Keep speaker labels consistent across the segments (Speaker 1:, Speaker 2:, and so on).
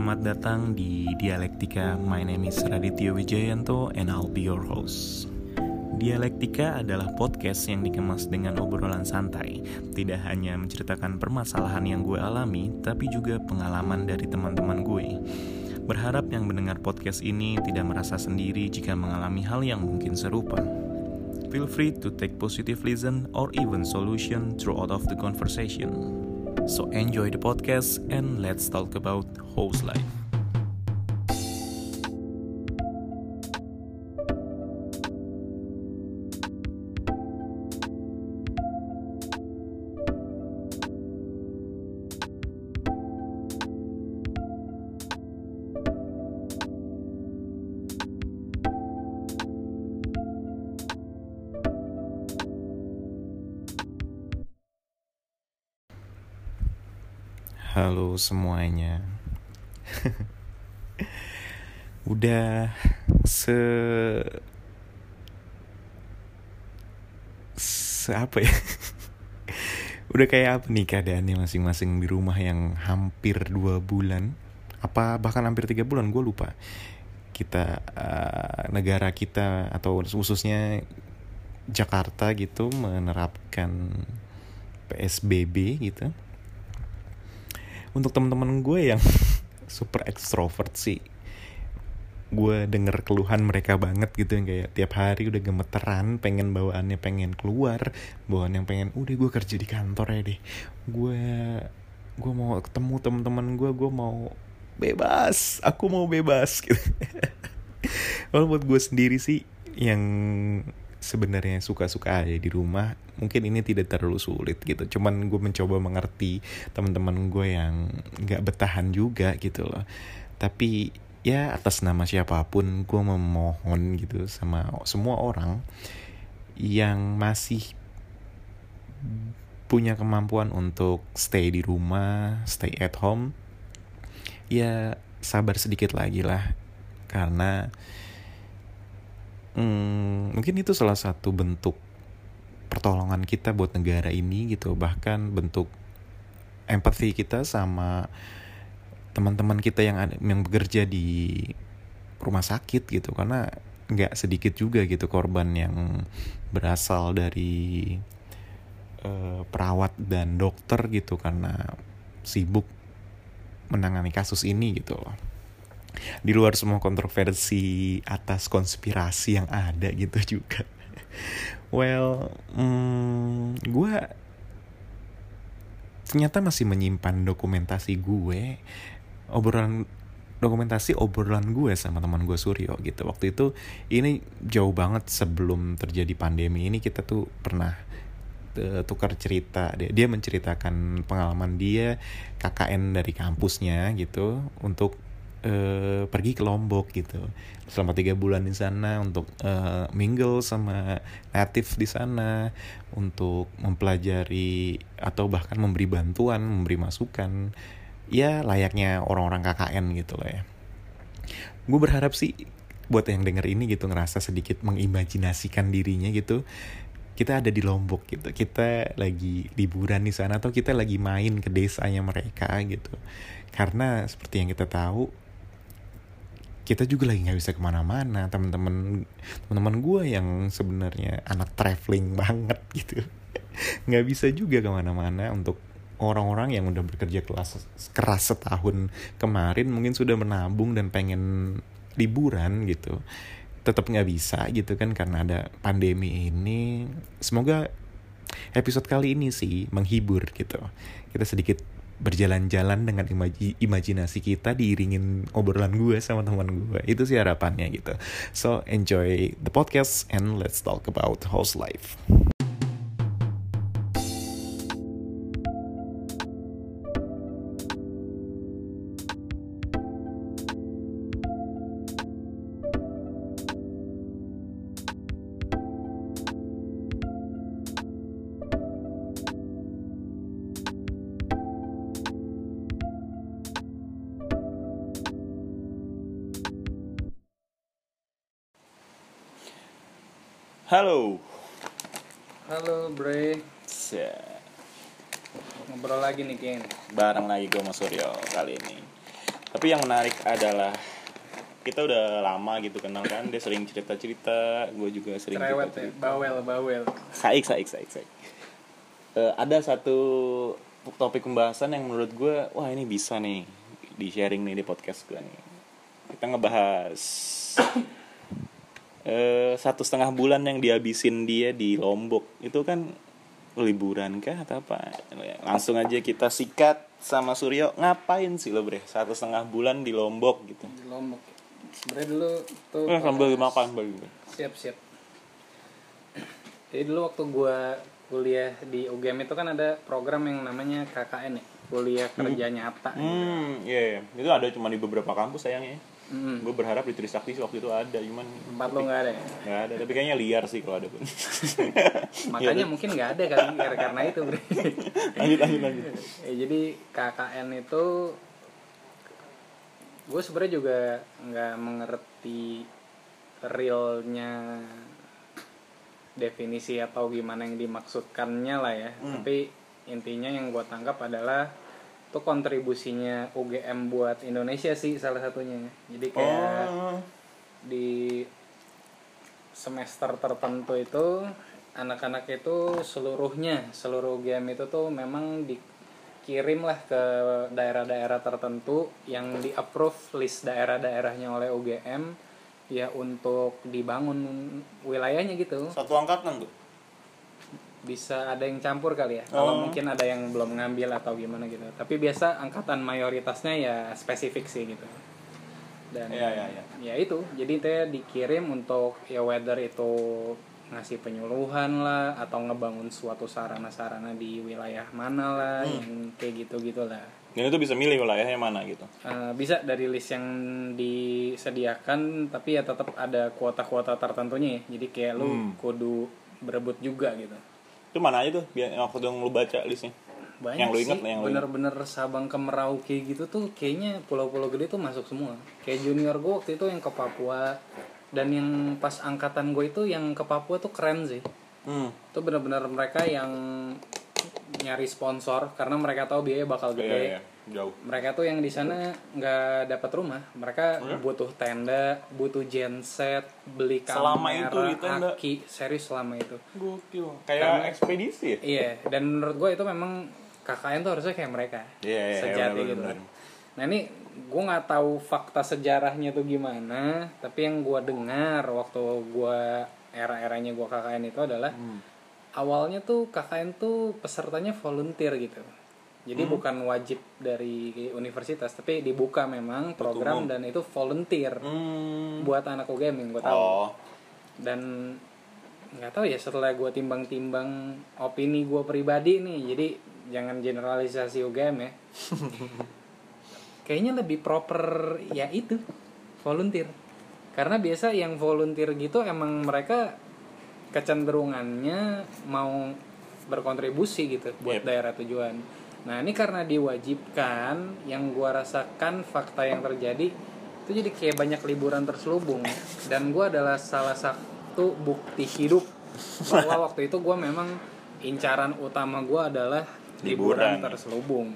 Speaker 1: Selamat datang di Dialektika. My name is Raditya Wijayanto and I'll be your host. Dialektika adalah podcast yang dikemas dengan obrolan santai. Tidak hanya menceritakan permasalahan yang gue alami, tapi juga pengalaman dari teman-teman gue. Berharap yang mendengar podcast ini tidak merasa sendiri jika mengalami hal yang mungkin serupa. Feel free to take positive listen or even solution throughout of the conversation. So enjoy the podcast and let's talk about host life. Semuanya. Udah se se apa ya? Udah kayak apa nih keadaannya masing-masing di rumah yang hampir dua bulan? Apa bahkan hampir tiga bulan? Gue lupa. Kita uh, negara kita atau khususnya Jakarta gitu menerapkan PSBB gitu untuk teman-teman gue yang super ekstrovert sih gue denger keluhan mereka banget gitu yang kayak tiap hari udah gemeteran pengen bawaannya pengen keluar bawaan yang pengen udah gue kerja di kantor ya deh. Gue gue mau ketemu teman-teman gue gue mau bebas aku mau bebas gitu. Kalau buat gue sendiri sih yang sebenarnya suka-suka aja di rumah mungkin ini tidak terlalu sulit gitu. Cuman gue mencoba mengerti teman-teman gue yang nggak bertahan juga gitu loh. Tapi ya atas nama siapa pun gue memohon gitu sama semua orang yang masih punya kemampuan untuk stay di rumah stay at home ya sabar sedikit lagi lah. Karena hmm, mungkin itu salah satu bentuk pertolongan kita buat negara ini gitu bahkan bentuk empati kita sama teman-teman kita yang yang bekerja di rumah sakit gitu. Karena nggak sedikit juga gitu korban yang berasal dari uh, perawat dan dokter gitu karena sibuk menangani kasus ini gitu loh di luar semua kontroversi atas konspirasi yang ada gitu juga. Well hmm, gue ternyata masih menyimpan dokumentasi gue obrolan dokumentasi obrolan gue sama teman gue Suryo gitu. Waktu itu ini jauh banget sebelum terjadi pandemi ini kita tuh pernah uh, tukar cerita. Dia, dia menceritakan pengalaman dia KKN dari kampusnya gitu untuk uh, pergi ke Lombok gitu. Selama tiga bulan di sana untuk uh, mingle sama native di sana untuk mempelajari atau bahkan memberi bantuan memberi masukan. Ya layaknya orang-orang KKN gitu loh ya. Gue berharap sih buat yang denger ini gitu ngerasa sedikit mengimajinasikan dirinya gitu kita ada di Lombok gitu. Kita lagi liburan di sana atau kita lagi main ke desanya mereka gitu. Karena seperti yang kita tahu kita juga lagi nggak bisa ke mana-mana teman-teman teman-teman gue yang sebenarnya anak traveling banget gitu. Nggak bisa juga ke mana-mana untuk orang-orang yang udah bekerja kelas keras setahun kemarin mungkin sudah menabung dan pengen liburan gitu. Tetap nggak bisa gitu kan karena ada pandemi ini. Semoga episode kali ini sih menghibur gitu. Kita sedikit berjalan-jalan dengan imaji, imajinasi kita diiringin obrolan gue sama teman gue itu sih harapannya gitu. So enjoy the podcast and let's talk about house life Halo.
Speaker 2: Halo Bre,
Speaker 1: Se-
Speaker 2: ngobrol lagi nih Ken
Speaker 1: Bareng lagi gue sama Suryo kali ini.
Speaker 3: tapi yang menarik adalah kita udah lama gitu kenal kan dia sering cerita cerita gue juga sering
Speaker 2: cerewet
Speaker 3: cerita
Speaker 2: ya bawel bawel.
Speaker 3: Saik saik saik saik. Eh, ada satu topik pembahasan yang menurut gue wah ini bisa nih di sharing nih di podcast gue nih. Kita ngebahas satu setengah bulan yang dihabisin dia di Lombok. Itu kan liburan kah atau apa? Langsung aja kita sikat sama Suryo ngapain sih lo bre? Satu setengah bulan di Lombok gitu.
Speaker 2: Di lombok. Sebenarnya dulu tuh
Speaker 3: eh, sambil makan sambil
Speaker 2: siap siap. Jadi dulu waktu gua kuliah di UGM itu kan ada program yang namanya KKN ya kuliah kerja nyata
Speaker 3: hmm iya iya. itu ada cuma di beberapa kampus sayangnya
Speaker 2: Hmm.
Speaker 3: gue berharap di Trisakti waktu itu ada cuman
Speaker 2: tempat lo nggak ada ya?
Speaker 3: nggak ada tapi kayaknya liar sih kalau ada pun
Speaker 2: makanya mungkin nggak ada kali karena itu
Speaker 3: lanjut lanjut lanjut
Speaker 2: ya, jadi KKN itu gue sebenarnya juga nggak mengerti realnya definisi atau gimana yang dimaksudkannya lah ya
Speaker 3: Hmm.
Speaker 2: tapi intinya yang gue tangkap adalah itu kontribusinya UGM buat Indonesia sih salah satunya. Jadi kayak
Speaker 3: oh.
Speaker 2: di semester tertentu itu anak-anak itu seluruhnya seluruh game itu tuh memang dikirim lah ke daerah-daerah tertentu yang di approve list daerah-daerahnya oleh UGM ya untuk dibangun wilayahnya gitu.
Speaker 3: Satu angkatan tuh
Speaker 2: bisa ada yang campur kali ya kalau
Speaker 3: Oh.
Speaker 2: mungkin ada yang belum ngambil atau gimana gitu tapi biasa angkatan mayoritasnya ya spesifik sih gitu dan
Speaker 3: Iya, iya, iya.
Speaker 2: ya itu jadi teh dikirim untuk ya whether itu ngasih penyuluhan lah atau ngebangun suatu sarana-sarana di wilayah mana lah
Speaker 3: Hmm.
Speaker 2: yang kayak gitu gitulah
Speaker 3: dan itu bisa milih wilayahnya mana gitu
Speaker 2: Eh, bisa dari list yang disediakan tapi ya tetap ada kuota-kuota tertentunya ya jadi kayak lu
Speaker 3: Hmm.
Speaker 2: kudu berebut juga gitu
Speaker 3: itu mana aja tuh? Biar waktu yang lu baca listnya.
Speaker 2: Banyak
Speaker 3: Yang lu
Speaker 2: sih.
Speaker 3: inget lah, yang lu
Speaker 2: bener-bener Sabang ke Merauke gitu tuh kayaknya pulau-pulau gede tuh masuk semua. Kayak junior gue waktu itu yang ke Papua. Dan yang pas angkatan gue itu yang ke Papua tuh keren sih.
Speaker 3: Hmm.
Speaker 2: Itu bener-bener mereka yang nyari sponsor karena mereka tahu biaya bakal gede.
Speaker 3: iya iya jauh.
Speaker 2: Mereka tuh yang di sana nggak dapat rumah. Mereka
Speaker 3: Oh ya?
Speaker 2: butuh tenda butuh genset beli kamera
Speaker 3: Selama itu di tenda?
Speaker 2: aki. Serius selama itu.
Speaker 3: Gokil. Kayak
Speaker 2: Karena-
Speaker 3: ekspedisi ya?
Speaker 2: Iya dan menurut gue itu memang KKN tuh harusnya kayak mereka.
Speaker 3: Iya, iya,
Speaker 2: sejati
Speaker 3: benar,
Speaker 2: gitu.
Speaker 3: benar.
Speaker 2: nah ini gue nggak tahu fakta sejarahnya tuh gimana tapi yang gue dengar waktu gue era-eranya gue KKN itu adalah
Speaker 3: Hmm.
Speaker 2: Awalnya tuh KKN tuh pesertanya volunteer gitu. Jadi
Speaker 3: Hmm.
Speaker 2: bukan wajib dari universitas tapi dibuka memang program
Speaker 3: umum.
Speaker 2: dan itu volunteer
Speaker 3: hmm.
Speaker 2: buat anak UGM yang gue tahu.
Speaker 3: Oh.
Speaker 2: Dan nggak tahu ya setelah gue timbang-timbang opini gue pribadi nih jadi jangan generalisasi UGM ya. Kayaknya lebih proper ya itu volunteer. Karena biasa yang volunteer gitu emang mereka kecenderungannya mau berkontribusi gitu buat
Speaker 3: Yep.
Speaker 2: daerah tujuan nah ini karena diwajibkan yang gua rasakan fakta yang terjadi itu jadi kayak banyak liburan terselubung dan gua adalah salah satu bukti hidup bahwa waktu itu gua memang incaran utama gua adalah liburan,
Speaker 3: Liburan.
Speaker 2: terselubung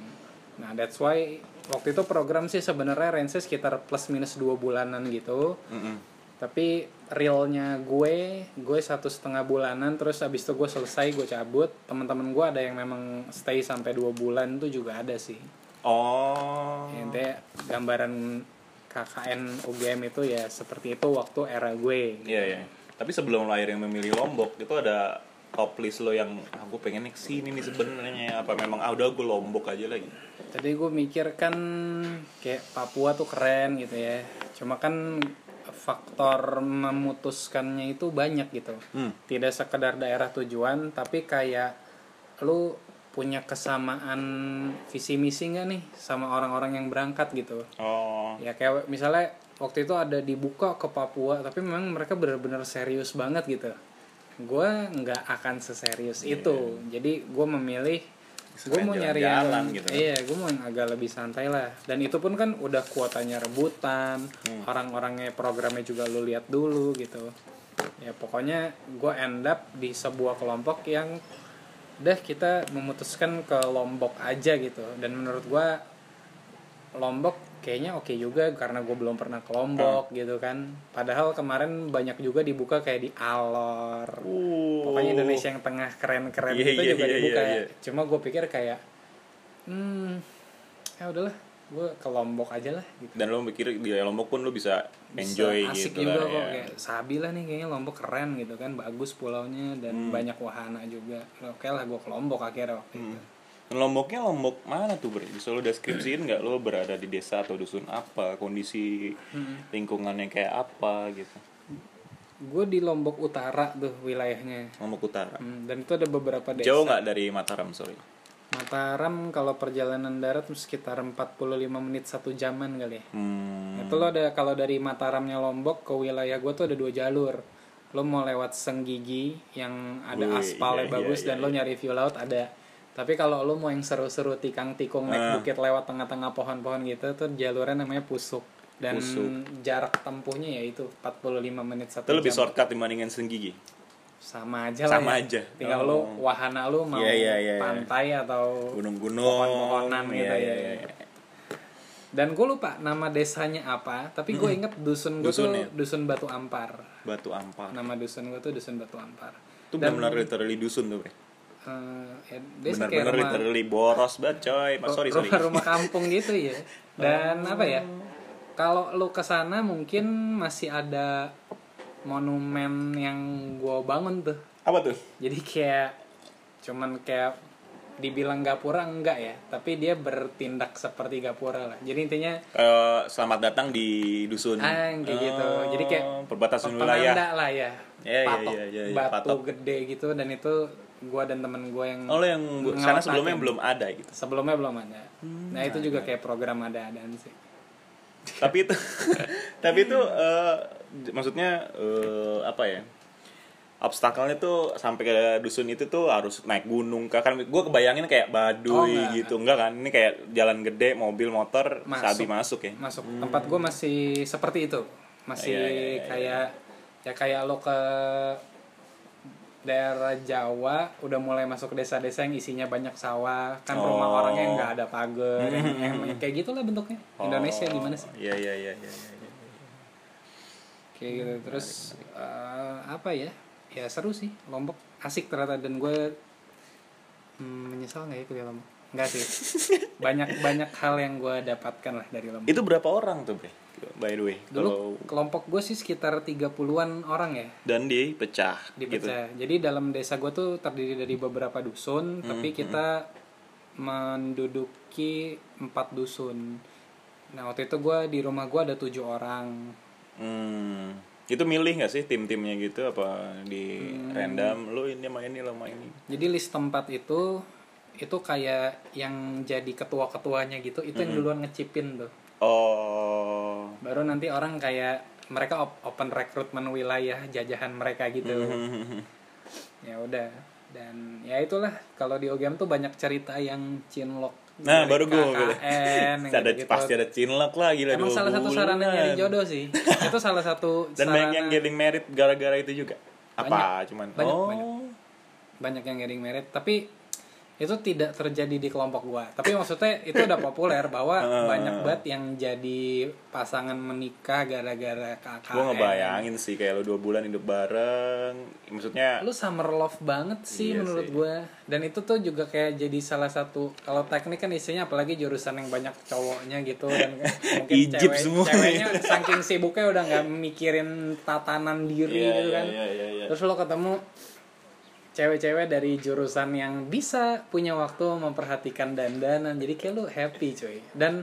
Speaker 2: nah that's why waktu itu program sih sebenarnya range sekitar plus minus dua bulanan gitu
Speaker 3: Mm-mm.
Speaker 2: Tapi realnya gue gue satu setengah bulanan terus abis itu gue selesai gue cabut. Teman-teman gue ada yang memang stay sampai dua bulan tuh juga ada sih.
Speaker 3: Oh.
Speaker 2: Intinya gambaran KKN UGM itu ya seperti itu waktu era gue.
Speaker 3: Iya iya. Tapi sebelum lahir yang memilih Lombok itu ada top list lo yang aku pengen nih sini nih sebenarnya. Apa memang ah udah gue Lombok aja lagi.
Speaker 2: Tadi gue mikir kan kayak Papua tuh keren gitu ya. Cuma kan faktor memutuskannya itu banyak gitu.
Speaker 3: hmm
Speaker 2: Tidak sekedar daerah tujuan, tapi kayak lu punya kesamaan visi misi nggak nih sama orang-orang yang berangkat gitu.
Speaker 3: oh
Speaker 2: Ya kayak misalnya waktu itu ada dibuka ke Papua, tapi memang mereka benar-benar serius banget gitu. Gue nggak akan seserius itu. Jadi gue memilih gue mau nyari yang
Speaker 3: gitu.
Speaker 2: iya gue mau yang agak lebih santai lah dan itu pun kan udah kuotanya rebutan
Speaker 3: Hmm.
Speaker 2: orang-orangnya programnya juga lu lihat dulu gitu ya pokoknya gue end up di sebuah kelompok yang udah kita memutuskan ke lombok aja gitu dan menurut gue Lombok kayaknya oke juga karena gue belum pernah ke Lombok
Speaker 3: Ah.
Speaker 2: gitu kan padahal kemarin banyak juga dibuka kayak di Alor
Speaker 3: Uh.
Speaker 2: pokoknya Indonesia yang tengah keren-keren
Speaker 3: Iya,
Speaker 2: itu
Speaker 3: iya,
Speaker 2: juga
Speaker 3: iya,
Speaker 2: dibuka
Speaker 3: iya, iya.
Speaker 2: cuma gue pikir kayak hmm ya udahlah gue ke Lombok aja lah gitu
Speaker 3: Dan lo mikir di Lombok pun lo bisa
Speaker 2: Bisa
Speaker 3: enjoy
Speaker 2: asik
Speaker 3: gitu
Speaker 2: juga
Speaker 3: lah
Speaker 2: kok
Speaker 3: ya.
Speaker 2: kayak sabi lah nih kayaknya Lombok keren gitu kan bagus pulaunya dan
Speaker 3: Hmm.
Speaker 2: banyak wahana juga oke lah gue ke Lombok akhirnya waktu itu
Speaker 3: Hmm. Dan Lomboknya Lombok mana tuh ber? Bisa lo deskripsiin nggak lo berada di desa atau dusun apa, kondisi lingkungannya kayak apa gitu.
Speaker 2: gue di Lombok Utara tuh wilayahnya
Speaker 3: Lombok Utara.
Speaker 2: Hmm, dan itu ada beberapa desa
Speaker 3: Jauh nggak dari Mataram sorry?
Speaker 2: Mataram kalau perjalanan darat sekitar 45 menit satu jaman kali ya
Speaker 3: Hmm.
Speaker 2: itu lo ada kalau dari Mataramnya Lombok ke wilayah gue tuh ada dua jalur lo mau lewat Senggigi yang ada
Speaker 3: Wih,
Speaker 2: aspalnya
Speaker 3: iya,
Speaker 2: bagus
Speaker 3: iya,
Speaker 2: dan
Speaker 3: iya,
Speaker 2: lo nyari view laut ada tapi kalau lo mau yang seru-seru tikang-tikung naik
Speaker 3: Ah.
Speaker 2: bukit lewat tengah-tengah pohon-pohon gitu tuh jalurnya namanya Pusuk dan
Speaker 3: Pusuk.
Speaker 2: jarak tempuhnya yaitu 45 menit satu
Speaker 3: Itu lebih
Speaker 2: jam
Speaker 3: shortcut dibandingin Senggigi.
Speaker 2: sama aja lah
Speaker 3: Sama
Speaker 2: ya.
Speaker 3: aja.
Speaker 2: tinggal
Speaker 3: Oh.
Speaker 2: lo wahana lo mau
Speaker 3: Iya, iya, iya, iya.
Speaker 2: pantai atau
Speaker 3: Gunung-gunung.
Speaker 2: Pohon-pohonan gitu
Speaker 3: Iya,
Speaker 2: ya.
Speaker 3: iya, iya.
Speaker 2: dan gue lupa nama desanya apa tapi gue inget dusun gue tuh
Speaker 3: Dusunnya.
Speaker 2: dusun Batu Ampar
Speaker 3: Batu Ampar.
Speaker 2: nama dusun gue tuh dusun Batu Ampar
Speaker 3: Itu benar-benar literally dusun tuh, Bre.
Speaker 2: Eh, ya,
Speaker 3: Benar-benar
Speaker 2: rumah,
Speaker 3: literally boros banget, coy. Mas, sorry, sorry.
Speaker 2: rumah rumah kampung gitu ya dan apa ya kalau lu ke sana mungkin masih ada monumen yang gue bangun tuh
Speaker 3: Apa tuh?
Speaker 2: jadi kayak cuman kayak dibilang gapura enggak ya tapi dia bertindak seperti gapura lah jadi intinya
Speaker 3: Eh, selamat datang di dusun.
Speaker 2: ah kayak gitu jadi kayak
Speaker 3: Oh, perbatasan wilayah.
Speaker 2: lah ya
Speaker 3: Iya, iya,
Speaker 2: patok
Speaker 3: iya, iya, iya,
Speaker 2: batu
Speaker 3: patok.
Speaker 2: gede gitu dan itu gua dan temen gua yang
Speaker 3: Oh, yang
Speaker 2: ngelewatin.
Speaker 3: sebelumnya belum ada gitu.
Speaker 2: sebelumnya belum ada. Nah itu juga kayak program ada-adaan sih.
Speaker 3: Tapi itu tapi itu eh, maksudnya eh, apa ya obstacle-nya tuh sampai ke dusun itu tuh harus naik gunung kah kan gue kebayangin kayak
Speaker 2: Oh,
Speaker 3: baduy
Speaker 2: enggak.
Speaker 3: gitu. enggak. Kan? Ini kayak jalan gede mobil motor
Speaker 2: Masuk.
Speaker 3: sabi masuk ya?
Speaker 2: Masuk. Tempat gua masih seperti itu. Masih
Speaker 3: Iya, iya, iya,
Speaker 2: kayak ya kayak lo ke daerah Jawa udah mulai masuk ke desa-desa yang isinya banyak sawah. Kan rumah
Speaker 3: Oh.
Speaker 2: orangnya nggak ada pagar. Yang, yang kayak gitulah bentuknya. Indonesia
Speaker 3: Oh,
Speaker 2: gimana sih?
Speaker 3: iya iya iya iya iya, iya.
Speaker 2: kayak gitu. Terus eh, apa ya? Ya seru sih. Lombok asik ternyata. Dan gue hmm, menyesal nggak ya kuliah Lombok? Nggak sih. Banyak banyak hal yang gue dapatkan lah dari Lombok.
Speaker 3: Itu berapa orang tuh bre by the way
Speaker 2: dulu
Speaker 3: kalau
Speaker 2: kelompok gue sih sekitar 30-an orang ya.
Speaker 3: Dan dia pecah gitu.
Speaker 2: Dipecah. Jadi dalam desa gue tuh terdiri dari beberapa dusun tapi kita menduduki empat dusun. Nah waktu itu gue di rumah gue ada tujuh orang.
Speaker 3: Hmm. itu milih nggak sih tim-timnya gitu? Apa di
Speaker 2: Hmm.
Speaker 3: random lo ini sama ini lo sama ini?
Speaker 2: Jadi list tempat itu itu kayak yang jadi ketua-ketuanya gitu, itu yang duluan ngecipin tuh.
Speaker 3: Oh
Speaker 2: Baru nanti orang kayak mereka op- open rekrutmen wilayah jajahan mereka gitu. ya udah. Dan ya itulah kalau di OGM tuh banyak cerita yang cinlok.
Speaker 3: Nah,
Speaker 2: dari
Speaker 3: baru gue
Speaker 2: KKN, yang
Speaker 3: ada
Speaker 2: gitu-gitu.
Speaker 3: pasti ada cinlok lah gila
Speaker 2: Emang salah satu sarana nyari jodoh sih. itu salah satu
Speaker 3: Dan banyak
Speaker 2: sarana
Speaker 3: yang getting married gara-gara itu juga. Apa cuman
Speaker 2: Banyak,
Speaker 3: oh.
Speaker 2: banyak. banyak yang getting married tapi itu tidak terjadi di kelompok gua tapi maksudnya itu udah populer bahwa
Speaker 3: Ah.
Speaker 2: banyak banget yang jadi pasangan menikah gara-gara KKN
Speaker 3: Gue ngebayangin sih kayak lo dua bulan hidup bareng. Maksudnya
Speaker 2: lu summer love banget sih
Speaker 3: Iya
Speaker 2: menurut
Speaker 3: sih.
Speaker 2: gua dan itu tuh juga kayak jadi salah satu kalau teknik kan isinya apalagi jurusan yang banyak cowoknya gitu dan mungkin cewek,
Speaker 3: semua.
Speaker 2: ceweknya saking sibuknya udah nggak mikirin tatanan diri
Speaker 3: Iya,
Speaker 2: gitu
Speaker 3: iya,
Speaker 2: kan
Speaker 3: iya, iya, iya.
Speaker 2: terus lo ketemu cewek-cewek dari jurusan yang bisa punya waktu memperhatikan dandanan jadi kayak lo happy cuy dan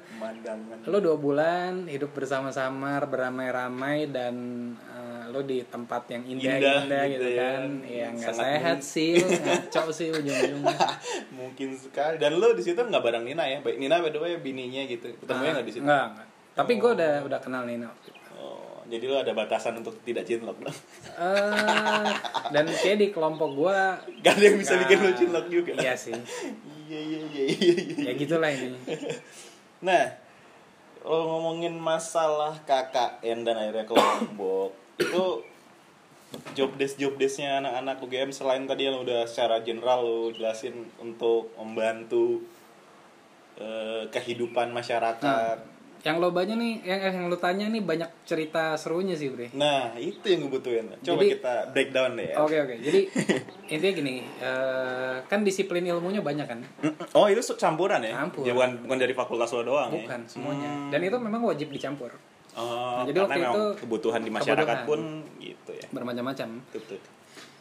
Speaker 2: lo dua bulan hidup bersama-sama beramai-ramai dan eh, lo di tempat yang indah-indah
Speaker 3: Indah
Speaker 2: gitu,
Speaker 3: gitu ya.
Speaker 2: kan ya nggak
Speaker 3: Sangat
Speaker 2: sehat sih ngaco sih ujung-ujungnya
Speaker 3: Mungkin sekali. Dan lo di situ nggak bareng Nina ya? Baik Nina by the way bininya gitu. Ketemunya nggak di situ?
Speaker 2: nggak nggak tapi gue udah udah kenal Nina waktu itu.
Speaker 3: Jadi lo ada batasan untuk tidak cinlok dong.
Speaker 2: Eh, dan kayak di kelompok gue
Speaker 3: Gak ada yang bisa bikin lo cinlok juga.
Speaker 2: iya sih
Speaker 3: Iya iya iya iya. iya.
Speaker 2: ya gitulah ini
Speaker 3: Nah, lo ngomongin masalah KKN dan akhirnya ke Lombok itu job desk job desknya anak-anak UGM selain tadi yang udah secara general lo jelasin untuk membantu eh, kehidupan masyarakat.
Speaker 2: Yang lo banyak nih, yang yang lo tanya nih banyak cerita serunya sih, Bre.
Speaker 3: Nah, itu yang gue butuhin. Coba
Speaker 2: Jadi-
Speaker 3: kita breakdown deh ya.
Speaker 2: Oke oke. Jadi intinya gini, eh, kan disiplin ilmunya banyak kan?
Speaker 3: Oh, itu campuran ya?
Speaker 2: Campur.
Speaker 3: Ya, bukan, bukan dari fakultas lo doang ya?
Speaker 2: Bukan semuanya.
Speaker 3: Hmm.
Speaker 2: Dan itu memang wajib dicampur.
Speaker 3: Oh,
Speaker 2: Nah, jadi
Speaker 3: karena
Speaker 2: waktu itu
Speaker 3: kebutuhan di masyarakat
Speaker 2: kebutuhan.
Speaker 3: pun gitu ya.
Speaker 2: Bermacam-macam.
Speaker 3: Betul.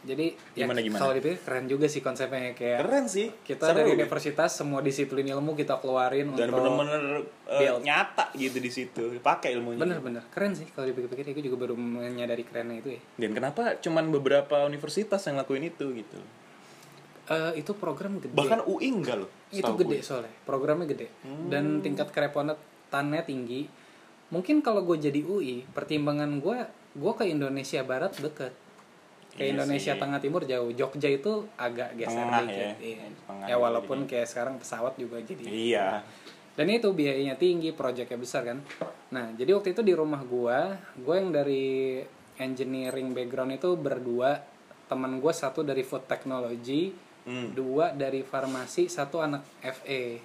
Speaker 2: Jadi ya,
Speaker 3: Gimana, gimana?
Speaker 2: kalau dipikir keren juga sih konsepnya kayak
Speaker 3: Keren sih.
Speaker 2: kita
Speaker 3: Seru
Speaker 2: dari
Speaker 3: ya.
Speaker 2: universitas semua disiplin ilmu kita keluarin
Speaker 3: dan
Speaker 2: untuk
Speaker 3: bener-bener
Speaker 2: build.
Speaker 3: nyata gitu di situ. Pakai ilmunya.
Speaker 2: bener-bener keren sih kalau dipikir-pikir aku juga baru menyadari kerennya itu ya
Speaker 3: Dan kenapa cuman beberapa universitas yang lakuin itu gitu?
Speaker 2: Eh, itu program gede
Speaker 3: Bahkan UI enggak loh.
Speaker 2: itu gede
Speaker 3: gue.
Speaker 2: soalnya programnya gede
Speaker 3: Hmm.
Speaker 2: dan tingkat kerepotannya tinggi mungkin kalau gue jadi UI pertimbangan gue gue ke Indonesia Barat deket ke
Speaker 3: Iya
Speaker 2: Indonesia
Speaker 3: sih.
Speaker 2: Tengah Timur jauh Jogja itu agak geser
Speaker 3: Tengah
Speaker 2: dikit
Speaker 3: ya.
Speaker 2: Iya.
Speaker 3: Tengah
Speaker 2: ya walaupun kayak sekarang pesawat juga jadi
Speaker 3: Iya.
Speaker 2: dan itu biayanya tinggi proyeknya besar kan nah jadi waktu itu di rumah gua gue yang dari engineering background itu berdua teman gue satu dari food technology
Speaker 3: Hmm.
Speaker 2: dua dari farmasi satu anak FA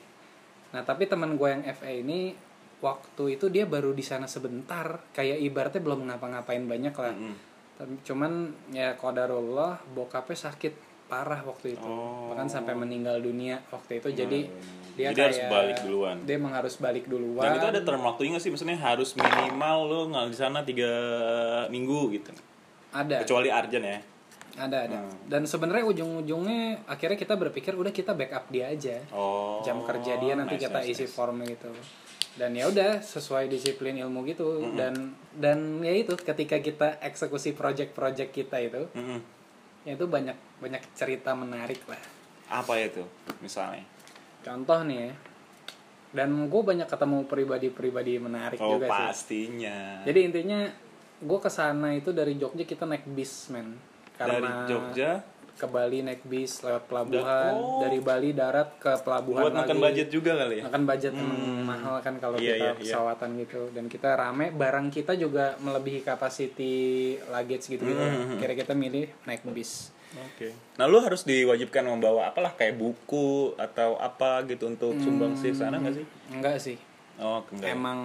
Speaker 2: nah tapi teman gue yang FA ini waktu itu dia baru di sana sebentar kayak ibaratnya belum ngapa-ngapain banyak lah
Speaker 3: Mm-mm.
Speaker 2: Tapi cuman ya kodarullah bokapnya sakit parah waktu itu
Speaker 3: Oh.
Speaker 2: bahkan sampai meninggal dunia waktu itu jadi
Speaker 3: Hmm.
Speaker 2: dia
Speaker 3: Jadi harus
Speaker 2: kayak-
Speaker 3: balik duluan.
Speaker 2: dia emang harus balik duluan
Speaker 3: Dan itu ada term waktunya nggak sih? Maksudnya harus minimal lo nggak di sana tiga minggu gitu.
Speaker 2: ada
Speaker 3: Kecuali Arjen ya.
Speaker 2: ada ada
Speaker 3: Hmm.
Speaker 2: dan sebenarnya ujung-ujungnya akhirnya kita berpikir udah kita backup dia aja
Speaker 3: Oh.
Speaker 2: jam kerja dia nanti
Speaker 3: nice,
Speaker 2: kita
Speaker 3: nice,
Speaker 2: isi
Speaker 3: nice.
Speaker 2: form gitu dan ya udah sesuai disiplin ilmu gitu. Dan dan ya itu ketika kita eksekusi project-project kita itu
Speaker 3: Mm-mm.
Speaker 2: ya itu banyak banyak cerita menarik lah.
Speaker 3: Apa itu misalnya?
Speaker 2: contoh nih ya. Dan gue banyak ketemu pribadi-pribadi menarik
Speaker 3: Oh
Speaker 2: juga sih.
Speaker 3: pastinya.
Speaker 2: jadi intinya gue ke sana itu dari Jogja kita naik bis men.
Speaker 3: Dari
Speaker 2: karena
Speaker 3: Jogja
Speaker 2: ke Bali naik bis lewat pelabuhan
Speaker 3: Oh.
Speaker 2: dari Bali darat ke pelabuhan
Speaker 3: buat
Speaker 2: lagi
Speaker 3: makan budget juga kali ya.
Speaker 2: makan budget emang mahal kan kalau
Speaker 3: Iya,
Speaker 2: kita
Speaker 3: iya, iya.
Speaker 2: pesawatan gitu dan kita rame barang kita juga melebihi capacity luggage gitu gitu
Speaker 3: Hmm,
Speaker 2: kira kita milih naik bis
Speaker 3: Oke. Nah lu harus diwajibkan membawa apalah kayak buku atau apa gitu untuk sumbang sih sana nggak sih?
Speaker 2: enggak sih
Speaker 3: Oh enggak.
Speaker 2: emang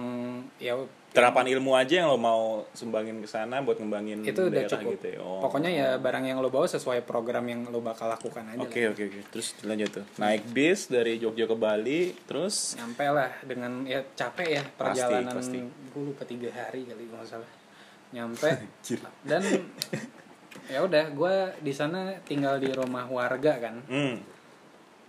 Speaker 2: ya
Speaker 3: Terapan ilmu aja yang lo mau sumbangin ke sana buat ngembangin
Speaker 2: itu udah
Speaker 3: daerah
Speaker 2: cukup
Speaker 3: gitu ya. Oh.
Speaker 2: pokoknya ya barang yang lo bawa sesuai program yang lo bakal lakukan aja.
Speaker 3: Oke oke oke. Terus lanjut tuh. Naik bis dari Jogja ke Bali, terus
Speaker 2: nyampe lah dengan ya capek ya
Speaker 3: Pasti,
Speaker 2: perjalanan
Speaker 3: pasti.
Speaker 2: gue lupa tiga hari kali kalau nggak salah nyampe dan ya udah gue di sana tinggal di rumah warga kan
Speaker 3: hmm,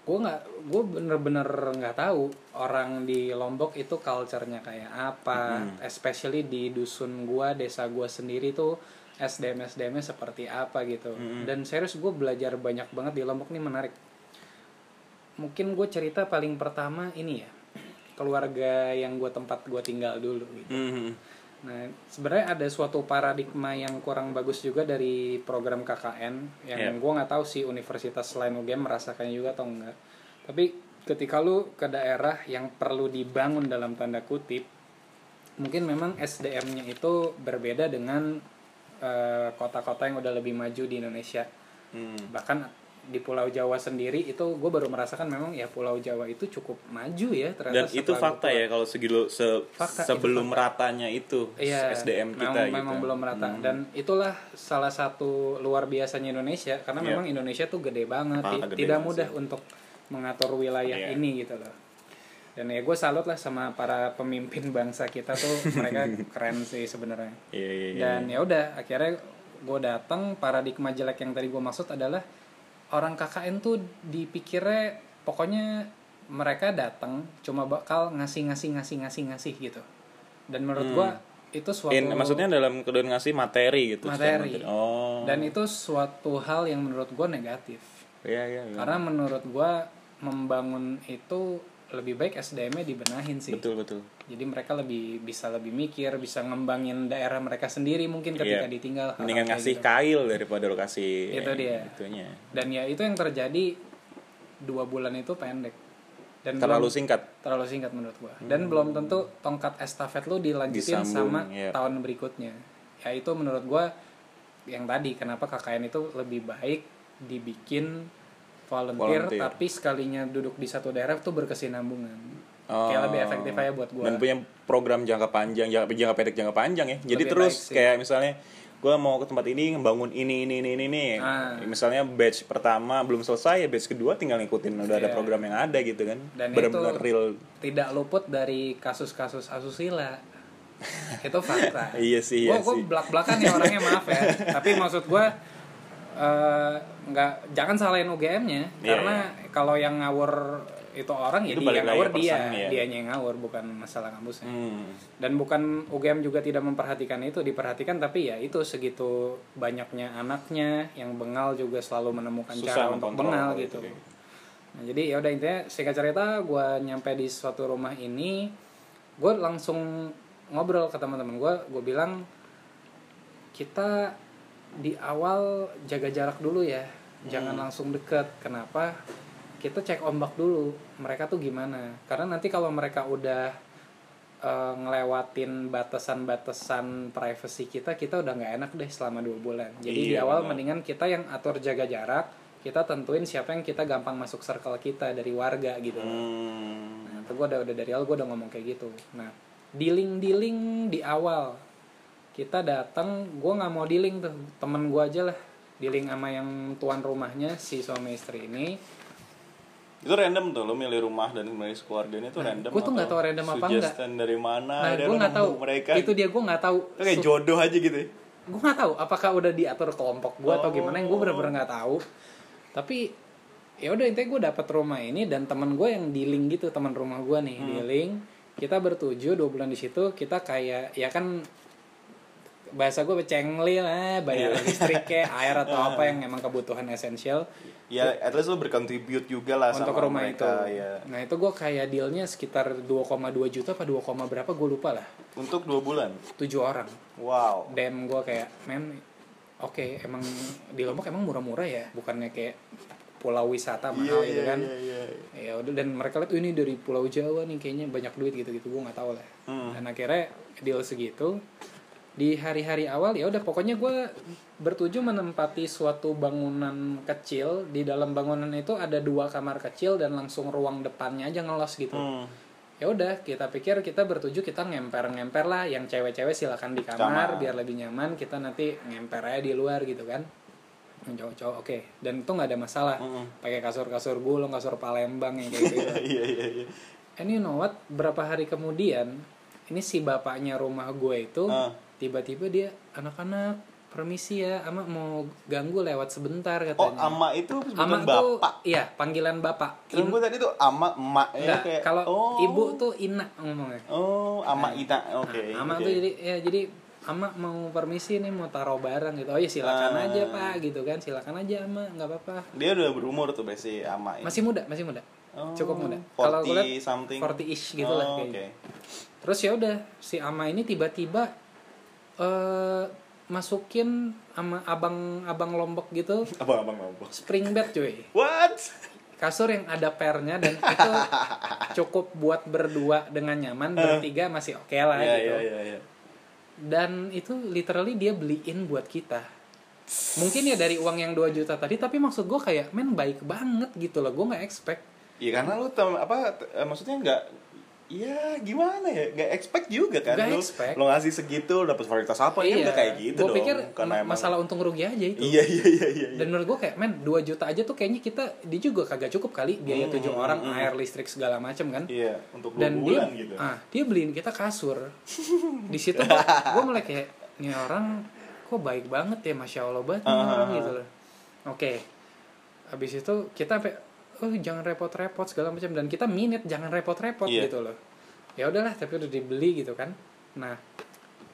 Speaker 2: gue nggak gue bener-bener nggak tahu orang di Lombok itu culture-nya kayak apa. Especially di dusun gue desa gue sendiri tuh SDM SDM seperti apa gitu. Dan serius gue belajar banyak banget di Lombok nih menarik. Mungkin gue cerita paling pertama ini ya keluarga yang gue tempat gue tinggal dulu gitu.
Speaker 3: Hmm,
Speaker 2: Nah, sebenarnya ada suatu paradigma yang kurang bagus juga dari program KKN yang
Speaker 3: Yep.
Speaker 2: gue nggak tahu sih universitas selain UGM merasakannya juga atau enggak. Tapi ketika lu ke daerah yang perlu dibangun dalam tanda kutip, mungkin memang SDM-nya itu berbeda dengan eh, kota-kota yang udah lebih maju di Indonesia.
Speaker 3: hmm.
Speaker 2: Bahkan di Pulau Jawa sendiri itu gue baru merasakan memang ya Pulau Jawa itu cukup maju ya
Speaker 3: Dan
Speaker 2: ternyata.
Speaker 3: itu
Speaker 2: setelah
Speaker 3: fakta
Speaker 2: gua
Speaker 3: ya kalau segitu se-
Speaker 2: Fakta, itu
Speaker 3: sebelum ratanya itu
Speaker 2: Iya,
Speaker 3: SDM kita
Speaker 2: memang,
Speaker 3: gitu.
Speaker 2: memang belum merata dan itulah salah satu luar biasanya Indonesia karena
Speaker 3: Iya.
Speaker 2: memang Indonesia tuh gede banget,
Speaker 3: gede
Speaker 2: tidak mudah
Speaker 3: sih.
Speaker 2: untuk mengatur wilayah
Speaker 3: Iya.
Speaker 2: ini gitu loh. Dan ya gue salut lah sama para pemimpin bangsa kita tuh mereka keren sih sebenarnya.
Speaker 3: Iya iya iya.
Speaker 2: Dan ya udah akhirnya gue datang paradigma jelek yang tadi gue maksud adalah orang KKN tuh dipikirnya pokoknya mereka datang cuma bakal ngasih ngasih ngasih ngasih ngasih gitu. Dan menurut gue itu suatu
Speaker 3: In- maksudnya dalam kedua ngasih materi gitu.
Speaker 2: Materi.
Speaker 3: Oh.
Speaker 2: dan itu suatu hal yang menurut gue negatif
Speaker 3: Iya iya. iya.
Speaker 2: karena menurut gue membangun itu lebih baik SDM-nya dibenahin sih
Speaker 3: Betul betul.
Speaker 2: Jadi mereka lebih bisa lebih mikir bisa ngembangin daerah mereka sendiri mungkin ketika
Speaker 3: Iya.
Speaker 2: ditinggal
Speaker 3: Mendingan ngasih
Speaker 2: gitu.
Speaker 3: kail daripada lo kasih
Speaker 2: Itu dia.
Speaker 3: Itunya.
Speaker 2: dan ya itu yang terjadi dua bulan itu pendek dan
Speaker 3: Terlalu
Speaker 2: belum-
Speaker 3: singkat.
Speaker 2: terlalu singkat menurut gua dan belum tentu tongkat estafet lu dilanjutin
Speaker 3: Disambung,
Speaker 2: sama
Speaker 3: iya.
Speaker 2: tahun berikutnya ya itu menurut gua yang tadi kenapa KKN itu lebih baik dibikin volunteer,
Speaker 3: Volunteer.
Speaker 2: tapi sekalinya duduk di satu daerah tuh berkesinambungan kayak
Speaker 3: Oh.
Speaker 2: lebih efektif aja buat gue
Speaker 3: Dan punya program jangka panjang, jangka, jangka pendek, jangka panjang ya. Jadi
Speaker 2: Lebih
Speaker 3: terus kayak misalnya gue mau ke tempat ini ngebangun ini ini ini ini nih.
Speaker 2: Ah.
Speaker 3: Misalnya batch pertama belum selesai ya batch kedua tinggal ngikutin udah ada
Speaker 2: Iya.
Speaker 3: program yang ada gitu kan.
Speaker 2: Dan
Speaker 3: Benar-benar
Speaker 2: itu-
Speaker 3: real.
Speaker 2: tidak luput dari kasus-kasus asusila itu fakta
Speaker 3: Iya sih, iya
Speaker 2: gue belak belakan ya orangnya maaf ya tapi maksud gue eh, nggak jangan salahin UGM-nya
Speaker 3: Iya,
Speaker 2: karena kalau yang ngawur itu orang ya
Speaker 3: Itu
Speaker 2: dia yang ngawur dia
Speaker 3: ya.
Speaker 2: dianya yang ngawur bukan masalah kampusnya
Speaker 3: Hmm.
Speaker 2: dan bukan UGM juga tidak memperhatikan itu diperhatikan tapi ya itu segitu banyaknya anaknya yang bengal juga selalu menemukan
Speaker 3: Susah
Speaker 2: cara untuk bengal
Speaker 3: itu,
Speaker 2: gitu
Speaker 3: kayak.
Speaker 2: nah jadi ya udah intinya singkat cerita gue nyampe di suatu rumah ini gue langsung ngobrol ke teman-teman gue gue bilang kita di awal jaga jarak dulu ya jangan langsung deket kenapa kita cek ombak dulu mereka tuh gimana karena nanti kalau mereka udah eh, ngelewatin batasan-batasan privacy kita kita udah nggak enak deh selama dua bulan jadi di
Speaker 3: Iya,
Speaker 2: awal
Speaker 3: benar.
Speaker 2: mendingan kita yang atur jaga jarak kita tentuin siapa yang kita gampang masuk circle kita dari warga gitu
Speaker 3: Hmm.
Speaker 2: Nah, itu gue udah, udah dari awal gue udah ngomong kayak gitu. Nah, dealing dealing di awal kita datang, gue nggak mau dealing tuh, temen gue aja lah dealing sama yang tuan rumahnya si suami istri ini.
Speaker 3: Itu random tuh lo milih rumah dan milih keluarganya itu random.
Speaker 2: gua Nah, tuh nggak tahu random apa
Speaker 3: suggestion dari mana?
Speaker 2: Nah, gue nggak tahu.
Speaker 3: mereka.
Speaker 2: Itu dia gue nggak tahu.
Speaker 3: Itu kayak jodoh aja gitu. ya.
Speaker 2: gue nggak tahu apakah udah diatur kelompok gue atau gimana yang gue
Speaker 3: Oh.
Speaker 2: bener-bener nggak tahu tapi ya udah intinya gue dapet rumah ini dan teman gue yang dealing gitu teman rumah gue nih
Speaker 3: Hmm.
Speaker 2: dealing kita bertujuh dua bulan di situ kita kayak ya kan bahasa gue becengli lah bayar
Speaker 3: Iya.
Speaker 2: listrik kayak air atau apa yang emang kebutuhan esensial
Speaker 3: Ya, at least lo berkontribute juga lah
Speaker 2: untuk
Speaker 3: sama
Speaker 2: rumah
Speaker 3: mereka,
Speaker 2: itu
Speaker 3: ya.
Speaker 2: nah itu gue kayak dealnya sekitar 2,2 juta apa 2, berapa gue lupa lah
Speaker 3: Untuk dua bulan.
Speaker 2: tujuh orang
Speaker 3: Wow.
Speaker 2: dan gue kayak men oke emang di Lombok emang murah-murah ya bukannya kayak pulau wisata mahal gitu kan
Speaker 3: Iya, iya.
Speaker 2: ya udah dan mereka lihat "Oh, ini dari pulau Jawa nih kayaknya banyak duit gitu gitu gue nggak tahu lah
Speaker 3: Hmm.
Speaker 2: dan akhirnya deal segitu di hari-hari awal ya udah pokoknya gue bertuju menempati suatu bangunan kecil di dalam bangunan itu ada dua kamar kecil dan langsung ruang depannya aja ngelos gitu
Speaker 3: Hmm.
Speaker 2: ya udah kita pikir kita bertuju kita ngemper-ngemper lah yang cewek-cewek silakan di kamar
Speaker 3: Kamar.
Speaker 2: biar lebih nyaman kita nanti ngemper aja di luar gitu kan cowok-cowok oke dan itu nggak ada masalah
Speaker 3: Mm-mm.
Speaker 2: pakai kasur-kasur gulung kasur Palembang yang kayak gitu
Speaker 3: Iya, iya, iya.
Speaker 2: and you know what berapa hari kemudian ini si bapaknya rumah gue itu
Speaker 3: Ah.
Speaker 2: Tiba-tiba dia anak-anak permisi ya ama mau ganggu lewat sebentar
Speaker 3: Oh,
Speaker 2: katanya
Speaker 3: ama itu
Speaker 2: ama
Speaker 3: sebutan
Speaker 2: tuh
Speaker 3: bapak.
Speaker 2: iya panggilan bapak
Speaker 3: Kira gue tadi tuh ama emak ya kayak
Speaker 2: kalau
Speaker 3: oh.
Speaker 2: ibu tuh ina ngomongnya
Speaker 3: Oh, ama ita. Oke.
Speaker 2: Nah, ama
Speaker 3: oke.
Speaker 2: tuh jadi ya jadi ama mau permisi nih mau taruh barang gitu. Oh ya silakan
Speaker 3: Ah.
Speaker 2: aja pak gitu kan, silakan aja ama nggak apa-apa.
Speaker 3: Dia udah berumur tuh besi ama ini.
Speaker 2: Masih muda, masih muda,
Speaker 3: Oh,
Speaker 2: cukup muda.
Speaker 3: 40
Speaker 2: Kalau gue liat
Speaker 3: something.
Speaker 2: 40 ish gitu lah
Speaker 3: Oh,
Speaker 2: kayaknya.
Speaker 3: oke.
Speaker 2: Terus ya udah si ama ini tiba-tiba eh masukin sama abang-abang lombok gitu.
Speaker 3: Abang-abang mabok.
Speaker 2: spring bed cuy.
Speaker 3: What?
Speaker 2: kasur yang ada pernya dan itu cukup buat berdua dengan nyaman bertiga masih oke lah
Speaker 3: Iya,
Speaker 2: gitu.
Speaker 3: iya, iya, iya.
Speaker 2: dan itu literally dia beliin buat kita. Mungkin ya dari uang yang 2 juta tadi tapi maksud gue kayak men baik banget gitu loh. Gue nggak expect.
Speaker 3: Iya karena lu tem apa eh, maksudnya nggak Iya gimana ya? Nggak expect juga kan
Speaker 2: Nggak
Speaker 3: lu
Speaker 2: expect.
Speaker 3: lu ngasih segitu dapat varietas apa ya udah kayak gitu
Speaker 2: gue
Speaker 3: dong
Speaker 2: pikir
Speaker 3: karena
Speaker 2: ma-
Speaker 3: emang
Speaker 2: masalah untung rugi aja itu.
Speaker 3: Iya iya iya iya iya.
Speaker 2: dan menurut gue kayak men 2 juta aja tuh kayaknya kita dia juga kagak cukup kali biaya
Speaker 3: Hmm,
Speaker 2: tujuh
Speaker 3: hmm,
Speaker 2: orang
Speaker 3: hmm.
Speaker 2: air listrik segala macem kan?
Speaker 3: Iya untuk
Speaker 2: dan
Speaker 3: bulan
Speaker 2: dia
Speaker 3: gitu.
Speaker 2: ah dia beliin kita kasur. Di situ gue mulai kayak ini orang kok baik banget ya masya allah banget nih
Speaker 3: Ah,
Speaker 2: orang
Speaker 3: ah,
Speaker 2: gitu loh. Oke habis itu kita sampai oh jangan repot-repot segala macam. Dan kita minit jangan repot-repot
Speaker 3: Iya.
Speaker 2: gitu loh. Ya udahlah tapi udah dibeli gitu kan. Nah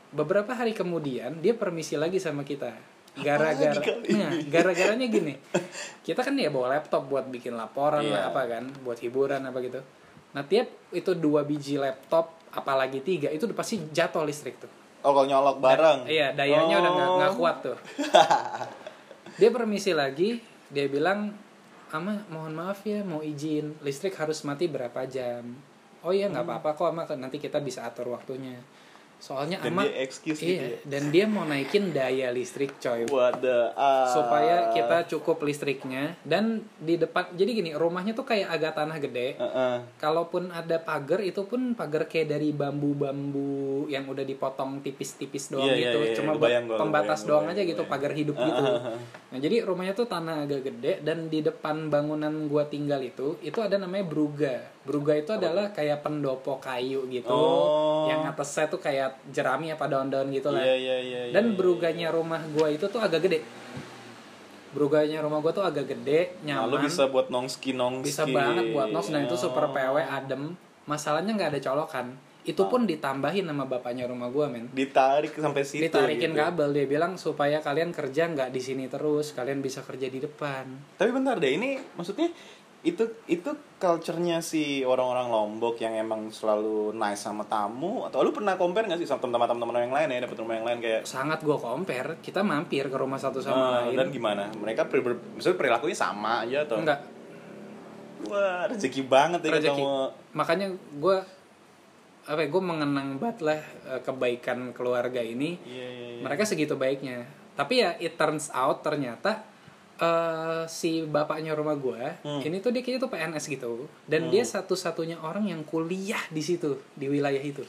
Speaker 2: beberapa hari kemudian dia permisi lagi sama kita. Gara-gara nah, gara-garanya gini. Kita kan ya bawa laptop buat bikin laporan
Speaker 3: Iya.
Speaker 2: lah apa kan buat hiburan apa gitu. Nah tiap itu dua biji laptop apalagi tiga itu udah pasti jatuh listrik tuh.
Speaker 3: Oh kalau nyolok bareng?
Speaker 2: iya dayanya udah nggak nggak
Speaker 3: Oh.
Speaker 2: kuat tuh. Dia permisi lagi dia bilang ama mohon maaf ya mau izin. Listrik harus mati berapa jam? Oh iya nggak apa-apa kok ama nanti kita bisa atur waktunya soalnya
Speaker 3: Dan
Speaker 2: ama
Speaker 3: dia excuse gitu
Speaker 2: iya
Speaker 3: ya.
Speaker 2: dan dia mau naikin daya listrik coy
Speaker 3: What the ah.
Speaker 2: supaya kita cukup listriknya dan di depan jadi gini rumahnya tuh kayak agak tanah gede
Speaker 3: Heeh.
Speaker 2: kalaupun ada pagar itu pun pagar kayak dari bambu-bambu yang udah dipotong tipis-tipis doang
Speaker 3: Iya, iya,
Speaker 2: gitu
Speaker 3: iya,
Speaker 2: cuma
Speaker 3: iya.
Speaker 2: buat
Speaker 3: gua,
Speaker 2: pembatas
Speaker 3: kebayang,
Speaker 2: doang
Speaker 3: kebayang,
Speaker 2: aja gitu pagar hidup gitu nah jadi rumahnya tuh tanah agak gede dan di depan bangunan gua tinggal itu itu ada namanya bruga bruga itu adalah kayak pendopo kayu gitu
Speaker 3: Oh.
Speaker 2: yang atasnya tuh kayak jerami apa daun-daun gitu lah
Speaker 3: Iya iya iya. iya,
Speaker 2: dan
Speaker 3: iya.
Speaker 2: bruganya rumah gua itu tuh agak gede bruganya rumah gua tuh agak gede
Speaker 3: Nah,
Speaker 2: nyaman
Speaker 3: lu bisa buat nongski nongski.
Speaker 2: bisa banget buat nos dan itu super
Speaker 3: Oh.
Speaker 2: PW adem masalahnya nggak ada colokan itu pun ditambahin sama bapaknya rumah gua men
Speaker 3: Ditarik sampai situ.
Speaker 2: ditarikin
Speaker 3: gitu.
Speaker 2: kabel dia bilang supaya kalian kerja nggak di sini terus kalian bisa kerja di depan
Speaker 3: Tapi bentar deh, ini maksudnya itu itu culture-nya si orang-orang Lombok yang emang selalu nice sama tamu? Atau lu pernah compare nggak sih sama teman-teman yang lain ya dapat rumah yang lain kayak
Speaker 2: sangat gua compare kita mampir ke rumah satu sama lain.
Speaker 3: dan gimana? Mereka per, per- maksudnya perilakunya sama aja atau?
Speaker 2: Enggak.
Speaker 3: Wah rezeki banget ya
Speaker 2: Rezeki.
Speaker 3: ketemu.
Speaker 2: Makanya gua apa ya, gue mengenang banget lah eh, kebaikan keluarga ini.
Speaker 3: Iya iya iya.
Speaker 2: Mereka segitu baiknya. Tapi ya it turns out ternyata eh si bapaknya rumah gua
Speaker 3: Hmm.
Speaker 2: ini tuh dia kayaknya tuh PNS gitu. Dan dia satu-satunya orang yang kuliah di situ di wilayah itu.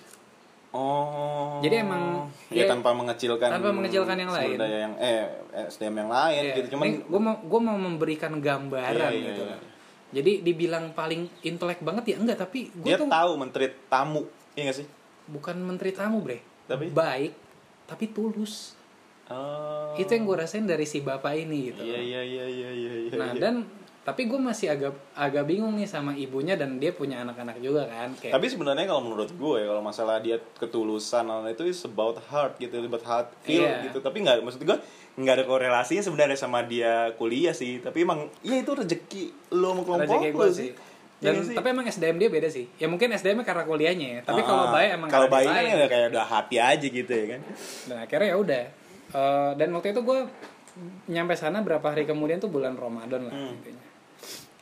Speaker 3: Oh.
Speaker 2: Jadi emang
Speaker 3: ya
Speaker 2: dia-
Speaker 3: tanpa mengecilkan
Speaker 2: tanpa mengecilkan yang lain.
Speaker 3: daya yang eh SDM yang lain
Speaker 2: Iya,
Speaker 3: gitu. Cuman
Speaker 2: ini gua mau gua mau memberikan gambaran
Speaker 3: Iya, iya,
Speaker 2: gitu
Speaker 3: iya.
Speaker 2: jadi dibilang paling intelek banget ya enggak tapi gue
Speaker 3: dia
Speaker 2: tuh
Speaker 3: tahu menteri tamu iya gak sih?
Speaker 2: Bukan menteri tamu bre.
Speaker 3: Tapi?
Speaker 2: baik tapi tulus
Speaker 3: oh
Speaker 2: itu yang gue rasain dari si bapak ini gitu
Speaker 3: iya iya iya iya iya iya
Speaker 2: Nah dan tapi gue masih agak agak bingung nih sama ibunya dan dia punya anak-anak juga kan kayak
Speaker 3: Tapi sebenarnya kalau menurut gue kalau masalah dia ketulusan itu is about heart gitu, about heart feel
Speaker 2: Iya.
Speaker 3: gitu. Tapi nggak maksud gue nggak ada korelasinya sebenarnya sama dia kuliah sih. Tapi emang ya itu rezeki lo mau kelompok
Speaker 2: rezeki
Speaker 3: lo
Speaker 2: gue
Speaker 3: sih.
Speaker 2: sih.
Speaker 3: Iya
Speaker 2: Dan
Speaker 3: sih?
Speaker 2: tapi emang SDM dia beda sih. Ya mungkin SDM karena kuliahnya ya. Tapi
Speaker 3: Ah,
Speaker 2: kalau baik emang
Speaker 3: kalau baik kan ya kayak udah hati aja gitu ya kan.
Speaker 2: Dan akhirnya ya udah. Eh, dan waktu itu gue nyampe sana berapa hari kemudian tuh bulan Ramadan lah
Speaker 3: Hmm.
Speaker 2: intinya.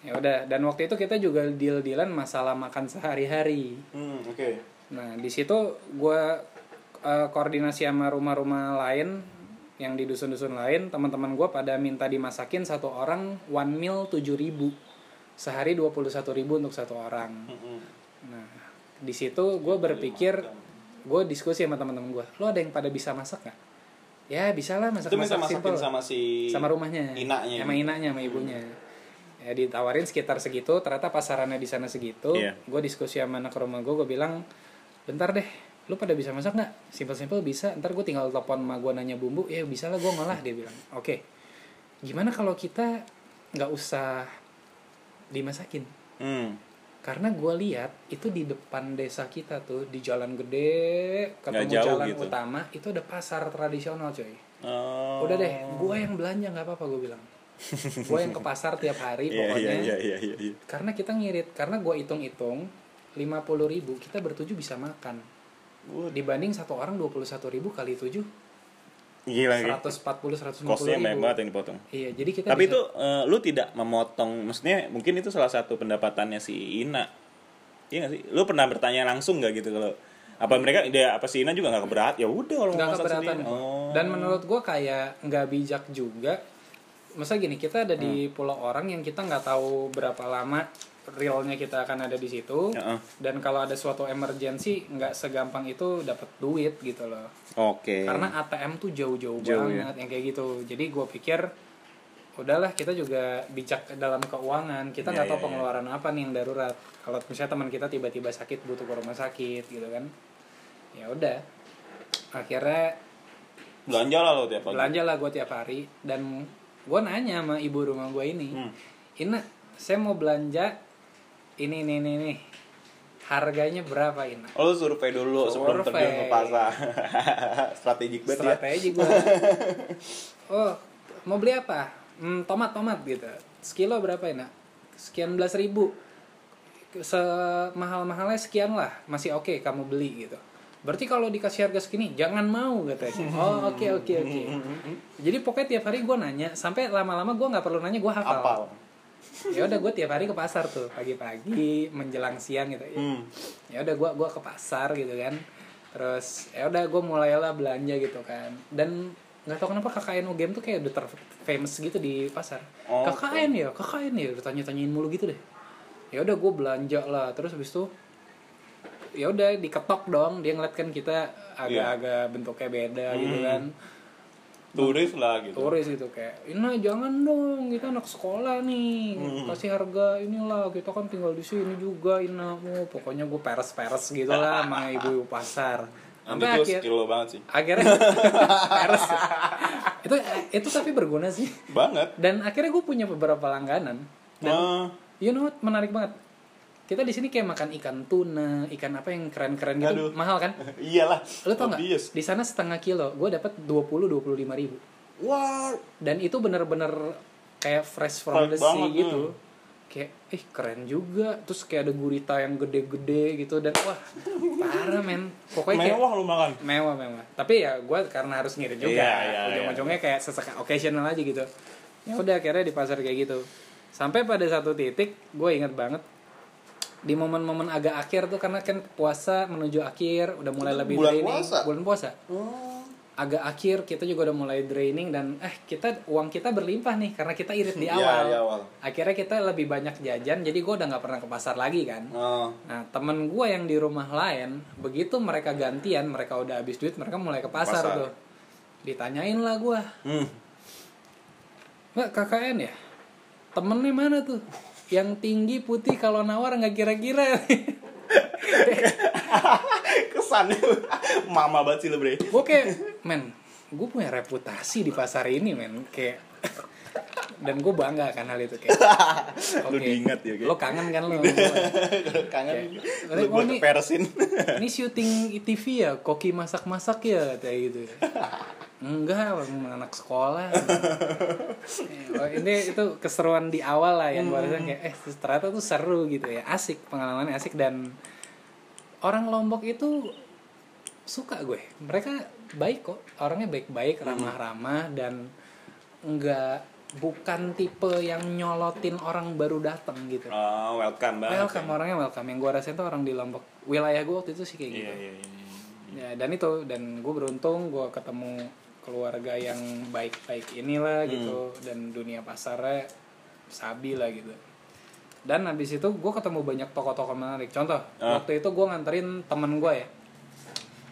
Speaker 2: Ya udah. Dan waktu itu kita juga deal-dealan masalah makan sehari-hari.
Speaker 3: Hmm, oke.
Speaker 2: Nah, di situ gue eh, koordinasi sama rumah-rumah lain yang di dusun-dusun lain, teman-teman gue pada minta dimasakin satu orang one meal 7000 sehari 21.000 untuk satu orang.
Speaker 3: Mm-mm.
Speaker 2: Nah, di situ gue berpikir, gue diskusi sama teman-teman gue, lo ada yang pada bisa masak nggak? Ya bisa lah masak masak simple
Speaker 3: sama si
Speaker 2: sama rumahnya.
Speaker 3: inaknya.
Speaker 2: sama inaknya sama ibunya. Ya ditawarin sekitar segitu ternyata pasarannya di sana segitu.
Speaker 3: Iya.
Speaker 2: gue diskusi sama anak rumah gue gue bilang bentar deh lu pada bisa masak nggak? Simpel simpel bisa ntar gue tinggal telepon sama gue nanya bumbu. Ya bisa lah gue ngolah dia bilang. Oke gimana kalau kita nggak usah dimasakin?
Speaker 3: Hmm.
Speaker 2: Karena gue lihat itu di depan desa kita tuh di jalan gede ketemu
Speaker 3: jauh
Speaker 2: jalan
Speaker 3: gitu.
Speaker 2: utama itu ada pasar tradisional coy
Speaker 3: Oh.
Speaker 2: udah deh gue yang belanja nggak apa-apa gue bilang gue yang ke pasar tiap hari
Speaker 3: Iya
Speaker 2: pokoknya
Speaker 3: iya iya iya iya.
Speaker 2: karena kita ngirit karena gue hitung-hitung 50.000 ribu kita bertujuh bisa makan
Speaker 3: Wah,
Speaker 2: dibanding satu orang 21.000 ribu kali tujuh
Speaker 3: Gila lagi.
Speaker 2: 140 150
Speaker 3: Kosnya banyak banget yang dipotong.
Speaker 2: iya jadi kita
Speaker 3: Tapi
Speaker 2: bisa-
Speaker 3: itu eh, lu tidak memotong, maksudnya mungkin itu salah satu pendapatannya si Ina. Iya gak sih? Lu pernah bertanya langsung gak gitu kalau apa mereka dia apa si Ina juga gak keberat? Ya udah kalau
Speaker 2: nggak keberatan
Speaker 3: sendiri. Oh.
Speaker 2: dan menurut gue kayak nggak bijak juga masa gini kita ada
Speaker 3: Hmm.
Speaker 2: di pulau orang yang kita nggak tahu berapa lama realnya kita akan ada di situ
Speaker 3: Heeh.
Speaker 2: dan kalau ada suatu emergency nggak segampang itu dapat duit gitu loh
Speaker 3: Oke.
Speaker 2: karena ATM tuh jauh-jauh
Speaker 3: Jauh,
Speaker 2: banget yang kayak gitu jadi gue pikir udahlah kita juga bijak dalam keuangan kita nggak tahu
Speaker 3: iya, iya.
Speaker 2: pengeluaran apa nih yang darurat kalau misalnya teman kita tiba-tiba sakit butuh ke rumah sakit gitu kan ya udah akhirnya
Speaker 3: belanja lah lo tiap pagi.
Speaker 2: belanja lah gue tiap hari dan gue nanya sama ibu rumah gue ini
Speaker 3: Hmm.
Speaker 2: Ina saya mau belanja ini ini ini nih harganya berapa Ina?
Speaker 3: Oh, lu survei dulu sebelum
Speaker 2: Survei.
Speaker 3: terjun ke pasar. Strategik banget ya.
Speaker 2: strategi gue oh mau beli apa? Hmm, tomat tomat gitu. Sekilo berapa Ina? Sekian belas ribu. Semahal mahalnya sekian lah. Masih oke kamu beli gitu. Berarti kalau dikasih harga segini jangan mau katanya. Oh oke oke oke. Jadi pokoknya tiap hari gue nanya. Sampai lama-lama gue nggak perlu nanya gue hafal.
Speaker 3: Apal.
Speaker 2: Ya udah gue tiap hari ke pasar tuh pagi-pagi menjelang siang gitu.
Speaker 3: Hmm.
Speaker 2: ya udah gue gua ke pasar gitu kan. Terus ya udah gue mulailah belanja gitu kan. Dan nggak tahu kenapa KKN UGM tuh kayak udah ter famous gitu di pasar.
Speaker 3: Oh,
Speaker 2: KKN ya KKN ya udah tanya tanyain mulu gitu deh. Ya udah gue belanja lah. Terus habis itu ya udah diketok dong. Dia ngeliat kan kita agak-agak bentuknya beda gitu kan
Speaker 3: turis lah gitu.
Speaker 2: turis gitu. Kayak ini jangan dong kita anak sekolah nih. Kasih harga inilah kita kan tinggal di sini juga Ina oh, pokoknya gue peres peres gitu lah sama ibu pasar.
Speaker 3: Nanti
Speaker 2: sampai akhir
Speaker 3: skill lo banget sih.
Speaker 2: akhirnya peres. Itu itu tapi berguna sih.
Speaker 3: Banget.
Speaker 2: Dan akhirnya gue punya beberapa langganan. Dan
Speaker 3: Ah,
Speaker 2: you know what? Menarik banget kita di sini kayak makan ikan tuna ikan apa yang keren-keren gitu
Speaker 3: Aduh.
Speaker 2: mahal kan?
Speaker 3: Iyalah
Speaker 2: lu tau nggak? di sana setengah kilo gue dapat 20 25 lima ribu.
Speaker 3: Wah
Speaker 2: dan itu bener-bener kayak fresh from
Speaker 3: Fresh
Speaker 2: the sea
Speaker 3: banget,
Speaker 2: gitu. kayak eh keren juga. Terus kayak ada gurita yang gede-gede gitu dan wah parah men. Pokoknya kayak
Speaker 3: mewah lu makan?
Speaker 2: Mewah mewah. Tapi ya gue karena harus ngirit juga.
Speaker 3: Iya, iya,
Speaker 2: ujung-ujungnya kayak sesekali occasional aja gitu. Ya udah akhirnya di pasar kayak gitu. Sampai pada satu titik gue inget banget di momen-momen agak akhir tuh karena kan puasa menuju akhir udah mulai
Speaker 3: Itu
Speaker 2: lebih
Speaker 3: bulan
Speaker 2: draining
Speaker 3: puasa?
Speaker 2: bulan puasa
Speaker 3: oh.
Speaker 2: agak akhir kita juga udah mulai draining dan eh kita uang kita berlimpah nih karena kita irit di
Speaker 3: Iya,
Speaker 2: awal.
Speaker 3: di awal.
Speaker 2: Akhirnya kita lebih banyak jajan jadi gue udah nggak pernah ke pasar lagi kan.
Speaker 3: Oh.
Speaker 2: Nah temen gue yang di rumah lain begitu mereka gantian mereka udah habis duit mereka mulai ke pasar,
Speaker 3: Pasar.
Speaker 2: tuh. Ditanyain lah gue,
Speaker 3: Hmm.
Speaker 2: mbak KKN ya temennya mana tuh? Yang tinggi putih kalau nawar nggak kira-kira.
Speaker 3: kesannya mama banget sih lo bre.
Speaker 2: Gue kayak men gue punya reputasi di pasar ini men. Kayak dan gue bangga kan hal itu kayak
Speaker 3: Lu
Speaker 2: oke,
Speaker 3: diingat ya, kayak.
Speaker 2: lo kangen kan lo
Speaker 3: kangen. Lu
Speaker 2: oh,
Speaker 3: gue
Speaker 2: ini- syuting TV ya koki masak-masak ya kayak gitu enggak emang anak sekolah. Eh, ini itu keseruan di awal lah yang gue rasain kayak eh ternyata tuh seru gitu ya. Asik pengalamannya asik dan orang Lombok itu suka gue. Mereka baik kok orangnya baik-baik ramah-ramah dan enggak bukan tipe yang nyolotin orang baru datang gitu.
Speaker 3: Oh, welcome banget
Speaker 2: welcome orangnya welcome. Yang gue rasain tuh orang di Lombok wilayah gue waktu itu sih kayak gitu.
Speaker 3: iya iya iya. Iya.
Speaker 2: ya dan itu dan gue beruntung gue ketemu keluarga yang baik-baik inilah
Speaker 3: Hmm.
Speaker 2: gitu dan dunia pasarnya sabi lah gitu. Dan habis itu gue ketemu banyak tokoh-tokoh menarik. Contoh
Speaker 3: Ah.
Speaker 2: waktu itu gue nganterin temen gue ya.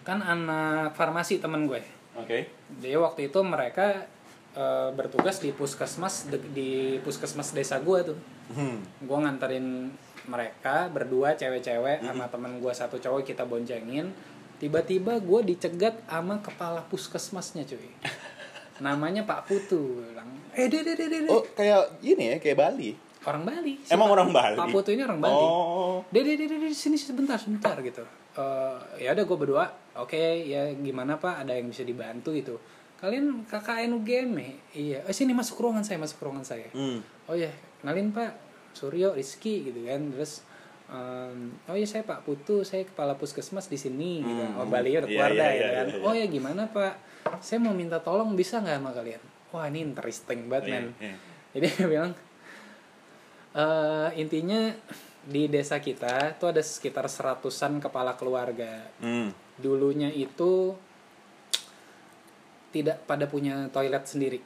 Speaker 2: Kan anak farmasi temen gue
Speaker 3: oke.
Speaker 2: Jadi waktu itu mereka eh, bertugas di puskesmas de- di puskesmas desa gue tuh.
Speaker 3: Hmm.
Speaker 2: gue nganterin mereka berdua cewek-cewek sama temen gue satu cowok kita boncengin tiba-tiba gue dicegat sama kepala puskesmasnya cuy. Namanya Pak Putu bilang. Eh deh deh deh deh deh."
Speaker 3: oh kayak gini ya kayak Bali.
Speaker 2: Orang Bali. Si
Speaker 3: emang
Speaker 2: Pak-
Speaker 3: orang Bali?
Speaker 2: Pak Putu ini orang Bali.
Speaker 3: Oh.
Speaker 2: Deh deh deh deh deh, sini sebentar sebentar gitu. Eh, ya udah gue berdua oke ya gimana pak? Ada yang bisa dibantu gitu. Kalian KKN UGM ya? iya. Eh, sini masuk ruangan saya masuk ruangan saya.
Speaker 3: Hmm.
Speaker 2: oh ya kenalin pak. Suryo Rizky gitu kan. Terus em, oh ya saya Pak Putu saya kepala puskesmas di sini gitu
Speaker 3: Hmm.
Speaker 2: oh Bali udah
Speaker 3: Iya,
Speaker 2: keluar
Speaker 3: iya,
Speaker 2: dah
Speaker 3: iya,
Speaker 2: gitu kan
Speaker 3: iya, iya.
Speaker 2: oh ya gimana pak saya mau minta tolong bisa nggak sama kalian wah ini interesting banget men
Speaker 3: Iya, iya.
Speaker 2: jadi dia bilang eh intinya di desa kita tuh ada sekitar seratusan kepala keluarga
Speaker 3: Hmm.
Speaker 2: dulunya itu tidak pada punya toilet sendiri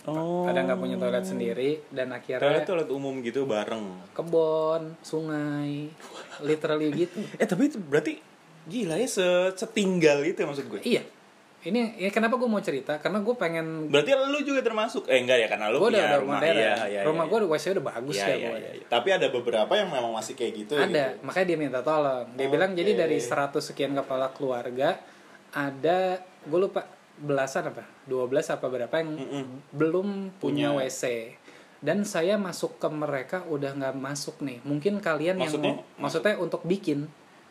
Speaker 3: Oh.
Speaker 2: pada nggak punya toilet sendiri dan
Speaker 3: Toilet
Speaker 2: akhirnya
Speaker 3: toilet umum gitu bareng.
Speaker 2: kebon sungai literally gitu
Speaker 3: Eh tapi itu berarti gila ya se- setinggal itu ya maksud gue.
Speaker 2: iya ini ya kenapa gue mau cerita karena gue pengen
Speaker 3: Berarti lu juga termasuk eh enggak ya karena lu
Speaker 2: udah
Speaker 3: punya
Speaker 2: udah
Speaker 3: rumah
Speaker 2: modern
Speaker 3: iya, iya,
Speaker 2: rumah
Speaker 3: iya.
Speaker 2: gue WC udah bagus
Speaker 3: Iya,
Speaker 2: ya
Speaker 3: iya,
Speaker 2: gue
Speaker 3: iya, iya. Tapi ada beberapa yang memang masih kayak gitu
Speaker 2: ada
Speaker 3: gitu.
Speaker 2: makanya dia minta tolong dia bilang jadi dari 100 sekian kepala keluarga ada gue lupa belasan apa 12 apa berapa yang belum punya,
Speaker 3: Punya.
Speaker 2: WC dan saya masuk ke mereka udah nggak masuk nih mungkin kalian
Speaker 3: Maksudnya?
Speaker 2: yang mau maksudnya untuk bikin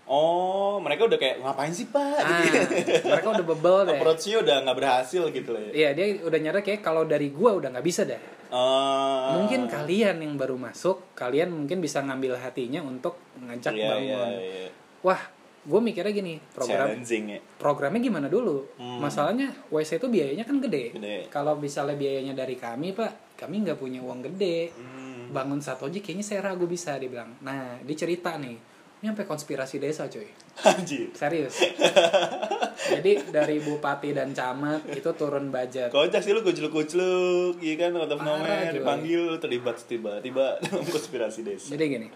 Speaker 3: Oh, mereka udah kayak ngapain sih, Pak?
Speaker 2: ah,
Speaker 3: Gitu.
Speaker 2: mereka udah bebel deh
Speaker 3: Approach-nya udah nggak berhasil gitu loh ya.
Speaker 2: Iya dia udah nyadar kayak kalau dari gua udah nggak bisa dah.
Speaker 3: Ah.
Speaker 2: Mungkin kalian yang baru masuk, kalian mungkin bisa ngambil hatinya untuk ngajak
Speaker 3: Iya,
Speaker 2: bangun.
Speaker 3: iya, iya.
Speaker 2: Wah, gue mikirnya gini, program
Speaker 3: ya.
Speaker 2: programnya gimana dulu?
Speaker 3: Hmm.
Speaker 2: Masalahnya WC itu biayanya kan gede.
Speaker 3: Gede.
Speaker 2: Kalau misalnya biayanya dari kami pak, kami nggak punya uang gede.
Speaker 3: Hmm.
Speaker 2: Bangun satu aja kayaknya saya ragu bisa dia bilang. Nah, dia cerita nih. Ini sampai konspirasi desa cuy.
Speaker 3: Anjir.
Speaker 2: Serius. Jadi dari bupati dan camat itu turun budget.
Speaker 3: Kocak sih lu kucluk-kucluk, iya kan, out of nowhere, dipanggil, terlibat tiba-tiba dalam konspirasi desa.
Speaker 2: Jadi gini.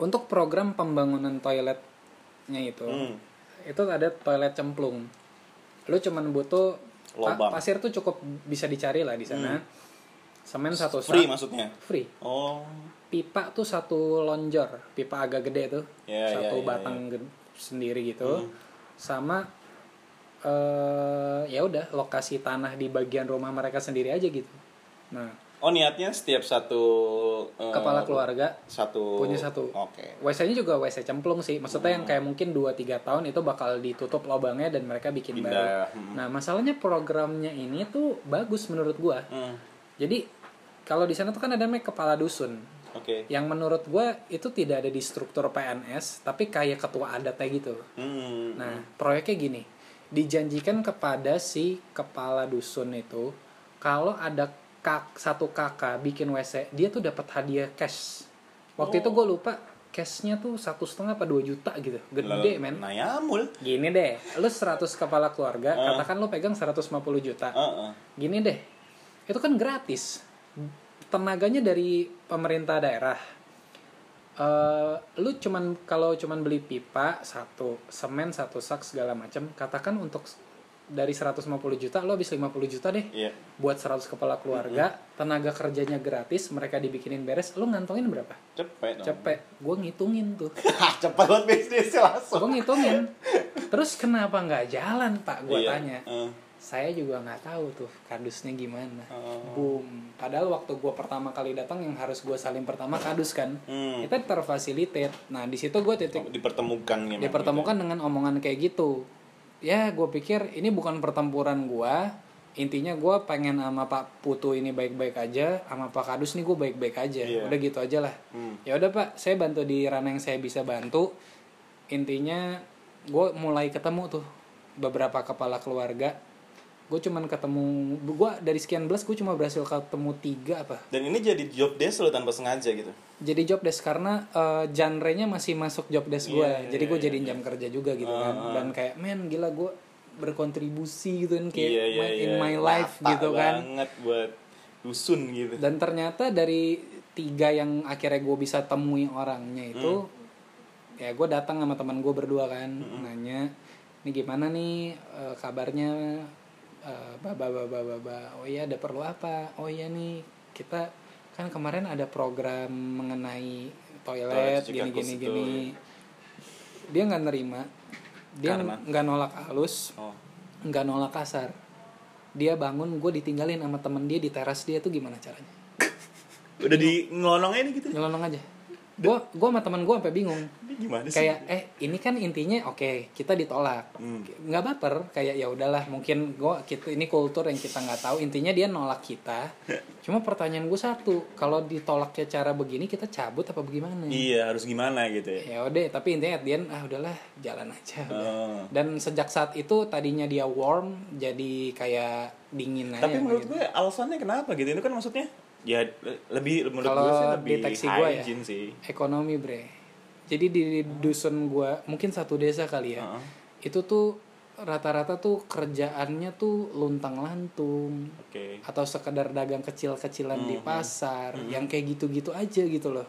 Speaker 2: Untuk program pembangunan toiletnya itu,
Speaker 3: Hmm.
Speaker 2: itu ada toilet cemplung. Lu cuman butuh pa- pasir tuh cukup bisa dicari lah di sana. Semen satu
Speaker 3: Free
Speaker 2: sak,
Speaker 3: maksudnya?
Speaker 2: free.
Speaker 3: Oh,
Speaker 2: Pipa tuh satu lonjor, pipa agak gede tuh,
Speaker 3: Ya,
Speaker 2: satu
Speaker 3: ya, ya,
Speaker 2: batang ged- sendiri gitu.
Speaker 3: Hmm.
Speaker 2: Sama eh ya udah lokasi tanah di bagian rumah mereka sendiri aja gitu. Nah,
Speaker 3: oh niatnya setiap satu eh,
Speaker 2: kepala keluarga
Speaker 3: satu
Speaker 2: punya satu.
Speaker 3: Oke.
Speaker 2: WC-nya juga WC cemplung sih. Maksudnya
Speaker 3: Hmm.
Speaker 2: yang kayak mungkin 2-3 tahun itu bakal ditutup lubangnya dan mereka bikin baru.
Speaker 3: Pindah. Hmm.
Speaker 2: Nah, masalahnya programnya ini tuh bagus menurut gua.
Speaker 3: Hmm.
Speaker 2: Jadi kalau di sana tuh kan ada namanya kepala dusun.
Speaker 3: Oke.
Speaker 2: Yang menurut gua itu tidak ada di struktur PNS, tapi kayak ketua adatnya gitu.
Speaker 3: Hmm.
Speaker 2: Nah, proyeknya gini. Dijanjikan kepada si kepala dusun itu kalau ada kak, satu kakak bikin WC, dia tuh dapat hadiah cash. Waktu itu gue lupa cashnya tuh satu setengah apa dua juta gitu, gede men.
Speaker 3: Nah, yamul.
Speaker 2: Gini deh, lu 100 kepala keluarga,
Speaker 3: Ah.
Speaker 2: katakan lu pegang 150 juta.
Speaker 3: Heeh.
Speaker 2: Gini deh, itu kan gratis. Tenaganya dari pemerintah daerah. Eh, lu cuman kalau cuman beli pipa satu, semen satu sak segala macam, katakan untuk dari 150 juta lo habis 50 juta deh
Speaker 3: Iya.
Speaker 2: buat 100 kepala keluarga, tenaga kerjanya gratis, mereka dibikinin beres, lu ngantongin berapa?
Speaker 3: Cepet dong.
Speaker 2: Cepet, gue ngitungin tuh.
Speaker 3: Cepet banget bisnis langsung.
Speaker 2: gue ngitungin. Terus kenapa nggak jalan pak? Gue
Speaker 3: Iya.
Speaker 2: tanya.
Speaker 3: Eh.
Speaker 2: Saya juga nggak tahu tuh kardusnya gimana.
Speaker 3: Oh.
Speaker 2: Boom. Padahal waktu gue pertama kali datang yang harus gue saling pertama kardus kan.
Speaker 3: Hmm.
Speaker 2: Kita terfasilitate. Nah di situ gue titik
Speaker 3: dipertemukan gitu.
Speaker 2: dipertemukan dengan omongan kayak gitu. Ya gue pikir ini bukan pertempuran gue. Intinya gue pengen sama Pak Putu ini baik-baik aja, sama Pak Kadus nih gue baik-baik aja.
Speaker 3: Iya.
Speaker 2: Udah gitu aja lah.
Speaker 3: Hmm.
Speaker 2: Ya udah Pak, saya bantu di ranah yang saya bisa bantu. Intinya gue mulai ketemu tuh beberapa kepala keluarga. Gue cuman ketemu, gue dari sekian belas gue cuma berhasil ketemu tiga apa.
Speaker 3: Dan ini jadi job desk lo tanpa sengaja gitu.
Speaker 2: Jadi job desk karena eh, genre-nya masih masuk job desk gue.
Speaker 3: Iya, iya,
Speaker 2: Jadi gue
Speaker 3: iya,
Speaker 2: jadiin jam kerja juga gitu
Speaker 3: Ah,
Speaker 2: kan.
Speaker 3: ah.
Speaker 2: Dan kayak men gila gue berkontribusi gitu kan kayak
Speaker 3: iya, iya,
Speaker 2: my- in
Speaker 3: iya.
Speaker 2: my life
Speaker 3: Nyata
Speaker 2: gitu kan.
Speaker 3: banget buat dusun gitu.
Speaker 2: Dan ternyata dari tiga yang akhirnya gue bisa temui orangnya itu,
Speaker 3: Hmm.
Speaker 2: ya gue datang sama teman gue berdua kan, nanya, ini gimana nih eh, kabarnya, eh, baba baba baba, oh iya ada perlu apa? Oh iya nih kita kan kemarin ada program mengenai toilet
Speaker 3: Toilet
Speaker 2: gini gini
Speaker 3: itu,
Speaker 2: gini.
Speaker 3: ya.
Speaker 2: Dia nggak nerima, dia nggak nolak halus,
Speaker 3: Oh.
Speaker 2: nggak nolak kasar. Dia bangun, gue ditinggalin sama temen dia di teras dia tuh gimana caranya?
Speaker 3: Udah di ngelonongnya nih gitu.
Speaker 2: nyelonong aja gue gue sama teman gue sampai bingung
Speaker 3: gimana sih?
Speaker 2: kayak eh ini kan intinya oke kita ditolak
Speaker 3: Hmm.
Speaker 2: nggak baper kayak ya udahlah mungkin gue kita ini kultur yang kita nggak tahu intinya dia nolak kita cuma pertanyaan gue satu kalau ditolaknya cara begini kita cabut apa bagaimana
Speaker 3: Iya, harus gimana gitu ya.
Speaker 2: ya udah tapi intinya at the end, ah udahlah jalan aja udah.
Speaker 3: Oh.
Speaker 2: dan sejak saat itu tadinya dia warm jadi kayak dingin aja
Speaker 3: Tapi menurut
Speaker 2: gitu.
Speaker 3: gue alasannya kenapa gitu? Itu kan maksudnya ya le- lebih menurut
Speaker 2: Kalau
Speaker 3: gue sih lebih
Speaker 2: deteksi gue ya.
Speaker 3: sih.
Speaker 2: ekonomi bre jadi di dusun gua mungkin satu desa kali ya
Speaker 3: Heeh.
Speaker 2: itu tuh rata-rata tuh kerjaannya tuh luntang lantung
Speaker 3: Oke.
Speaker 2: atau sekedar dagang kecil-kecilan di
Speaker 3: Mhm.
Speaker 2: pasar yang kayak gitu-gitu aja gitu loh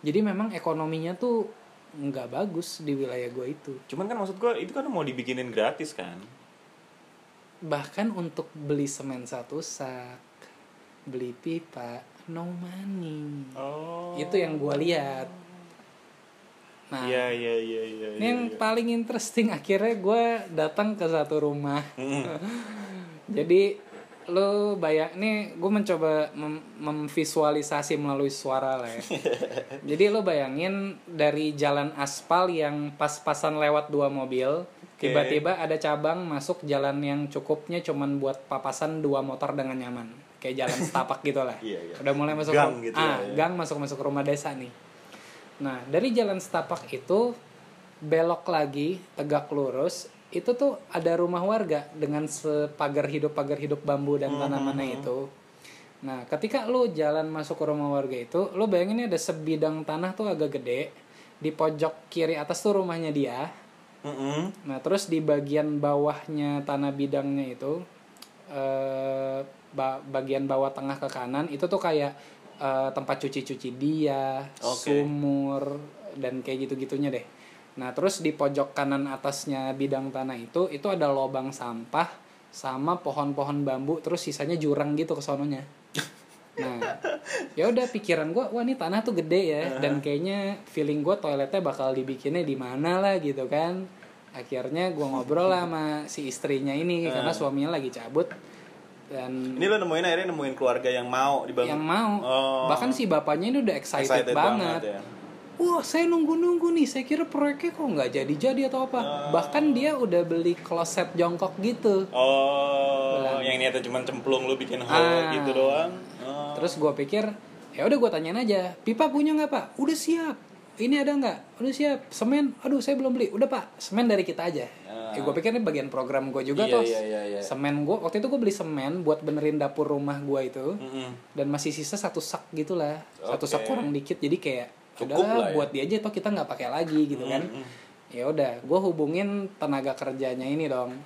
Speaker 2: jadi memang ekonominya tuh nggak bagus di wilayah gua itu
Speaker 3: Cuman kan maksud gue itu kan mau dibikinin gratis kan.
Speaker 2: bahkan untuk beli semen satu sak beli pipa no money
Speaker 3: Oh.
Speaker 2: itu yang gua lihat nah
Speaker 3: Iya iya iya iya.
Speaker 2: Ini yang paling interesting akhirnya gue datang ke satu rumah.
Speaker 3: Mm.
Speaker 2: Jadi lo bayang nih gue mencoba mem- memvisualisasi melalui suara lah ya. Jadi lo bayangin dari jalan aspal yang pas-pasan lewat dua mobil, tiba-tiba ada cabang masuk jalan yang cukupnya cuman buat papasan dua motor dengan nyaman. Kayak jalan setapak gitu lah.
Speaker 3: Iya, iya.
Speaker 2: Udah mulai masuk
Speaker 3: Gang gitu
Speaker 2: ah,
Speaker 3: ya, ya.
Speaker 2: gang masuk-masuk rumah desa nih. Nah, dari jalan setapak itu belok lagi tegak lurus itu tuh ada rumah warga dengan sepagar hidup pagar hidup bambu dan tanamannya itu. Nah, ketika lu jalan masuk ke rumah warga itu, lu bayangin ada sebidang tanah tuh agak gede di pojok kiri atas tuh rumahnya dia
Speaker 3: Mm-mm.
Speaker 2: nah terus di bagian bawahnya tanah bidangnya itu eh ba- bagian bawah tengah ke kanan itu tuh kayak eh, tempat cuci-cuci dia
Speaker 3: Oke.
Speaker 2: sumur dan kayak gitu-gitunya deh. Nah terus di pojok kanan atasnya bidang tanah itu itu ada lubang sampah sama pohon-pohon bambu terus sisanya jurang gitu ke sononya. Nah ya udah pikiran gue wah ini tanah tuh gede ya dan kayaknya feeling gue toiletnya bakal dibikinnya di mana lah gitu kan. Akhirnya gue ngobrol lah sama si istrinya ini karena suaminya lagi cabut dan
Speaker 3: Ini lo nemuin akhirnya nemuin keluarga yang mau dibangun.
Speaker 2: yang mau
Speaker 3: Oh.
Speaker 2: bahkan si bapaknya ini udah excited,
Speaker 3: Excited
Speaker 2: banget,
Speaker 3: ya.
Speaker 2: wah saya nunggu nunggu nih saya kira proyeknya kok nggak jadi jadi atau apa bahkan dia udah beli kloset jongkok gitu
Speaker 3: Oh,
Speaker 2: Belang.
Speaker 3: yang niatnya cuma cemplung lu bikin hole
Speaker 2: Ah.
Speaker 3: gitu doang. Oh.
Speaker 2: Terus gue pikir, ya udah gue tanyain aja, pipa punya nggak pak? Udah siap. Ini ada nggak? Udah siap. Semen? Aduh saya belum beli. Udah pak, semen dari kita aja.
Speaker 3: Ah.
Speaker 2: Ya gue pikir ini bagian program gue juga
Speaker 3: Iya,
Speaker 2: tuh.
Speaker 3: iya, iya, iya.
Speaker 2: Semen gue waktu itu gue beli semen buat benerin dapur rumah gue itu.
Speaker 3: Mm-mm.
Speaker 2: Dan masih sisa satu sak gitulah, satu
Speaker 3: Oke.
Speaker 2: sak kurang dikit. Jadi kayak
Speaker 3: Cukup
Speaker 2: udah
Speaker 3: ya.
Speaker 2: buat dia aja toh kita nggak pakai lagi gitu kan. Ya udah, gue hubungin tenaga kerjanya ini dong.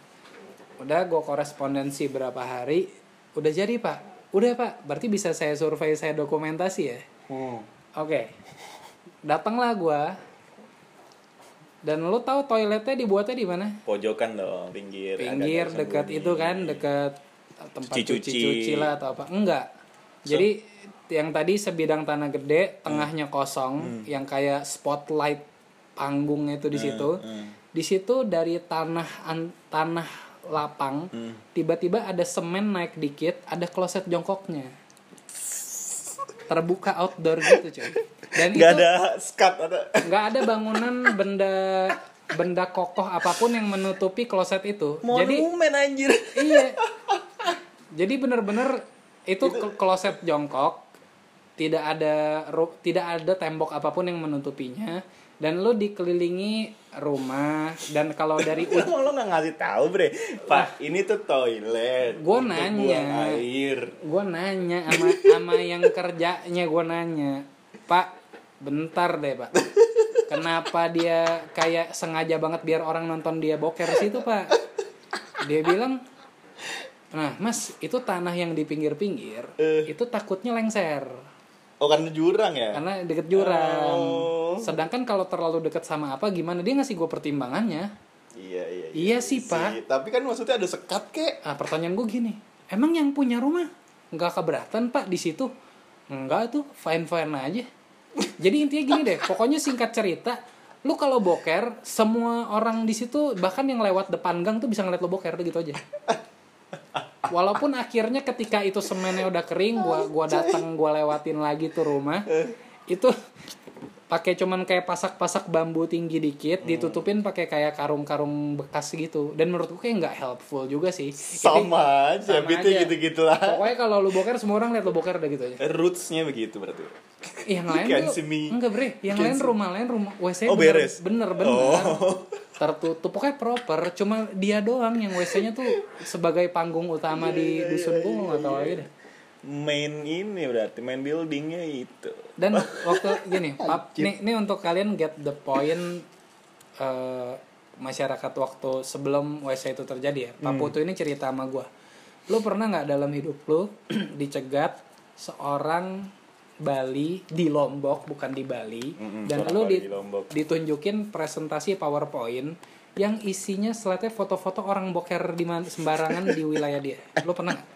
Speaker 2: Udah gue korespondensi berapa hari, udah jadi pak. Udah pak, berarti bisa saya survei, saya dokumentasi ya.
Speaker 3: Hmm.
Speaker 2: Oke, datanglah gue. Dan lu tahu toiletnya dibuatnya di mana?
Speaker 3: Pojokan dong, pinggir.
Speaker 2: Pinggir dekat itu kan, dekat tempat
Speaker 3: Cuci-cuci.
Speaker 2: cuci-cuci lah atau apa? Enggak. Jadi yang tadi sebidang tanah gede, tengahnya kosong, yang kayak spotlight panggungnya itu di situ.
Speaker 3: hmm.
Speaker 2: Di situ dari tanah an- tanah lapang, tiba-tiba ada semen naik dikit, ada kloset jongkoknya. Terbuka outdoor gitu, cuy. Dan
Speaker 3: Gak
Speaker 2: itu
Speaker 3: ada skat ada.
Speaker 2: nggak ada bangunan benda benda kokoh apa pun yang menutupi kloset itu. Jadi
Speaker 3: Monumen anjir.
Speaker 2: iya. Jadi bener-bener itu ke- kloset jongkok, tidak ada tidak ada tembok apa pun yang menutupinya dan lu dikelilingi rumah dan kalau dari
Speaker 3: Emang lo gak ngasih tahu bre? Pak ini tuh toilet untuk
Speaker 2: nanya.
Speaker 3: air.
Speaker 2: Gue nanya sama sama yang kerjanya gue nanya pak bentar deh pak. Kenapa dia kayak sengaja banget biar orang nonton dia boker situ pak? Dia bilang nah mas itu tanah yang di pinggir-pinggir
Speaker 3: Eh.
Speaker 2: itu takutnya lengser
Speaker 3: Oh karena jurang ya
Speaker 2: karena deket jurang
Speaker 3: Oh.
Speaker 2: sedangkan kalau terlalu deket sama apa gimana dia ngasih gue pertimbangannya
Speaker 3: Iya iya
Speaker 2: Iya sih, Pak.
Speaker 3: Tapi kan maksudnya ada sekat kek
Speaker 2: Ah, pertanyaan gue gini, emang yang punya rumah nggak keberatan pak di situ? Enggak tuh, fine fine aja. Jadi intinya gini deh, pokoknya singkat cerita, lu kalau boker, semua orang di situ bahkan yang lewat depan gang tuh bisa ngeliat lu boker, udah gitu aja. Walaupun akhirnya ketika itu semennya udah kering, gua gua datang, gua lewatin lagi tuh rumah, itu pakai cuman kayak pasak-pasak bambu tinggi dikit ditutupin pakai kayak karung-karung bekas gitu. Dan menurutku kayak nggak helpful juga sih.
Speaker 3: Sama aja
Speaker 2: sama
Speaker 3: Beatnya
Speaker 2: aja.
Speaker 3: gitu-gitu lah
Speaker 2: pokoknya kalau lu boker semua orang lihat lu boker udah gitu aja.
Speaker 3: Rootsnya begitu berarti.
Speaker 2: Yang lain tuh enggak bre. Yang lain rumah lain rumah wc
Speaker 3: Oh,
Speaker 2: bener,
Speaker 3: beres?
Speaker 2: bener bener.
Speaker 3: Oh.
Speaker 2: Tertutup. Pokoknya proper cuma dia doang yang wc nya tuh sebagai panggung utama di
Speaker 3: Iya,
Speaker 2: dusun gua nggak tahu lagi deh.
Speaker 3: Main ini berarti Main buildingnya itu.
Speaker 2: Dan waktu gini pap nih nih untuk kalian get the point eh, masyarakat waktu sebelum WC itu terjadi ya. Pak Putu ini cerita sama gue lu pernah nggak dalam hidup lu dicegat seorang Bali di Lombok bukan di Bali.
Speaker 3: Mm-mm,
Speaker 2: dan lu di- ditunjukin presentasi PowerPoint yang isinya slide foto-foto orang boker di mana sembarangan di wilayah dia. Lu pernah nggak?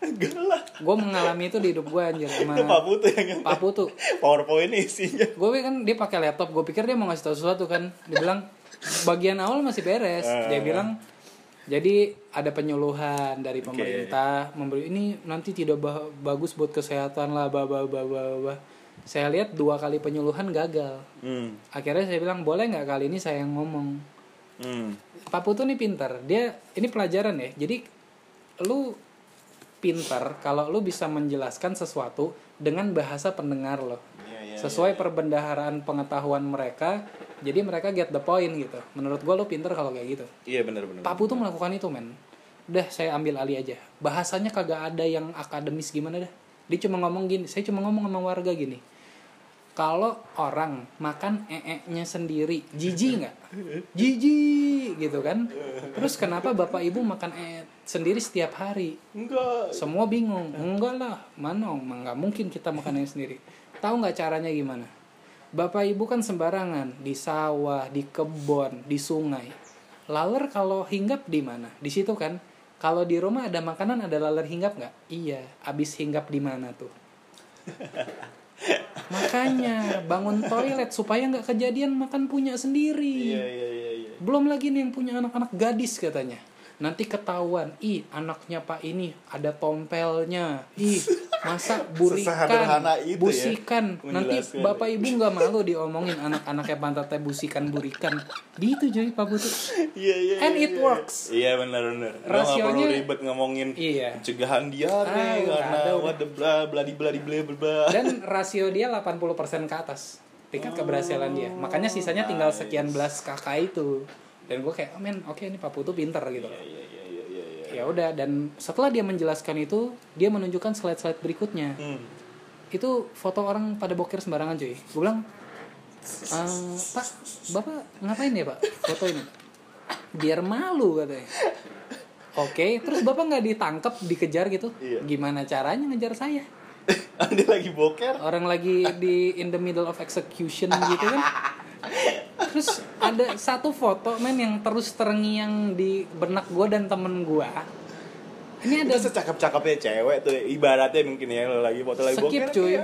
Speaker 3: Enggak lah.
Speaker 2: Gue mengalami itu di hidup gue anjir. Sama
Speaker 3: Itu Pak Putu yang yang
Speaker 2: Pak Putu
Speaker 3: PowerPoint isinya.
Speaker 2: Gue kan dia pakai laptop. Gue pikir dia mau ngasih tahu sesuatu kan. Dia bilang bagian awal masih beres. Dia bilang jadi ada penyuluhan dari pemerintah memberi ini nanti tidak ba- bagus buat kesehatan lah bah bah bah bah bah. saya lihat dua kali penyuluhan gagal
Speaker 3: hmm.
Speaker 2: akhirnya saya bilang boleh nggak kali ini saya yang ngomong
Speaker 3: Hmm.
Speaker 2: Pak Putu nih pinter dia ini pelajaran ya jadi lu pinter kalau lu bisa menjelaskan sesuatu dengan bahasa pendengar lo
Speaker 3: Iya, iya,
Speaker 2: sesuai perbendaharaan pengetahuan mereka jadi mereka get the point gitu. Menurut gua lu pinter kalau kayak gitu.
Speaker 3: Iya benar-benar
Speaker 2: Pak Putu melakukan itu men. Udah saya ambil alih aja. Bahasanya kagak ada yang akademis gimana dah. Dia cuma ngomong gini saya cuma ngomong sama warga gini. Kalau orang makan ee-nya sendiri jijik nggak? Jijik gitu kan? Terus kenapa bapak ibu makan ee sendiri setiap hari?
Speaker 3: Enggak.
Speaker 2: Semua bingung. Enggak lah mana? Nggak mungkin kita makan ee sendiri. Tahu nggak caranya gimana bapak ibu kan sembarangan di sawah di kebun di sungai. Laler kalau hinggap di mana? Di situ kan? Kalau di rumah ada makanan ada laler hinggap nggak? Iya abis hinggap di mana tuh? Makanya bangun toilet supaya nggak kejadian makan punya sendiri.
Speaker 3: Iya iya iya iya.
Speaker 2: Belum lagi nih yang punya anak-anak gadis katanya nanti ketahuan ih anaknya pak ini ada tompelnya. Ih masa burikan
Speaker 3: itu ya,
Speaker 2: busikan. Nanti
Speaker 3: menjelaskan.
Speaker 2: bapak ibu nggak malu diomongin anak-anaknya pantatnya busikan burikan. Gitu jadi pak butuh
Speaker 3: iya iya
Speaker 2: And it
Speaker 3: iya.
Speaker 2: works.
Speaker 3: iya benar benar. Lo nggak perlu
Speaker 2: Rasionya-
Speaker 3: ribet ngomongin
Speaker 2: Iya.
Speaker 3: pencegahan diare
Speaker 2: Ah,
Speaker 3: karena
Speaker 2: ada,
Speaker 3: what the bla bla di bla di bla bla
Speaker 2: dan rasio dia 80% ke atas. Tingkat keberhasilan dia. Makanya sisanya tinggal sekian belas kakak itu dan gue kayak oh men oke ini pak putu pinter gitu.
Speaker 3: Iya iya iya iya iya
Speaker 2: ya udah dan setelah dia menjelaskan itu dia menunjukkan slide-slide berikutnya.
Speaker 3: Hmm.
Speaker 2: itu foto orang pada boker sembarangan cuy. Gue bilang "Eh, pak bapak ngapain ya pak foto ini? Biar malu katanya. Oke terus bapak nggak ditangkap dikejar gitu?
Speaker 3: Iya.
Speaker 2: gimana caranya ngejar saya?
Speaker 3: Ada lagi boker
Speaker 2: orang lagi di in the middle of execution gitu kan terus ada satu foto men yang terus terngiang di benak gue dan temen gue ini
Speaker 3: itu
Speaker 2: ada
Speaker 3: secakep-cakepnya cewek tuh ibaratnya mungkin ya lo lagi foto lagi
Speaker 2: Skip, cuy.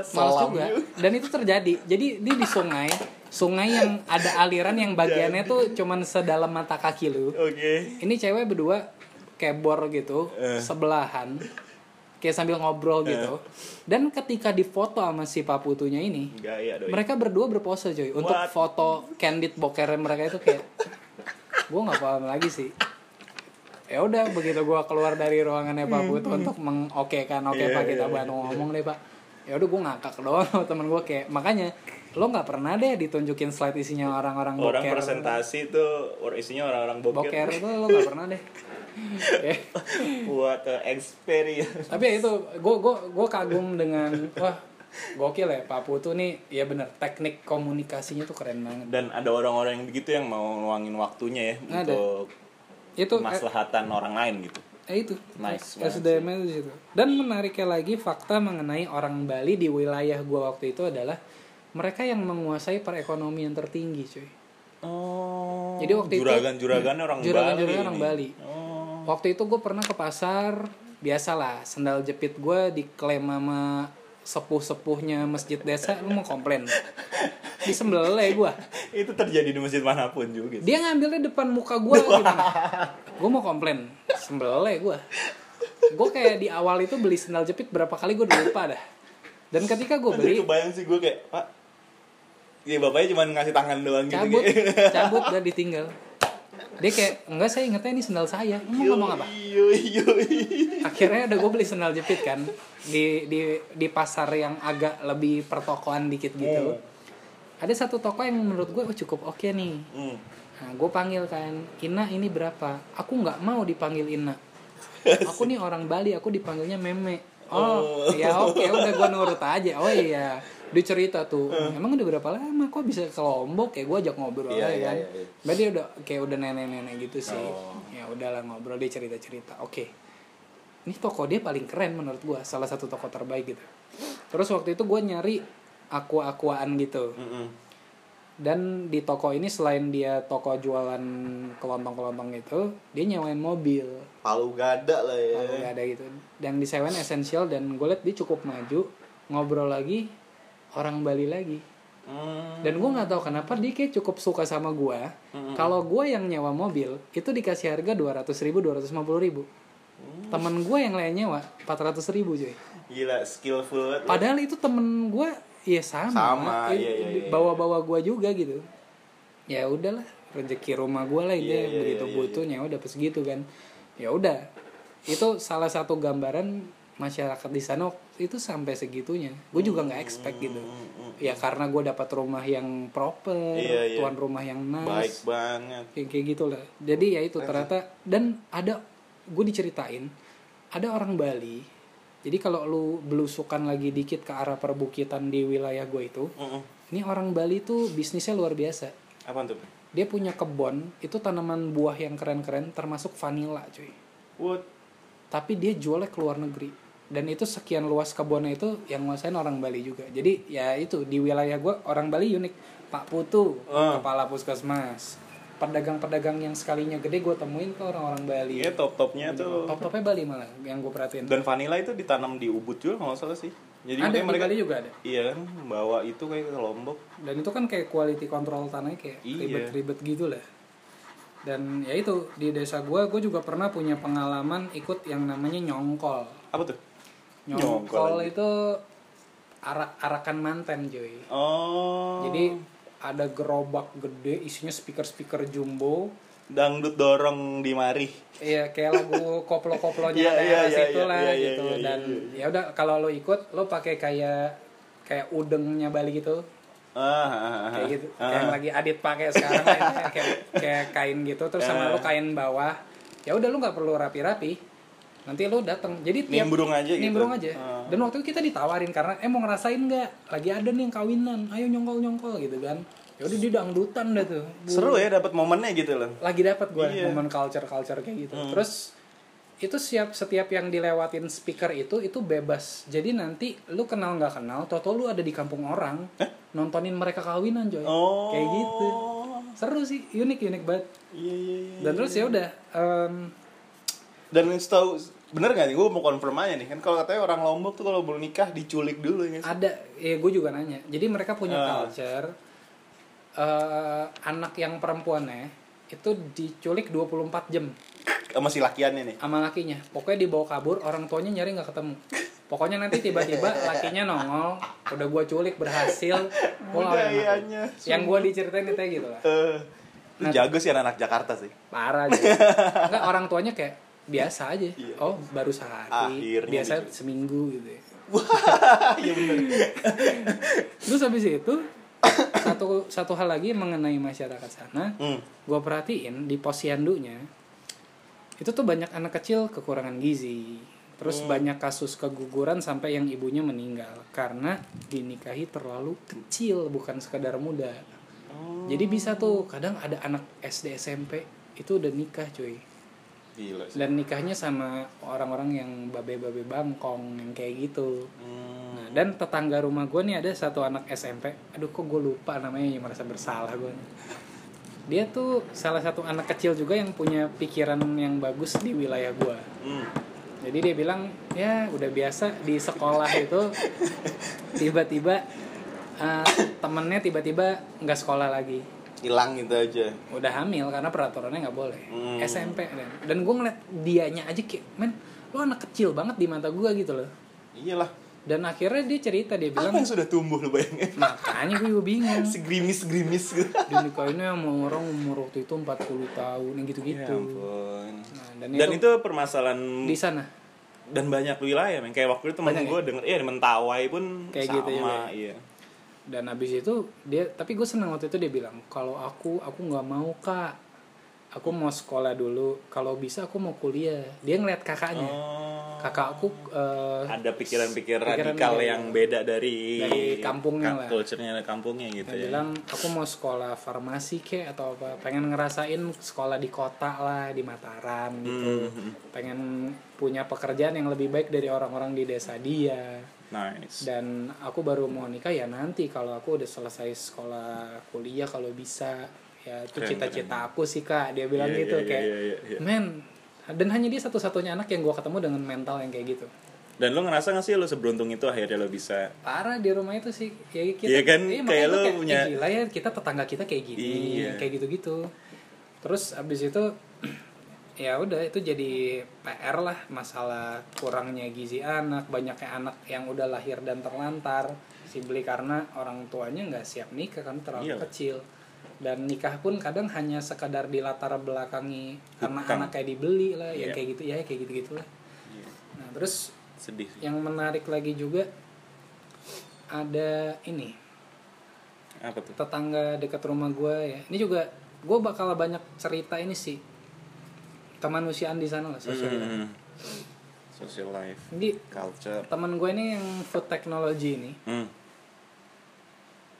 Speaker 3: salam
Speaker 2: juga. dan itu terjadi. Jadi dia di sungai sungai yang ada aliran yang bagiannya tuh cuman sedalam mata kaki lu.
Speaker 3: Oke.
Speaker 2: Ini cewek berdua kayak bor gitu
Speaker 3: Eh.
Speaker 2: sebelahan kayak sambil ngobrol gitu. Dan ketika difoto sama si paputunya ini
Speaker 3: enggak ya doi.
Speaker 2: mereka berdua berpose coy. Untuk
Speaker 3: What?
Speaker 2: foto candid boker mereka itu kayak gue nggak paham lagi sih. Ya udah begitu gue keluar dari ruangannya Pak Putu untuk mengokekan oke
Speaker 3: Iya,
Speaker 2: Pak kita
Speaker 3: iya,
Speaker 2: bantu ngomong deh Pak. Ya udah gue ngakak doang sama temen gue kayak makanya lo nggak pernah deh ditunjukin slide isinya orang-orang
Speaker 3: orang
Speaker 2: boker.
Speaker 3: presentasi tuh isinya orang-orang boker,
Speaker 2: boker itu lo nggak pernah deh
Speaker 3: Buat uh, experience
Speaker 2: tapi ya itu gue gue gue kagum dengan wah gokil ya Pak Putu nih ya bener teknik komunikasinya tuh keren banget
Speaker 3: dan ada orang-orang yang begitu yang mau nuangin waktunya ya
Speaker 2: Ada.
Speaker 3: untuk
Speaker 2: itu eh,
Speaker 3: kemaslahatan orang lain gitu
Speaker 2: Eh itu
Speaker 3: Nice
Speaker 2: SDM itu situ. Dan menariknya lagi fakta mengenai orang Bali di wilayah gua waktu itu adalah mereka yang menguasai perekonomian tertinggi, cuy.
Speaker 3: oh
Speaker 2: Jadi waktu itu-
Speaker 3: juragan-juragannya orang
Speaker 2: Juragan-juragan
Speaker 3: Bali
Speaker 2: orang
Speaker 3: ini.
Speaker 2: Bali.
Speaker 3: oh
Speaker 2: Waktu itu gue pernah ke pasar, biasalah sendal jepit gue diklaim sama sepuh-sepuhnya masjid desa, lu mau komplain. Disembelih gue.
Speaker 3: itu terjadi di masjid mana pun juga.
Speaker 2: Dia ngambilnya depan muka gue gimana? gue mau komplain, sembelih gue. Gue kayak di awal itu beli sendal jepit berapa kali gue udah lupa dah. Dan ketika gue beli,
Speaker 3: kebayang sih gue kayak pak Iya bapaknya cuma ngasih tangan doang gitu
Speaker 2: cabut,
Speaker 3: kayak.
Speaker 2: cabut dan ditinggal. Dia kayak enggak saya ingetnya ini sendal saya. Emang ngomong apa?
Speaker 3: Yoi, yoi.
Speaker 2: Akhirnya udah gue beli sendal jepit kan di di di pasar yang agak lebih pertokoan dikit gitu. Ada satu toko yang menurut gue oh, cukup oke nih.
Speaker 3: Hmm.
Speaker 2: Nah, gue panggil kan, Ina ini berapa? Aku nggak mau dipanggil Ina. Aku nih orang Bali, aku dipanggilnya Meme. Oh,
Speaker 3: Oh.
Speaker 2: ya oke, udah gue nurut aja. Oh iya, dia cerita tuh. Emang udah berapa lama? Kok bisa ke Lombok? Kayak gue ajak ngobrol
Speaker 3: Iya,
Speaker 2: aja
Speaker 3: iya,
Speaker 2: kan.
Speaker 3: iya, iya.
Speaker 2: Berarti udah kayak udah nenek-nenek gitu sih.
Speaker 3: Oh.
Speaker 2: Ya udahlah ngobrol dia cerita-cerita. Oke. Ini toko dia paling keren menurut gue, salah satu toko terbaik gitu. Terus waktu itu gue nyari aqua-aquaan gitu
Speaker 3: Mm-mm.
Speaker 2: dan di toko ini selain dia toko jualan kelontong-kelontong itu dia nyewain mobil
Speaker 3: Palu gada lah ya.
Speaker 2: kalau nggak ada gitu dan disewain esensial dan gue liat dia cukup maju ngobrol lagi orang Bali lagi
Speaker 3: Hmm.
Speaker 2: dan gue nggak tahu kenapa dia kayak cukup suka sama gue kalau gue yang nyewa mobil itu dikasih harga dua ratus ribu dua ratus ribu temen gue yang lain nyewa empat ratus ribu cuy
Speaker 3: Gila skillful banget.
Speaker 2: Padahal itu temen gue ya sama,
Speaker 3: Sama,
Speaker 2: Eh,
Speaker 3: iya, iya, iya.
Speaker 2: bawa-bawa gue juga gitu. Ya udahlah rezeki rumah gue lah itu
Speaker 3: Iya, iya,
Speaker 2: begitu
Speaker 3: iya, iya,
Speaker 2: butuhnya udah pas gitu kan. Ya udah itu salah satu gambaran masyarakat di sana itu sampai segitunya. Gue juga nggak expect gitu. Ya karena gue dapat rumah yang proper,
Speaker 3: Hmm, Iya, iya.
Speaker 2: tuan rumah yang
Speaker 3: Baik
Speaker 2: nice,
Speaker 3: banget.
Speaker 2: kayak kayak gitu lah. Jadi ya itu ternyata dan ada gue diceritain ada orang Bali jadi kalau lu belusukan lagi dikit ke arah perbukitan di wilayah gue itu
Speaker 3: Mm-mm.
Speaker 2: ini orang Bali tuh bisnisnya luar biasa
Speaker 3: Apaan tuh?
Speaker 2: dia punya kebun itu tanaman buah yang keren-keren termasuk vanila cuy
Speaker 3: What?
Speaker 2: tapi dia jualnya ke luar negeri dan itu sekian luas kebunnya itu yang nguasain orang Bali juga jadi ya itu di wilayah gue orang Bali unik Pak Putu
Speaker 3: Ah.
Speaker 2: kepala puskesmas pedagang-pedagang yang sekalinya gede gue temuin tuh orang-orang Bali
Speaker 3: Iya top-topnya tuh.
Speaker 2: top topnya Bali malah yang gue perhatiin
Speaker 3: Dan vanilla itu ditanam di Ubud juga kalau nggak salah sih. Jadi
Speaker 2: ada di
Speaker 3: mereka
Speaker 2: Bali juga ada
Speaker 3: Iya kan bawa itu kayak ke Lombok.
Speaker 2: dan itu kan kayak quality control tanahnya kayak
Speaker 3: Iya.
Speaker 2: ribet-ribet gitu lah dan ya itu di desa gue gue juga pernah punya pengalaman ikut yang namanya nyongkol
Speaker 3: Apa tuh?
Speaker 2: Nyongkol, itu arak arakan manten joy
Speaker 3: Oh.
Speaker 2: jadi ada gerobak gede isinya speaker speaker jumbo
Speaker 3: dangdut dorong di mari.
Speaker 2: Iya kayak lagu koplo-koplonya
Speaker 3: Iya,
Speaker 2: daerah
Speaker 3: iya, iya,
Speaker 2: situ
Speaker 3: iya,
Speaker 2: lah
Speaker 3: iya,
Speaker 2: gitu
Speaker 3: iya, iya,
Speaker 2: dan
Speaker 3: iya.
Speaker 2: ya udah kalau lo ikut lo pakai kayak kayak udengnya Bali gitu
Speaker 3: Ah, ah, ah,
Speaker 2: kayak gitu
Speaker 3: ah.
Speaker 2: kayak yang lagi Adit pakai sekarang kayak, kayak kayak kain gitu terus sama
Speaker 3: Ah.
Speaker 2: lo kain bawah ya udah lo nggak perlu rapi-rapi nanti lo datang jadi tiap
Speaker 3: Nimbrung aja gitu.
Speaker 2: nimbrung aja
Speaker 3: Ah.
Speaker 2: dan waktu itu kita ditawarin karena eh mau ngerasain nggak lagi ada nih yang kawinan ayo nyongkol nyongkol gitu kan ya udah di dangdutan dah tuh Bu-
Speaker 3: Seru ya dapat momennya gitu loh.
Speaker 2: lagi dapat gue
Speaker 3: Iya.
Speaker 2: momen culture culture kayak gitu
Speaker 3: Hmm.
Speaker 2: terus itu siap setiap yang dilewatin speaker itu itu bebas jadi nanti lu kenal nggak kenal toto lu ada di kampung orang nontonin mereka kawinan coy
Speaker 3: Oh.
Speaker 2: kayak gitu seru sih unik unik banget
Speaker 3: Iya iya iya.
Speaker 2: dan terus ya udah em,
Speaker 3: Dan setahu bener gak nih? Gue mau confirm aja nih kan kalau katanya orang Lombok tuh kalau belum nikah diculik dulu ya. sih?
Speaker 2: ada ya gue juga nanya jadi mereka punya
Speaker 3: Ah.
Speaker 2: culture eh, anak yang perempuannya itu diculik 24 jam
Speaker 3: Sama si lakiannya nih.
Speaker 2: sama lakinya pokoknya dibawa kabur orang tuanya nyari nggak ketemu pokoknya nanti tiba-tiba lakinya nongol udah gua culik berhasil Wah,
Speaker 3: Budayanya.
Speaker 2: yang gua diceritain itu kayak gitu lah
Speaker 3: Eh, lu
Speaker 2: Nah.
Speaker 3: jago sih anak-anak Jakarta sih.
Speaker 2: parah aja nggak orang tuanya kayak biasa aja
Speaker 3: Iya.
Speaker 2: oh baru sehari
Speaker 3: Akhirnya
Speaker 2: biasa
Speaker 3: diculik.
Speaker 2: seminggu gitu ya.
Speaker 3: Iya bener.
Speaker 2: terus habis itu satu satu hal lagi mengenai masyarakat sana
Speaker 3: Hmm.
Speaker 2: gua perhatiin di posyandunya itu tuh banyak anak kecil kekurangan gizi terus
Speaker 3: Hmm.
Speaker 2: banyak kasus keguguran sampai yang ibunya meninggal karena dinikahi terlalu kecil bukan sekedar muda
Speaker 3: Oh.
Speaker 2: jadi bisa tuh kadang ada anak SD SMP itu udah nikah cuy
Speaker 3: Gila sih.
Speaker 2: dan nikahnya sama orang-orang yang babe-babe bangkong yang kayak gitu
Speaker 3: Hmm.
Speaker 2: Nah, dan tetangga rumah gue nih ada satu anak SMP. Aduh, kok gue lupa namanya, yang merasa bersalah gue. Dia tuh salah satu anak kecil juga yang punya pikiran yang bagus di wilayah gue.
Speaker 3: Hmm.
Speaker 2: Jadi dia bilang, ya udah biasa di sekolah itu tiba-tiba eh, temennya tiba-tiba nggak sekolah lagi.
Speaker 3: Hilang gitu aja.
Speaker 2: Udah hamil karena peraturannya nggak boleh.
Speaker 3: Hmm.
Speaker 2: SMP dan dan gue ngeliat dianya aja kayak, men, lo anak kecil banget di mata gue gitu loh.
Speaker 3: Iyalah.
Speaker 2: Dan akhirnya dia cerita dia
Speaker 3: Apa
Speaker 2: bilang,
Speaker 3: yang sudah tumbuh lu bayangin?
Speaker 2: makanya gue juga bingung.
Speaker 3: Segrimis-grimis gitu.
Speaker 2: dinikahinnya sama orang umur waktu itu 40 tahun yang
Speaker 3: Ya
Speaker 2: gitu-gitu.
Speaker 3: ampun.
Speaker 2: Nah, dan,
Speaker 3: Dan
Speaker 2: itu,
Speaker 3: itu permasalahan
Speaker 2: di sana.
Speaker 3: dan banyak wilayah men kayak waktu itu temen gue denger iya di Mentawai pun
Speaker 2: Kayak
Speaker 3: sama
Speaker 2: gitu juga.
Speaker 3: iya
Speaker 2: Dan habis itu dia tapi gue seneng waktu itu dia bilang, "Kalau aku aku nggak mau, Kak. Aku mau sekolah dulu. Kalau bisa aku mau kuliah." Dia ngeliat kakaknya.
Speaker 3: oh
Speaker 2: Kakak aku eh,
Speaker 3: ada pikiran-pikir
Speaker 2: Pikiran
Speaker 3: radikal
Speaker 2: dia.
Speaker 3: yang beda dari
Speaker 2: Dari kampungnya lah.
Speaker 3: culture-nya kampungnya gitu
Speaker 2: dia
Speaker 3: ya
Speaker 2: bilang, "Aku mau sekolah farmasi kek atau apa. Pengen ngerasain sekolah di kota lah, di Mataram gitu.
Speaker 3: Hmm.
Speaker 2: Pengen punya pekerjaan yang lebih baik dari orang-orang di desa dia."
Speaker 3: Nice.
Speaker 2: Dan aku baru mau nikah ya nanti kalau aku udah selesai sekolah kuliah kalau bisa. Ya itu cita-cita aku sih kak. Dia bilang
Speaker 3: Iya,
Speaker 2: gitu
Speaker 3: iya,
Speaker 2: kayak
Speaker 3: iya, iya, iya.
Speaker 2: men dan hanya dia satu-satunya anak yang gua ketemu dengan mental yang kayak gitu.
Speaker 3: Dan lo ngerasa gak sih lo seberuntung itu akhirnya lo bisa?
Speaker 2: Parah di rumah itu sih. Ya kita
Speaker 3: Iya kan,
Speaker 2: makanya
Speaker 3: kayak lo punya-
Speaker 2: eh, gila ya kita tetangga kita kayak gini
Speaker 3: Iya.
Speaker 2: kayak gitu-gitu. Terus abis itu ya udah itu jadi PR lah masalah kurangnya gizi anak banyaknya anak yang udah lahir dan terlantar. Simply karena orang tuanya nggak siap nikah kan terlalu
Speaker 3: Iya.
Speaker 2: kecil. Dan nikah pun kadang hanya sekadar di latar belakangi karena
Speaker 3: Hutang.
Speaker 2: anak kayak dibeli lah yang
Speaker 3: Iya.
Speaker 2: kayak gitu ya kayak gitu gitulah
Speaker 3: Iya,
Speaker 2: nah terus
Speaker 3: sedih sih.
Speaker 2: yang menarik lagi juga ada ini.
Speaker 3: Apa tuh?
Speaker 2: Tetangga dekat rumah gue ya. Ini juga gue bakal banyak cerita ini sih kemanusiaan di sana lah sosial
Speaker 3: Hmm. social life
Speaker 2: Jadi
Speaker 3: culture
Speaker 2: teman gue ini yang food technology ini,
Speaker 3: hmm.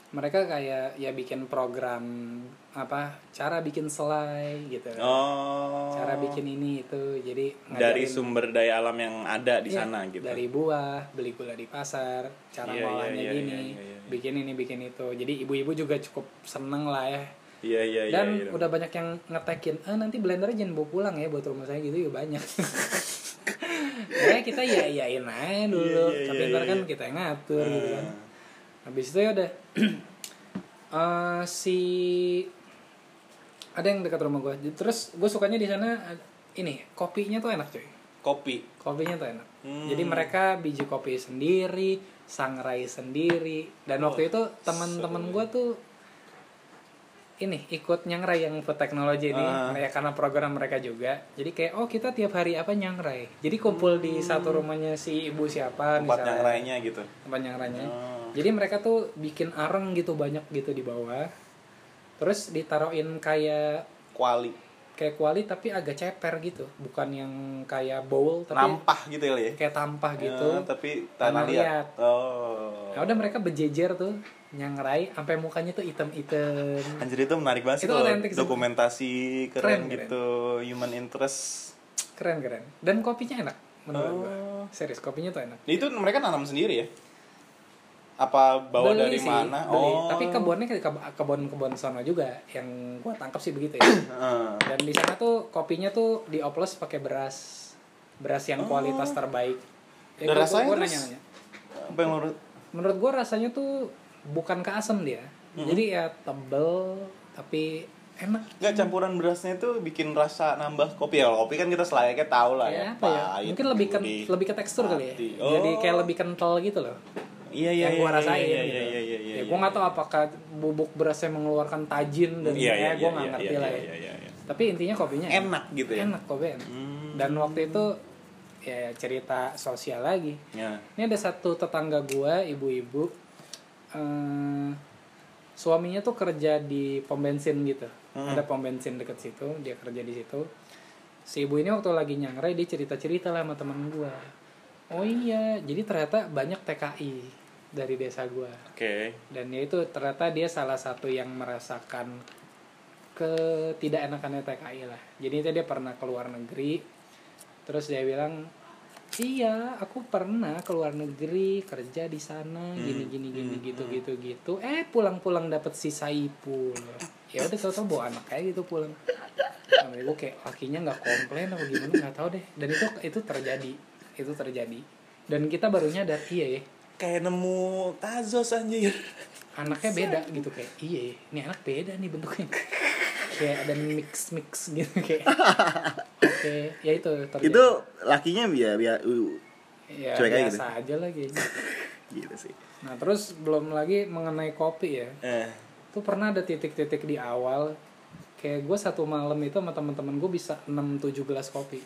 Speaker 2: mereka kayak ya bikin program apa cara bikin selai gitu.
Speaker 3: oh
Speaker 2: Cara bikin ini itu. Jadi
Speaker 3: dari
Speaker 2: ngajarin-
Speaker 3: sumber daya alam yang ada di
Speaker 2: Iya,
Speaker 3: sana gitu
Speaker 2: Dari buah, beli gula di pasar, cara
Speaker 3: Iya, iya,
Speaker 2: ngolahnya
Speaker 3: iya,
Speaker 2: gini,
Speaker 3: iya, iya, iya.
Speaker 2: bikin ini, bikin itu. Jadi ibu-ibu juga cukup seneng lah ya.
Speaker 3: Iya iya iya
Speaker 2: Dan
Speaker 3: iya.
Speaker 2: udah banyak yang ngetekin, eh nanti blendernya jangan bawa pulang ya buat rumah saya gitu ya banyak. ya kita ya iyain aja dulu,
Speaker 3: Iya, iya,
Speaker 2: tapi
Speaker 3: iya,
Speaker 2: ntar
Speaker 3: iya,
Speaker 2: kan
Speaker 3: iya.
Speaker 2: kita yang ngatur gitu kan.
Speaker 3: Ah.
Speaker 2: Habis itu ya udah Eh, si ada yang dekat rumah gue. Terus gue sukanya di sana ini kopinya tuh enak cuy.
Speaker 3: kopi
Speaker 2: Kopinya tuh enak.
Speaker 3: Hmm.
Speaker 2: Jadi mereka biji kopi sendiri, sangrai sendiri. Dan waktu itu teman-teman gue tuh ini ikut nyangrai yang food technology ini
Speaker 3: Ah.
Speaker 2: ya karena program mereka juga. Jadi kayak oh kita tiap hari apa nyangrai. Jadi kumpul di satu rumahnya si ibu siapa
Speaker 3: tempat
Speaker 2: misalnya.
Speaker 3: lainnya gitu
Speaker 2: Tempat nyangrainya.
Speaker 3: Oh.
Speaker 2: Jadi mereka tuh bikin areng gitu banyak gitu di bawah. Terus ditaruhin kayak
Speaker 3: kuali
Speaker 2: kayak kuali tapi agak ceper gitu, bukan yang kayak bowl tapi
Speaker 3: nampah gitu ya
Speaker 2: kayak tampah gitu.
Speaker 3: Ya, tapi
Speaker 2: Tanah
Speaker 3: tanah liat.
Speaker 2: liat.
Speaker 3: oh
Speaker 2: Ya udah mereka berjejer tuh nyangrai sampai mukanya tuh item-item.
Speaker 3: Anjir itu menarik banget sih
Speaker 2: Itu sih.
Speaker 3: dokumentasi keren,
Speaker 2: Keren, keren.
Speaker 3: gitu human interest
Speaker 2: Keren keren. Dan kopinya enak menurut
Speaker 3: Oh.
Speaker 2: gua. Serius kopinya tuh enak.
Speaker 3: itu mereka nanam sendiri ya apa bawa
Speaker 2: Beli
Speaker 3: dari
Speaker 2: sih,
Speaker 3: mana
Speaker 2: beli.
Speaker 3: oh
Speaker 2: Tapi kebunnya ke kebun-kebun sono juga yang gua tangkap sih begitu ya. Dan di sana tuh kopinya tuh dioplos pakai beras beras yang kualitas terbaik.
Speaker 3: Dan
Speaker 2: Ya, gua-
Speaker 3: rasanya
Speaker 2: gua
Speaker 3: terus?
Speaker 2: nanya-nanya.
Speaker 3: apa yang menurut
Speaker 2: Menurut gua rasanya tuh bukan ke asam dia. Jadi ya tebel tapi enak.
Speaker 3: nggak campuran berasnya itu bikin rasa nambah kopi ya kopi kan kita selayaknya tahu lah ya,
Speaker 2: Kayak apa ya?
Speaker 3: pahit,
Speaker 2: Mungkin lebih ke, lebih ke tekstur kali ya.
Speaker 3: Mati.
Speaker 2: Jadi
Speaker 3: Oh.
Speaker 2: kayak lebih kental gitu loh.
Speaker 3: iya iya
Speaker 2: yang gua
Speaker 3: iya,
Speaker 2: rasain
Speaker 3: iya,
Speaker 2: gitu.
Speaker 3: iya iya iya iya
Speaker 2: ya gua nggak tahu apakah bubuk berasnya mengeluarkan tajin dan
Speaker 3: iya iya
Speaker 2: ya gua
Speaker 3: iya,
Speaker 2: nggak
Speaker 3: iya,
Speaker 2: ngerti
Speaker 3: iya,
Speaker 2: lah
Speaker 3: iya,
Speaker 2: ya.
Speaker 3: iya, iya, iya.
Speaker 2: Tapi intinya kopinya
Speaker 3: enak gitu ya
Speaker 2: Enak kopi enak.
Speaker 3: Hmm.
Speaker 2: Dan waktu itu ya cerita sosial lagi.
Speaker 3: ya
Speaker 2: Ini ada satu tetangga gua, ibu-ibu. Eh, suaminya tuh kerja di pom bensin gitu.
Speaker 3: Hmm.
Speaker 2: Ada pom bensin deket situ, dia kerja di situ. Si ibu ini waktu lagi nyangrai dia cerita-cerita lah sama teman gua. Oh iya, jadi ternyata banyak TKI dari desa gua.
Speaker 3: oke
Speaker 2: Dan ya itu ternyata dia salah satu yang merasakan ketidakenakannya TKI lah. Jadi itu dia pernah ke luar negeri. Terus dia bilang, "Iya, aku pernah ke luar negeri kerja di sana, gini gini gini gitu gitu gitu. Eh, pulang-pulang dapet sisa ipul. Ya udah tau-tau bawa anak kayak gitu pulang. Sama gue kayak lakinya nggak komplain apa gimana nggak tahu deh. Dan itu itu terjadi, itu terjadi. Dan kita baru nyadar, iya ya,
Speaker 3: kayak nemu tazos anjir
Speaker 2: anaknya beda gitu kayak iya ini anak beda nih bentuknya. Kayak ada mix mix gitu kayak. Oke ya itu terjadi.
Speaker 3: itu lakinya biar biar uh,
Speaker 2: ya
Speaker 3: cuek aja
Speaker 2: biasa aja lagi
Speaker 3: gitu sih.
Speaker 2: Nah terus belum lagi mengenai kopi ya.
Speaker 3: Eh.
Speaker 2: Tuh pernah ada titik-titik di awal kayak gue satu malam itu sama teman-teman gue bisa 6-7 gelas kopi.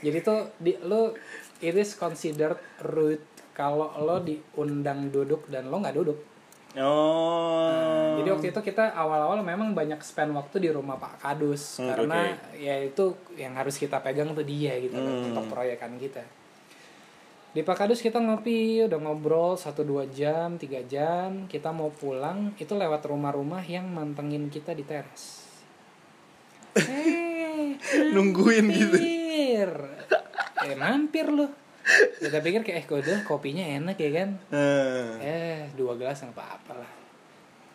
Speaker 2: Jadi tuh di lo it is considered rude kalau lo diundang duduk dan lo nggak duduk
Speaker 3: oh
Speaker 2: Jadi waktu itu kita awal-awal memang banyak spend waktu di rumah Pak Kadus
Speaker 3: Hmm,
Speaker 2: karena ya itu yang harus kita pegang tuh dia gitu
Speaker 3: Hmm.
Speaker 2: untuk proyekan kita. Di Pak Kadus kita ngopi, udah ngobrol 1 2 jam, 3 jam, kita mau pulang itu lewat rumah-rumah yang mantengin kita di teras. Eh,
Speaker 3: nungguin gitu
Speaker 2: mampir. Eh, mampir loh. Kita pikir kayak eh udah kopinya enak ya kan.
Speaker 3: Eh,
Speaker 2: Eh, dua gelas nggak apa-apa lah.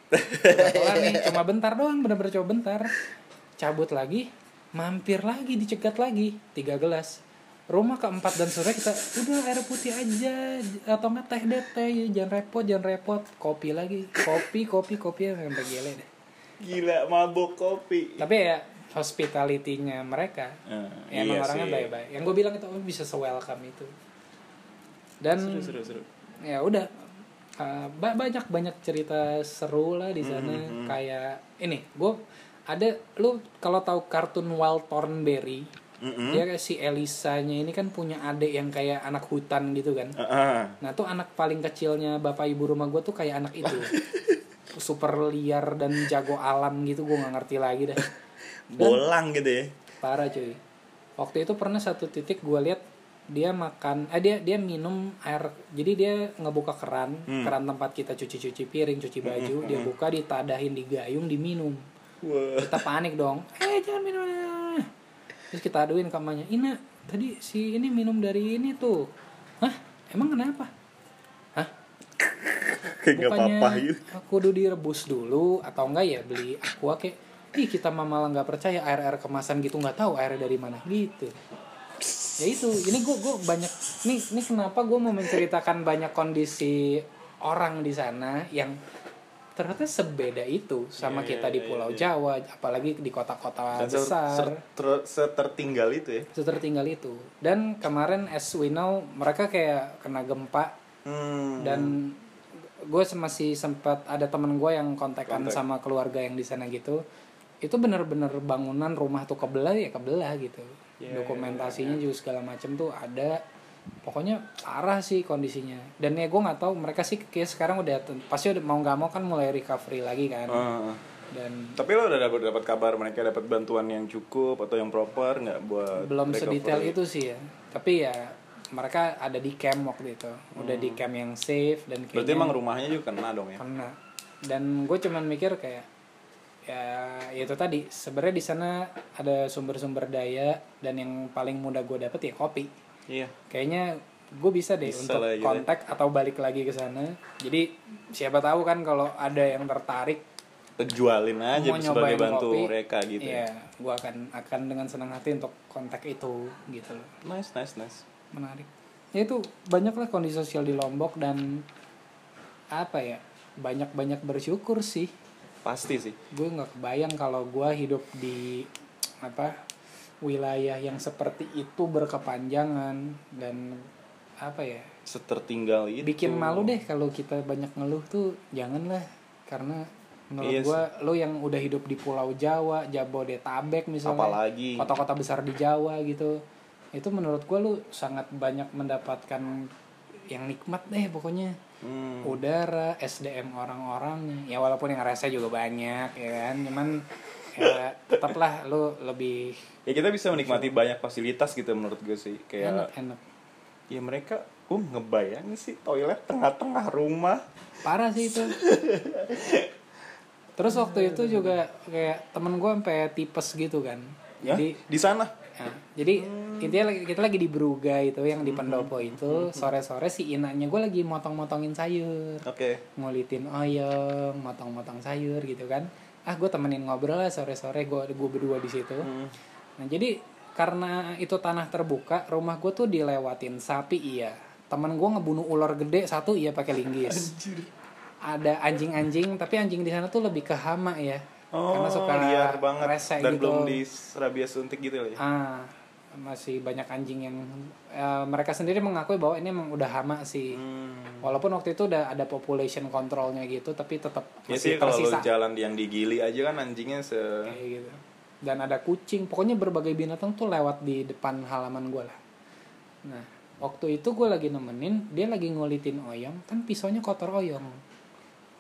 Speaker 2: Kelar nih, cuma bentar doang, bener-bener cuma bentar. Cabut lagi, mampir lagi, dicegat lagi, tiga gelas. Rumah keempat dan sore kita, udah air putih aja, atau enggak teh deh teh, jangan repot, jangan repot. Kopi lagi, kopi, kopi, kopi, sampai gile deh.
Speaker 3: gila mabok kopi
Speaker 2: Tapi ya, hospitality-nya mereka,
Speaker 3: Eh,
Speaker 2: ya, emang
Speaker 3: iya
Speaker 2: orangnya baik-baik. Yang gue bilang itu, oh, bisa se-welcome itu. Dan
Speaker 3: seru seru seru
Speaker 2: ya udah uh, ba- banyak banyak cerita seru lah di sana
Speaker 3: Mhm.
Speaker 2: kayak ini gue ada lu kalau tahu kartun Wild Thornberry
Speaker 3: Mm-mm.
Speaker 2: dia kayak si Elisanya ini kan punya adik yang kayak anak hutan gitu kan
Speaker 3: Ah, ah.
Speaker 2: nah tuh anak paling kecilnya bapak ibu rumah gue tuh kayak anak itu super liar dan jago alam gitu gue nggak ngerti lagi dah
Speaker 3: bolang gitu ya.
Speaker 2: Parah cuy. Waktu itu pernah satu titik gue lihat dia makan eh dia dia minum air jadi dia ngebuka keran
Speaker 3: Hmm.
Speaker 2: keran tempat kita cuci cuci piring cuci baju dia buka ditadahin di gayung diminum.
Speaker 3: Wah.
Speaker 2: kita panik dong. Eh jangan minum terus kita aduin ke emaknya ina tadi si ini minum dari ini tuh. Hah? Emang kenapa? Hah?
Speaker 3: Kayak gak
Speaker 2: bukannya
Speaker 3: apa-apa gitu.
Speaker 2: aku udah direbus dulu atau enggak ya beli aqua kayak ih kita mah malah nggak percaya air air kemasan gitu nggak tahu airnya dari mana gitu ya itu ini gue gue banyak nih ini kenapa gue mau menceritakan banyak kondisi orang di sana yang ternyata sebeda itu sama
Speaker 3: Iya,
Speaker 2: kita di
Speaker 3: iya,
Speaker 2: Pulau
Speaker 3: iya.
Speaker 2: Jawa apalagi di kota-kota besar
Speaker 3: ser- ter- setertinggal itu ya.
Speaker 2: setertinggal itu dan kemarin as we know mereka kayak kena gempa
Speaker 3: Hmm.
Speaker 2: dan gue masih sempat ada temen gue yang kontekan
Speaker 3: Kontak.
Speaker 2: sama keluarga yang di sana gitu itu bener-bener bangunan rumah tuh kebelah ya kebelah gitu
Speaker 3: Ya,
Speaker 2: dokumentasinya juga segala macem tuh ada pokoknya parah sih kondisinya dan ya gue nggak tahu mereka sih kayak sekarang udah pasti udah mau nggak mau kan mulai recovery lagi kan
Speaker 3: Ah.
Speaker 2: dan
Speaker 3: Tapi lo udah dapat dapat kabar mereka dapat bantuan yang cukup atau yang proper nggak buat
Speaker 2: belum
Speaker 3: recovery?
Speaker 2: sedetail itu sih ya tapi ya mereka ada di camp waktu itu udah di camp yang safe dan
Speaker 3: Hmm. Berarti
Speaker 2: kayaknya
Speaker 3: emang rumahnya juga kena dong ya?
Speaker 2: kena dan gue cuman mikir kayak ya itu tadi. Sebenarnya di sana ada sumber-sumber daya dan yang paling mudah gue dapet ya kopi.
Speaker 3: Iya.
Speaker 2: kayaknya gue bisa deh
Speaker 3: Bisa
Speaker 2: untuk
Speaker 3: lah gitu
Speaker 2: kontak atau balik lagi ke sana. Jadi siapa tahu kan kalau ada yang tertarik
Speaker 3: Jualin aja
Speaker 2: mau
Speaker 3: sebagai bantu
Speaker 2: kopi
Speaker 3: mereka gitu.
Speaker 2: ya. gue akan akan dengan senang hati untuk kontak itu gitu loh.
Speaker 3: Nice, nice, nice.
Speaker 2: menarik. Ya itu banyaklah kondisi sosial di Lombok dan apa ya banyak banyak bersyukur sih
Speaker 3: Pasti sih.
Speaker 2: gue nggak kebayang kalau gue hidup di apa wilayah yang seperti itu berkepanjangan dan apa ya
Speaker 3: Setertinggal itu.
Speaker 2: bikin malu deh kalau kita banyak ngeluh tuh janganlah karena menurut
Speaker 3: Iya
Speaker 2: gue lo yang udah hidup di Pulau Jawa Jabodetabek misalnya
Speaker 3: Apalagi.
Speaker 2: kota-kota besar di Jawa gitu itu menurut gue lu sangat banyak mendapatkan yang nikmat deh pokoknya
Speaker 3: Hmm.
Speaker 2: udara SDM orang-orangnya ya walaupun yang rese juga banyak ya kan cuman ya tetaplah lu lebih
Speaker 3: Ya kita bisa menikmati banyak fasilitas gitu menurut gue sih. Kayak
Speaker 2: enak enak
Speaker 3: ya mereka gue ngebayang sih toilet tengah-tengah rumah.
Speaker 2: parah sih itu terus waktu itu juga kayak temen gue sampai tipes gitu kan
Speaker 3: Ya,
Speaker 2: jadi
Speaker 3: di sana.
Speaker 2: Ya, jadi intinya lagi- kita lagi di Bruga itu yang di pendopo
Speaker 3: Hmm.
Speaker 2: itu sore-sore si inanya gue lagi motong-motongin sayur
Speaker 3: Oke.
Speaker 2: ngulitin oyong, motong-motong sayur gitu kan. Ah, gue temenin ngobrol lah sore-sore gue gue berdua di situ.
Speaker 3: Hmm.
Speaker 2: Nah, jadi karena itu tanah terbuka, rumah gue tuh dilewatin sapi iya. Temen gue ngebunuh ular gede satu iya pakai linggis. Ada anjing-anjing, tapi anjing di sana tuh lebih ke hama ya.
Speaker 3: Oh,
Speaker 2: karena suka
Speaker 3: liar banget
Speaker 2: rese
Speaker 3: dan
Speaker 2: gitu.
Speaker 3: belum di rabies suntik gitu ya.
Speaker 2: Ah, masih banyak anjing yang eh, mereka sendiri mengakui bahwa ini emang udah hama sih.
Speaker 3: Hmm.
Speaker 2: Walaupun waktu itu udah ada population controlnya gitu, tapi tetap
Speaker 3: Ya
Speaker 2: masih
Speaker 3: sih kalau
Speaker 2: tersisa
Speaker 3: jalan yang digili aja kan anjingnya se
Speaker 2: kayak gitu. Dan ada kucing, pokoknya berbagai binatang tuh lewat di depan halaman gue lah. Nah, waktu itu gue lagi nemenin, dia lagi ngulitin oyong, kan pisaunya kotor oyong.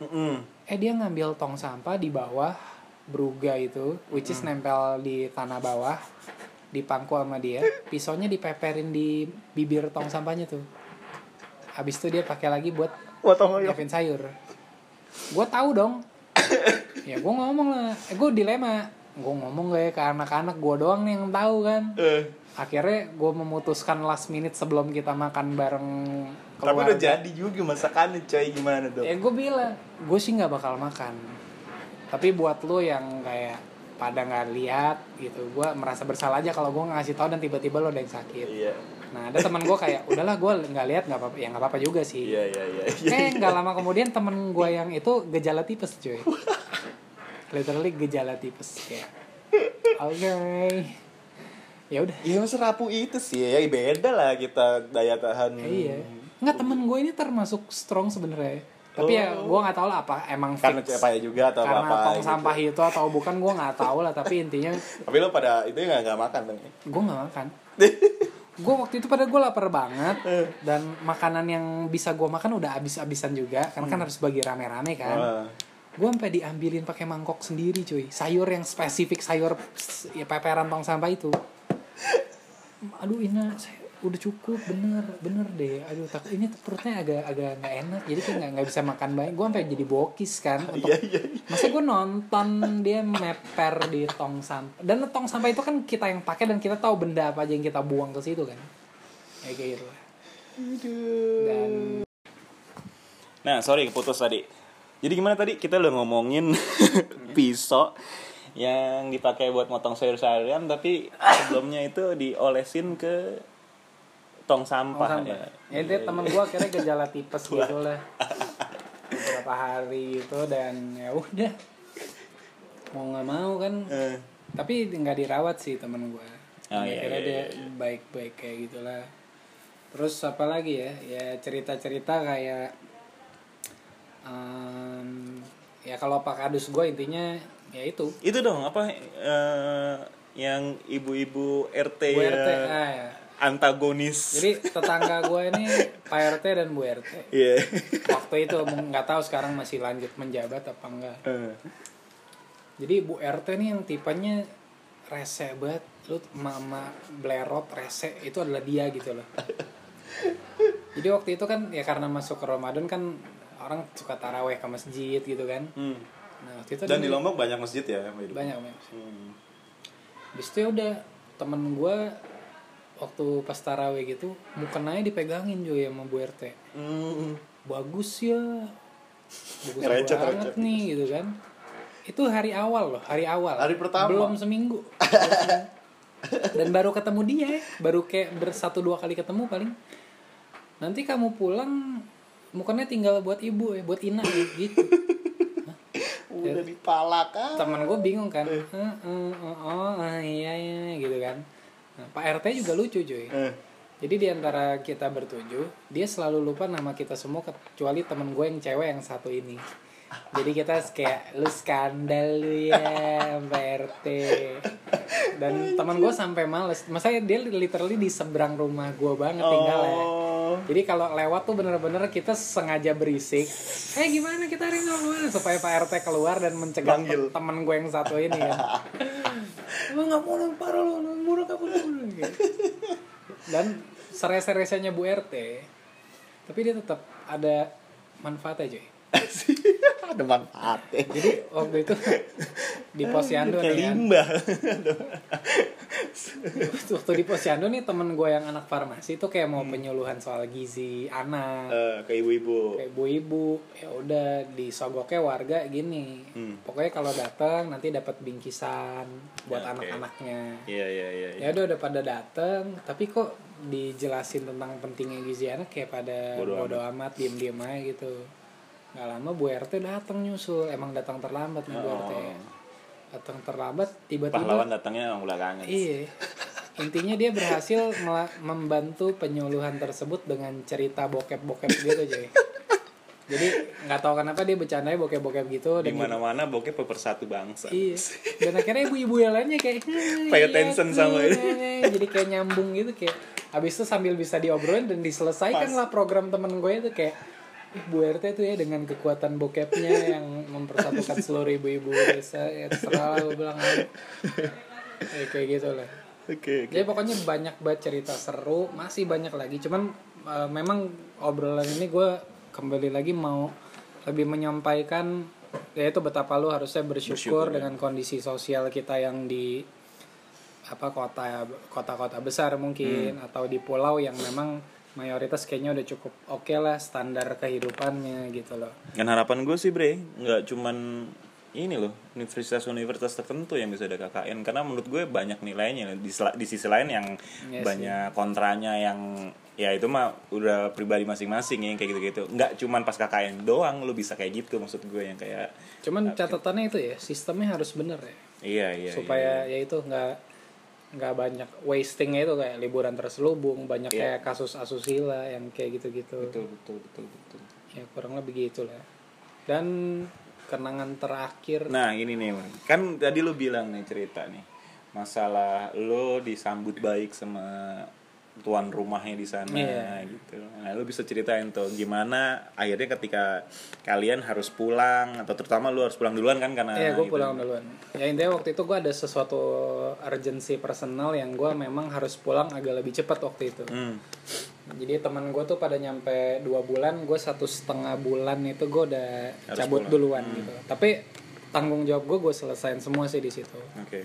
Speaker 3: Mm-mm.
Speaker 2: Eh dia ngambil tong sampah di bawah bruga itu, which is nempel di tanah bawah, dipangku sama dia, pisaunya dipeperin di bibir tong sampahnya tuh. Habis itu dia pakai lagi buat nyiapin sayur. Gue tahu dong. ya gue ngomong lah, eh, gue dilema. Gue ngomong gak ya ke anak-anak gue doang nih yang tahu kan.
Speaker 3: Eh,
Speaker 2: Akhirnya gue memutuskan last minute sebelum kita makan bareng
Speaker 3: tapi
Speaker 2: keluarga.
Speaker 3: udah jadi juga masakannya coy gimana dong?
Speaker 2: Ya gue bilang, gue sih nggak bakal makan. Tapi buat lo yang kayak pada nggak lihat gitu, gue merasa bersalah aja kalau gue ngasih tahu dan tiba-tiba lo ada yang sakit.
Speaker 3: Iya.
Speaker 2: Nah ada teman gue kayak, udahlah gue nggak lihat nggak apa-apa, ya nggak apa-apa juga sih.
Speaker 3: Iya iya iya. iya.
Speaker 2: Eh nggak lama kemudian temen gue yang itu gejala tipes cuy. Literally gejala tipes kayak. Oke. Ya udah.
Speaker 3: Masa rapuh itu sih ya beda lah kita daya tahan.
Speaker 2: Iya. Nggak temen gue ini termasuk strong sebenarnya. Tapi ya
Speaker 3: Oh.
Speaker 2: gue nggak tahu lah apa emang
Speaker 3: Karena
Speaker 2: fix.
Speaker 3: apa ya juga atau
Speaker 2: karena
Speaker 3: apa
Speaker 2: tong
Speaker 3: gitu.
Speaker 2: sampah itu atau bukan gue nggak tahu lah tapi intinya
Speaker 3: Tapi lo pada itu nggak nggak makan dong? ya?
Speaker 2: gue nggak makan gue waktu itu pada gue lapar banget dan makanan yang bisa gue makan udah abis-abisan juga karena kan harus bagi rame-rame kan
Speaker 3: Wah.
Speaker 2: gue sampai diambilin pakai mangkok sendiri cuy sayur yang spesifik sayur ya peperan tong sampah itu aduh ina saya udah cukup bener bener deh aduh tak ini perutnya agak agak nggak enak jadi kayak nggak nggak bisa makan banyak gue sampai jadi bokis kan untuk
Speaker 3: Iya iya.
Speaker 2: masa gue nonton dia meper di tong sampah dan tong sampah itu kan kita yang pakai dan kita tahu benda apa aja yang kita buang ke situ kan Ya, kayak gitu dan
Speaker 3: Nah, sorry keputus tadi. Jadi gimana tadi? Kita udah ngomongin pisau yang dipakai buat motong sayur-sayuran tapi sebelumnya itu diolesin ke tong sampah,
Speaker 2: tong sampah.
Speaker 3: ya.
Speaker 2: dia temen gue akhirnya gejala tipes gitu lah. Beberapa hari itu dan ya udah. Mau nggak mau kan.
Speaker 3: Eh,
Speaker 2: tapi nggak dirawat sih temen gue
Speaker 3: Oh, iya,
Speaker 2: akhirnya
Speaker 3: iya,
Speaker 2: dia baik-baik kayak gitulah terus apa lagi ya? Ya cerita-cerita kayak em, ya kalau pak kadus gue intinya ya itu.
Speaker 3: Itu dong apa eh, yang ibu-ibu RT,
Speaker 2: Bu
Speaker 3: ya,
Speaker 2: RT ah, ya.
Speaker 3: Antagonis.
Speaker 2: jadi tetangga gue ini pak RT dan Bu RT
Speaker 3: Iya.
Speaker 2: waktu itu nggak tahu sekarang masih lanjut menjabat apa enggak
Speaker 3: Eh,
Speaker 2: jadi Bu RT nih yang tipenya rese banget lu mama blerot rese itu adalah dia gitu loh jadi waktu itu kan ya karena masuk ke Ramadan kan orang suka taraweh ke masjid gitu kan
Speaker 3: hmm.
Speaker 2: nah waktu itu
Speaker 3: Dan di Lombok banyak masjid ya yang hidup.
Speaker 2: banyak banyak
Speaker 3: Hmm.
Speaker 2: Habis itu ya udah temen gue waktu pas taraweh gitu mukenanya dipegangin juga sama Bu RT
Speaker 3: Hmm.
Speaker 2: bagus ya. Bagus
Speaker 3: Recet,
Speaker 2: banget
Speaker 3: recet.
Speaker 2: nih gitu kan. Itu hari awal loh hari awal.
Speaker 3: Hari pertama.
Speaker 2: belum seminggu. Dan baru ketemu dia baru kayak bersatu dua kali ketemu paling. Nanti kamu pulang mukanya tinggal buat ibu ya buat ina ya, gitu
Speaker 3: Udah dipalak ah.
Speaker 2: teman gue bingung kan. "Eh, eh, eh, oh ah, iya iya gitu kan nah, pak rt juga lucu cuy
Speaker 3: Eh.
Speaker 2: jadi di antara kita bertujuh dia selalu lupa nama kita semua kecuali temen gue yang cewek yang satu ini jadi kita kayak lu skandal lu ya Pak RT dan teman gue sampai males masa dia literally di seberang rumah gue banget tinggalnya
Speaker 3: Oh.
Speaker 2: jadi kalau lewat tuh bener-bener kita sengaja berisik eh gimana kita hari ini mau ke mana?" supaya Pak RT keluar dan mencegah
Speaker 3: Manggil.
Speaker 2: temen gue yang satu ini kan lu nggak mau lu parah lu murah kamu dulu gitu. dan serese-resenya Bu RT tapi dia tetap ada manfaatnya cuy
Speaker 3: Ada manfaatnya.
Speaker 2: jadi waktu itu di posyandu nih kan
Speaker 3: limbah.
Speaker 2: waktu di posyandu nih temen gue yang anak farmasi itu kayak mau penyuluhan soal gizi anak
Speaker 3: Eh, ke ibu-ibu.
Speaker 2: kayak ibu-ibu ya udah disogoknya warga gini
Speaker 3: Hmm.
Speaker 2: pokoknya kalau datang nanti dapat bingkisan buat
Speaker 3: Ya,
Speaker 2: anak-anaknya
Speaker 3: Iya iya iya.
Speaker 2: ya udah udah pada datang tapi kok dijelasin tentang pentingnya gizi anak kayak pada
Speaker 3: Bodo
Speaker 2: bodo, amat diem diem aja gitu nggak lama bu rt datang nyusul emang datang terlambat nih bu rt
Speaker 3: Oh.
Speaker 2: datang terlambat tiba-tiba
Speaker 3: Pahlawan datangnya yang belakangan.
Speaker 2: Iya. Intinya dia berhasil membantu penyuluhan tersebut dengan cerita bokep-bokep gitu, Joy. Jadi nggak tahu kenapa dia bercandanya bokep-bokep gitu
Speaker 3: Di mana-mana bokep pepersatu bangsa.
Speaker 2: Iya. Dan akhirnya ibu-ibu yang lainnya kayak "Hmm,
Speaker 3: Pay
Speaker 2: iya
Speaker 3: attention
Speaker 2: tuh,
Speaker 3: sama ini."
Speaker 2: nenek." Jadi kayak nyambung gitu kayak habis itu sambil bisa diobrolin dan diselesaikan lah program temen gue itu kayak "Ih, Bu RT tuh ya dengan kekuatan bokepnya yang mempersatukan seluruh ibu-ibu desa ya terserah gue bilang ya, kayak gitu lah
Speaker 3: Oke. oke.
Speaker 2: jadi pokoknya banyak banget cerita seru masih banyak lagi cuman eh, memang obrolan ini gue kembali lagi mau lebih menyampaikan yaitu betapa lu harusnya bersyukur,
Speaker 3: Bersyukur, ya.
Speaker 2: dengan kondisi sosial kita yang di apa kota kota-kota besar mungkin
Speaker 3: Hmm.
Speaker 2: atau di pulau yang memang mayoritas kayaknya udah cukup oke lah standar kehidupannya gitu loh.
Speaker 3: Dan harapan gue sih bre, nggak cuman ini loh universitas-universitas tertentu yang bisa ada KKN karena menurut gue banyak nilainya di, di sisi lain yang
Speaker 2: Iya
Speaker 3: banyak kontranya yang ya itu mah udah pribadi masing-masing ya kayak gitu-gitu. Nggak cuman pas KKN doang lu bisa kayak gitu maksud gue yang kayak
Speaker 2: cuman catatannya itu ya sistemnya harus bener ya.
Speaker 3: Iya iya
Speaker 2: supaya ya itu nggak nggak banyak wastingnya itu kayak liburan terselubung banyak
Speaker 3: Iya.
Speaker 2: kayak kasus asusila yang kayak gitu-gitu.
Speaker 3: Betul betul betul betul.
Speaker 2: Ya kurang lebih gitu lah. Dan kenangan terakhir.
Speaker 3: Nah ini nih, kan tadi lu bilang nih cerita nih masalah lo disambut baik sama tuan rumahnya di sana
Speaker 2: Iya.
Speaker 3: gitu. Nah, lu bisa ceritain tuh gimana akhirnya ketika kalian harus pulang atau terutama lu harus pulang duluan kan karena
Speaker 2: Iya, gue
Speaker 3: gitu.
Speaker 2: pulang duluan. Ya intinya waktu itu gue ada sesuatu urgency personal yang gue memang harus pulang agak lebih cepat waktu itu.
Speaker 3: Hmm.
Speaker 2: Jadi teman gue tuh pada nyampe dua bulan, gue satu setengah bulan itu gue udah
Speaker 3: Harus
Speaker 2: cabut
Speaker 3: pulang.
Speaker 2: duluan gitu. Tapi tanggung jawab gue gue selesain semua sih di situ.
Speaker 3: Oke.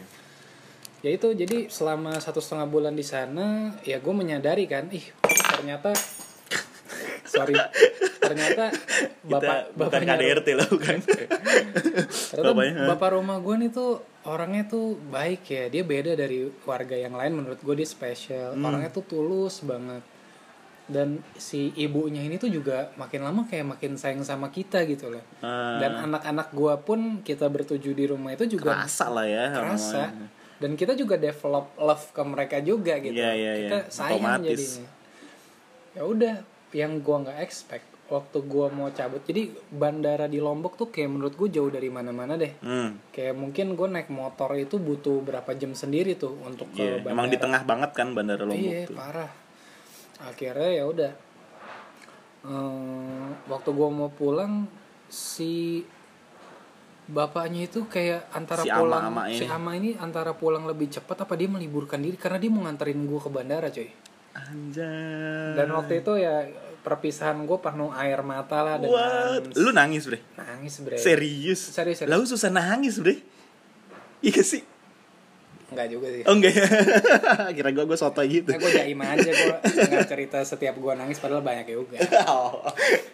Speaker 2: Ya itu jadi selama satu setengah bulan di sana, ya gue menyadari kan, ih ternyata sorry ternyata bapak
Speaker 3: Kita bukan
Speaker 2: bapaknya
Speaker 3: KDRT lah bukan.
Speaker 2: Ternyata
Speaker 3: Bapaknya,
Speaker 2: bapak rumah gue nih tuh orangnya tuh baik ya. Dia beda dari warga yang lain menurut gue dia spesial.
Speaker 3: Hmm.
Speaker 2: Orangnya tuh tulus banget. Dan si ibunya ini tuh juga makin lama kayak makin sayang sama kita gitu loh.
Speaker 3: Ah.
Speaker 2: Dan anak-anak gue pun kita bertuju di rumah itu juga
Speaker 3: Kerasa lah ya.
Speaker 2: kerasa.
Speaker 3: namanya.
Speaker 2: Dan kita juga develop love ke mereka juga gitu.
Speaker 3: Iya, iya,
Speaker 2: kita
Speaker 3: iya.
Speaker 2: sayang
Speaker 3: Otomatis.
Speaker 2: jadinya. Ya udah, yang gua nggak expect waktu gua mau cabut. Jadi bandara di Lombok tuh kayak menurut gue jauh dari mana-mana deh.
Speaker 3: Hmm.
Speaker 2: Kayak mungkin gue naik motor itu butuh berapa jam sendiri tuh untuk ke
Speaker 3: Iya,
Speaker 2: bandara.
Speaker 3: emang di tengah banget kan bandara Lombok
Speaker 2: Iya,
Speaker 3: tuh.
Speaker 2: parah. Akhirnya ya udah. Ehm, waktu gua mau pulang si bapaknya itu kayak antara
Speaker 3: Si Ama-
Speaker 2: pulang
Speaker 3: Ama
Speaker 2: si
Speaker 3: ini.
Speaker 2: Ama ini antara pulang lebih cepat apa dia meliburkan diri karena dia mau nganterin gua ke bandara coy.
Speaker 3: Anjay.
Speaker 2: Dan waktu itu ya perpisahan gue penuh air mata lah
Speaker 3: What?
Speaker 2: dengan
Speaker 3: Lu nangis, Bre?
Speaker 2: nangis bre.
Speaker 3: Serius?
Speaker 2: Serius, serius.
Speaker 3: Lalu susah nangis, Bre? Iya sih.
Speaker 2: Enggak juga sih.
Speaker 3: Oh enggak ya? Kira gua gua soto gitu.
Speaker 2: Nah, gue jaim aja gue nggak cerita setiap gue nangis padahal banyak juga.
Speaker 3: oh,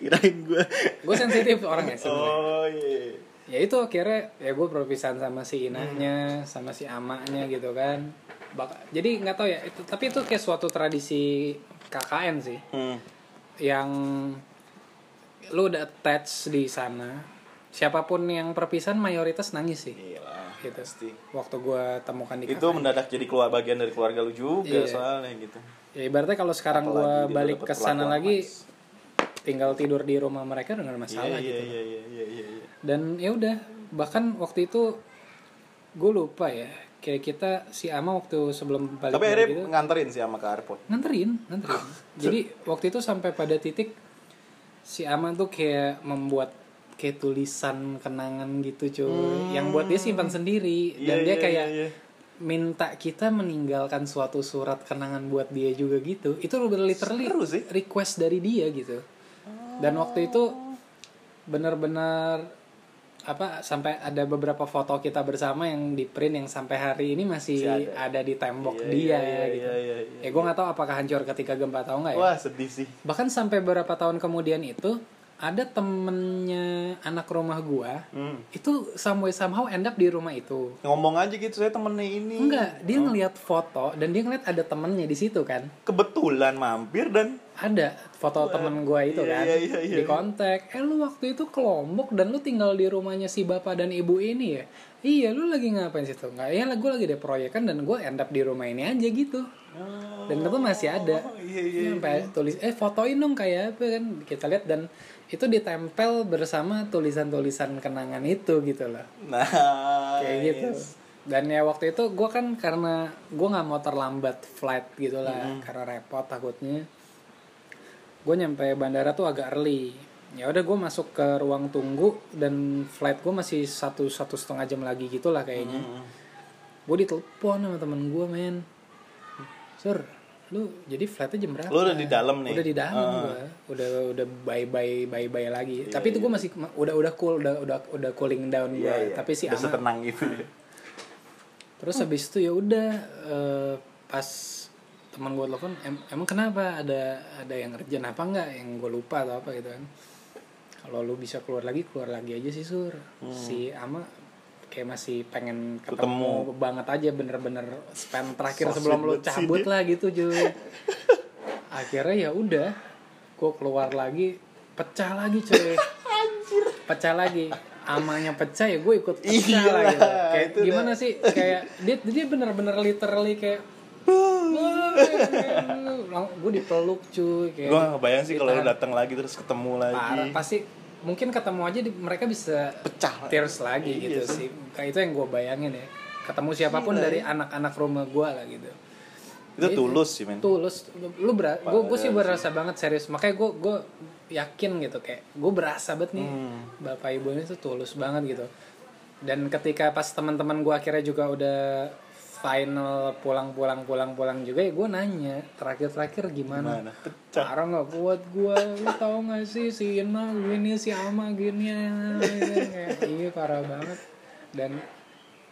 Speaker 3: kirain gua.
Speaker 2: Gue sensitif orangnya sebenarnya.
Speaker 3: Oh iya.
Speaker 2: Ya itu akhirnya ya gue perpisahan sama si inahnya sama si amaknya gitu kan Bak- jadi nggak tahu ya itu tapi itu kayak suatu tradisi KKN sih
Speaker 3: Hmm.
Speaker 2: yang lu udah attach di sana siapa pun yang perpisahan mayoritas nangis sih
Speaker 3: lah.
Speaker 2: gitu
Speaker 3: Pasti.
Speaker 2: waktu gue temukan di
Speaker 3: Itu mendadak jadi keluar bagian dari keluarga lu juga
Speaker 2: Iya.
Speaker 3: soalnya gitu.
Speaker 2: ya ibaratnya kalau sekarang gue balik ke sana lagi. Tinggal tidur di rumah mereka dengan masalah
Speaker 3: iya,
Speaker 2: gitu
Speaker 3: iya, iya, iya, iya, iya.
Speaker 2: dan ya udah bahkan waktu itu gue lupa ya kayak kita si Ama waktu sebelum balik
Speaker 3: Tapi akhirnya
Speaker 2: gitu,
Speaker 3: nganterin sih sama ke airport.
Speaker 2: nganterin nganterin jadi waktu itu sampai pada titik si Ama tuh kayak membuat kayak tulisan kenangan gitu cuy yang buat dia simpan sendiri
Speaker 3: Hmm. Iya,
Speaker 2: dan dia
Speaker 3: iya,
Speaker 2: kayak
Speaker 3: iya, iya.
Speaker 2: minta kita meninggalkan suatu surat kenangan buat dia juga gitu itu literally
Speaker 3: Seru sih.
Speaker 2: request dari dia gitu dan waktu itu benar-benar apa sampai ada beberapa foto kita bersama yang di print yang sampai hari ini masih
Speaker 3: Masih
Speaker 2: ada. di tembok
Speaker 3: Iya,
Speaker 2: dia
Speaker 3: iya, iya,
Speaker 2: gitu.
Speaker 3: iya, iya, iya.
Speaker 2: Ya gue nggak tahu apakah hancur ketika gempa atau enggak ya.
Speaker 3: Wah, sedih sih.
Speaker 2: Bahkan sampai beberapa tahun kemudian itu ada temennya anak rumah gua
Speaker 3: Hmm.
Speaker 2: itu some way somehow end up di rumah itu.
Speaker 3: Ngomong aja gitu, saya temennya ini.
Speaker 2: Enggak, dia ngelihat foto dan dia ngeliat ada temennya di situ kan.
Speaker 3: Kebetulan mampir dan
Speaker 2: Ada foto temen gua itu
Speaker 3: iya,
Speaker 2: kan
Speaker 3: iya, iya, iya.
Speaker 2: di kontak. Eh lu waktu itu ke Lombok dan lu tinggal di rumahnya si bapak dan ibu ini ya? Iya, lu lagi ngapain situ? Enggak, ya gue lagi ada proyekan dan gue end up di rumah ini aja gitu. Dan itu masih ada.
Speaker 3: iya, iya,
Speaker 2: Dia sampai tulis eh fotoin dong kayak apa kan kita lihat dan itu ditempel bersama tulisan-tulisan kenangan itu gitu loh.
Speaker 3: nah
Speaker 2: Kayak gitu. Dan ya waktu itu gue kan karena gue nggak mau terlambat flight gitu lah karena repot takutnya. Gue nyampe bandara tuh agak early. Ya udah gue masuk ke ruang tunggu dan flight gue masih satu satu setengah jam lagi gitulah kayaknya. Gue ditelepon sama temen gue men. Sur, lu jadi flightnya jam berapa?
Speaker 3: Lu udah di dalam nih?
Speaker 2: Udah di dalam
Speaker 3: Ah.
Speaker 2: gua. Udah udah bye bye bye bye lagi. Tapi itu gue masih udah udah cool, udah udah udah cooling down gue.
Speaker 3: Iya, iya.
Speaker 2: Tapi si
Speaker 3: udah
Speaker 2: Ama
Speaker 3: setenang gitu.
Speaker 2: Terus habis itu ya udah eh, pas teman gue telepon em- emang kenapa? Ada ada yang urgent apa enggak yang gue lupa atau apa gitu kan. Kalau lu bisa keluar lagi keluar lagi aja sih sur. Si ama kayak masih pengen ketemu, banget aja bener-bener spend terakhir
Speaker 3: So
Speaker 2: sebelum lu cabut lah gitu cuy akhirnya ya udah gue keluar lagi pecah lagi cuy. Pecah lagi. Amanya pecah ya gue ikut pecah
Speaker 3: Iya
Speaker 2: lah gitu. Kayak
Speaker 3: itu
Speaker 2: gimana sih? Kayak dia dia bener-bener literally kayak gue dipeluk cuy kayak
Speaker 3: Gue ngebayang sih kalau lu datang lagi terus ketemu lagi.
Speaker 2: parah pasti mungkin ketemu aja di- mereka bisa
Speaker 3: Pecah
Speaker 2: tears lagi
Speaker 3: Iya
Speaker 2: gitu
Speaker 3: sih.
Speaker 2: sih. Kayak itu yang gue bayangin ya. Ketemu siapa pun
Speaker 3: Gila,
Speaker 2: dari anak-anak rumah gue lah gitu.
Speaker 3: Itu tulus sih men.
Speaker 2: tulus. Lu ber gue gue sih berasa banget serius. Makanya gue gue yakin gitu kayak gue berasa banget nih.
Speaker 3: Hmm.
Speaker 2: bapak ibu ini tuh tulus banget gitu. Dan ketika pas teman-teman gue akhirnya juga udah final pulang pulang pulang pulang juga ya gue nanya terakhir terakhir gimana?
Speaker 3: Mana pecah.
Speaker 2: Parah nggak kuat gue lu tau gak sih si Ina gini si Ama gini kayak iya parah banget. Dan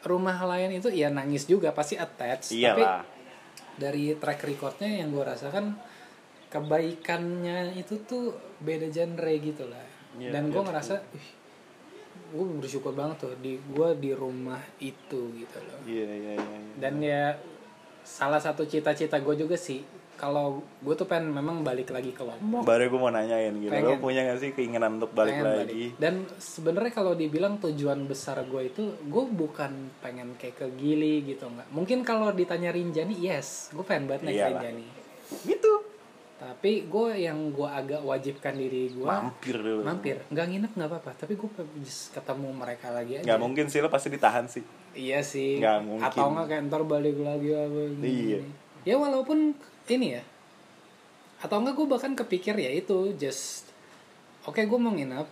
Speaker 2: rumah lain itu ya nangis juga pasti attach tapi
Speaker 3: iyalah.
Speaker 2: dari track recordnya yang gue rasakan kebaikannya itu tuh beda genre gitu lah.
Speaker 3: Iya,
Speaker 2: dan gue
Speaker 3: iya.
Speaker 2: ngerasa gue bersyukur banget tuh di gue di rumah itu gitu loh.
Speaker 3: Iya iya iya iya.
Speaker 2: dan ya salah satu cita-cita gue juga sih kalau gue tuh pengen memang balik lagi ke Lombok.
Speaker 3: Baru gue mau nanyain gitu. Lo
Speaker 2: Pengen.
Speaker 3: punya gak sih keinginan untuk balik
Speaker 2: pengen
Speaker 3: lagi?
Speaker 2: Dan sebenarnya kalau dibilang tujuan besar gue itu gue bukan pengen kayak ke Gili gitu nggak. Mungkin kalau ditanya Rinjani yes gue pengen banget naik
Speaker 3: Iyalah.
Speaker 2: Rinjani.
Speaker 3: Gitu
Speaker 2: tapi gue yang gue agak wajibkan diri gue
Speaker 3: mampir dulu.
Speaker 2: Mampir. Nggak nginep nggak apa-apa. Tapi gue ketemu mereka lagi aja.
Speaker 3: Nggak mungkin sih lo pasti ditahan sih.
Speaker 2: Iya sih.
Speaker 3: Nggak mungkin.
Speaker 2: atau nggak kayak ntar balik lagi apa gini.
Speaker 3: Iya.
Speaker 2: ya walaupun ini ya. Atau enggak gue bahkan kepikir ya itu just oke gue mau nginep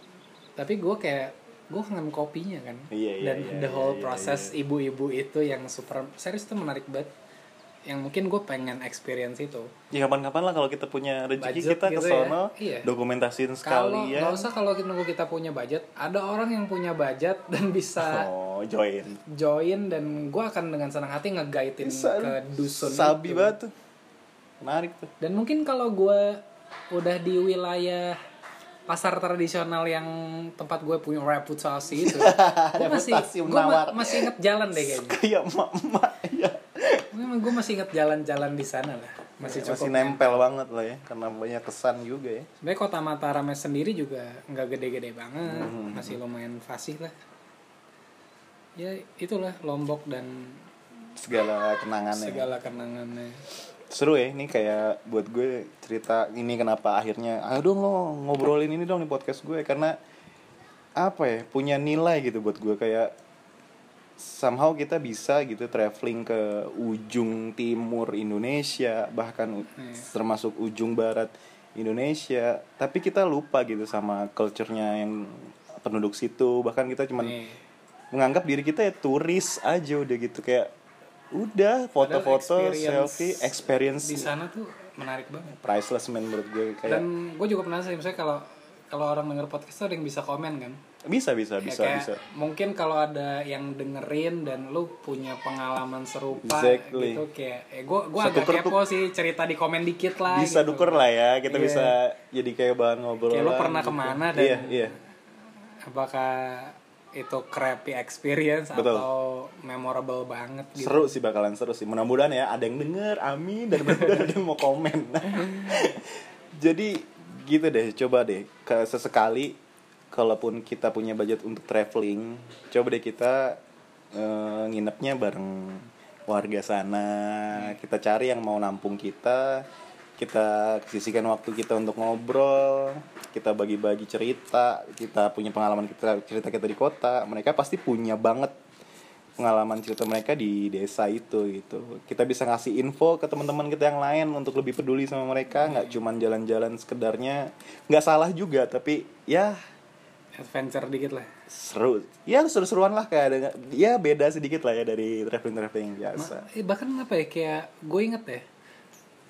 Speaker 2: tapi gue kayak gue kangen kopinya kan.
Speaker 3: Iya, iya,
Speaker 2: dan
Speaker 3: iya,
Speaker 2: the
Speaker 3: iya,
Speaker 2: whole
Speaker 3: iya,
Speaker 2: proses ibu-ibu itu yang super serius itu menarik banget yang mungkin gue pengen experience itu
Speaker 3: ya kapan-kapan lah kalau kita punya rezeki
Speaker 2: Budget
Speaker 3: kita ke
Speaker 2: gitu
Speaker 3: sono
Speaker 2: ya. Iya.
Speaker 3: dokumentasiin
Speaker 2: kalau
Speaker 3: sekalian
Speaker 2: nggak usah kalau nunggu kita punya budget ada orang yang punya budget dan bisa
Speaker 3: oh join
Speaker 2: join dan gue akan dengan senang hati ngegaitin
Speaker 3: Bisa.
Speaker 2: ke dusun
Speaker 3: sabi
Speaker 2: itu.
Speaker 3: banget tuh menarik tuh
Speaker 2: dan mungkin kalau gue udah di wilayah pasar tradisional yang tempat gue punya reputasi itu gue masih gue masih inget jalan deh kayaknya
Speaker 3: kayak ya
Speaker 2: memang gue masih inget jalan-jalan di sana lah. Masih
Speaker 3: masih
Speaker 2: cukup
Speaker 3: nempel banget lah ya karena banyak kesan juga ya.
Speaker 2: Sebenarnya kota Mataram sendiri juga nggak gede-gede banget
Speaker 3: Hmm.
Speaker 2: masih lumayan fasih lah. Ya itulah Lombok dan
Speaker 3: segala kenangannya.
Speaker 2: segala kenangannya.
Speaker 3: Seru ya ini kayak buat gue cerita ini kenapa akhirnya ayo dong lo ngobrolin ini dong di podcast gue karena apa ya punya nilai gitu buat gue kayak somehow kita bisa gitu traveling ke ujung timur Indonesia bahkan
Speaker 2: Iya.
Speaker 3: termasuk ujung barat Indonesia. Tapi kita lupa gitu sama culture-nya yang penduduk situ. Bahkan kita cuman
Speaker 2: Nih,
Speaker 3: menganggap diri kita ya turis aja udah gitu. Kayak udah foto-foto selfie experience
Speaker 2: di sana tuh menarik banget.
Speaker 3: priceless man menurut gue kayak
Speaker 2: dan gue juga penasaran misalnya kalau kalau orang denger podcast tuh ada yang bisa komen kan
Speaker 3: bisa bisa bisa
Speaker 2: kayak
Speaker 3: bisa
Speaker 2: mungkin kalau ada yang dengerin dan lu punya pengalaman serupa
Speaker 3: Exactly.
Speaker 2: gitu kayak eh gue
Speaker 3: Bisa
Speaker 2: agak kepo sih cerita di komen dikit lah
Speaker 3: bisa
Speaker 2: gitu.
Speaker 3: duker lah ya kita
Speaker 2: Iya.
Speaker 3: bisa jadi kayak bahan ngobrol
Speaker 2: Kayak lu pernah ke mana dan-
Speaker 3: iya iya
Speaker 2: apakah itu crappy experience
Speaker 3: Betul.
Speaker 2: atau memorable banget gitu
Speaker 3: seru sih bakalan seru sih mudah-mudahan ya ada yang denger amin dan mudah-mudahan ada yang mau komen jadi gitu deh coba deh sesekali kalaupun kita punya budget untuk traveling coba deh kita eh, nginepnya bareng warga sana. Kita cari yang mau nampung kita kita sisihkan waktu kita untuk ngobrol kita bagi-bagi cerita kita punya pengalaman kita cerita kita di kota. Mereka pasti punya banget pengalaman cerita mereka di desa itu gitu. Kita bisa ngasih info ke teman-teman kita yang lain untuk lebih peduli sama mereka. Nggak cuman jalan-jalan sekedarnya. Nggak salah juga tapi ya
Speaker 2: adventure dikit lah.
Speaker 3: Seru. Ya seru-seruan lah kayak ada ya beda sedikit lah ya dari traveling traveling biasa.
Speaker 2: Ma- eh, bahkan apa ya kayak gue inget ya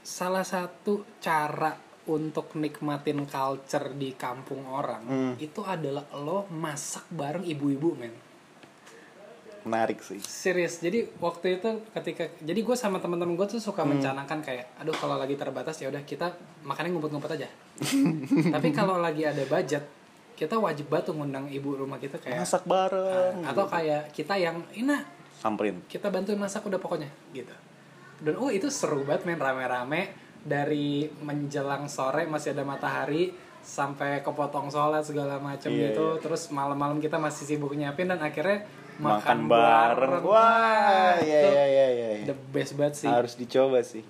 Speaker 2: salah satu cara untuk nikmatin culture di kampung orang
Speaker 3: Hmm.
Speaker 2: itu adalah lo masak bareng ibu-ibu men.
Speaker 3: Menarik sih.
Speaker 2: Serius jadi waktu itu ketika jadi gue sama teman-teman gue tuh suka
Speaker 3: Hmm.
Speaker 2: mencanangkan kayak aduh kalau lagi terbatas ya udah kita makannya ngumpet-ngumpet aja. Tapi kalau lagi ada budget kita wajib banget tuh ngundang ibu rumah kita kayak
Speaker 3: masak bareng
Speaker 2: atau kayak kita yang ina
Speaker 3: samperin.
Speaker 2: kita bantuin masak udah pokoknya gitu. Dan oh itu seru banget main rame-rame. Dari menjelang sore masih ada matahari sampai kepotong sholat segala macam
Speaker 3: Iya,
Speaker 2: gitu. terus malam-malam kita masih sibuk nyiapin dan akhirnya
Speaker 3: makan bareng. wah iya
Speaker 2: itu
Speaker 3: iya iya iya
Speaker 2: the best banget sih.
Speaker 3: Harus dicoba sih.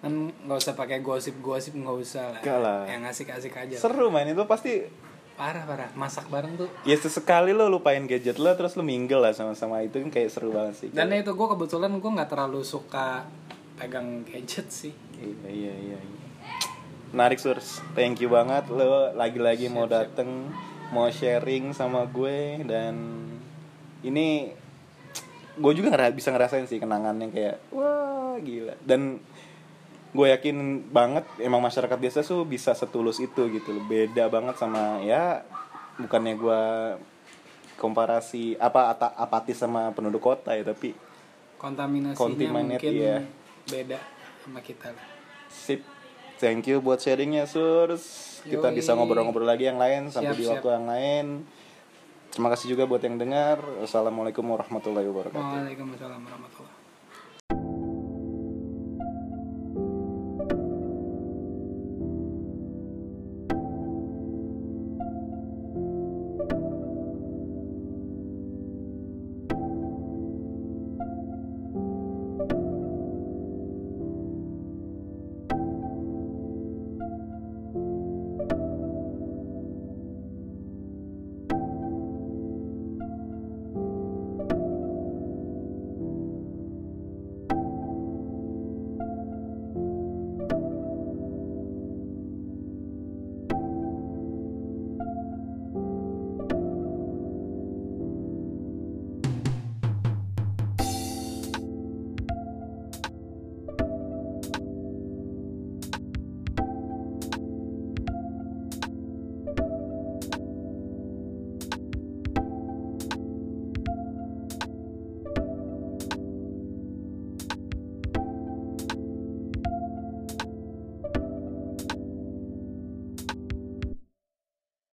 Speaker 2: Kan nggak usah pakai gosip-gosip nggak usah lah.
Speaker 3: Nggak lah.
Speaker 2: yang asik-asik aja
Speaker 3: seru man itu pasti
Speaker 2: parah parah. Masak bareng tuh.
Speaker 3: Ya sesekali lo lupain gadget lo terus lo mingle lah sama-sama. Itu kan kayak seru banget sih.
Speaker 2: Dan itu gue kebetulan gue nggak terlalu suka pegang gadget sih.
Speaker 3: Iya iya iya. iya. Menarik Surs, thank you banget. Lo lagi-lagi mau
Speaker 2: siap.
Speaker 3: dateng, mau sharing sama gue dan ini gue juga ngera- bisa ngerasain sih kenangannya kayak wah gila. Dan gue yakin banget emang masyarakat desa tuh bisa setulus itu gitu loh beda banget sama ya bukannya gue komparasi apa ata- apatis sama penduduk kota ya tapi
Speaker 2: kontaminasinya
Speaker 3: Contaminate,
Speaker 2: mungkin
Speaker 3: iya.
Speaker 2: beda sama kita lah
Speaker 3: Sip. Thank you buat sharingnya, Surs. Kita
Speaker 2: Yoi.
Speaker 3: bisa ngobrol-ngobrol lagi yang lain sampai
Speaker 2: Siap,
Speaker 3: di
Speaker 2: siap.
Speaker 3: waktu yang lain. Terima kasih juga buat yang dengar. Wassalamualaikum warahmatullahi wabarakatuh.
Speaker 2: Waalaikumsalam warahmatullahi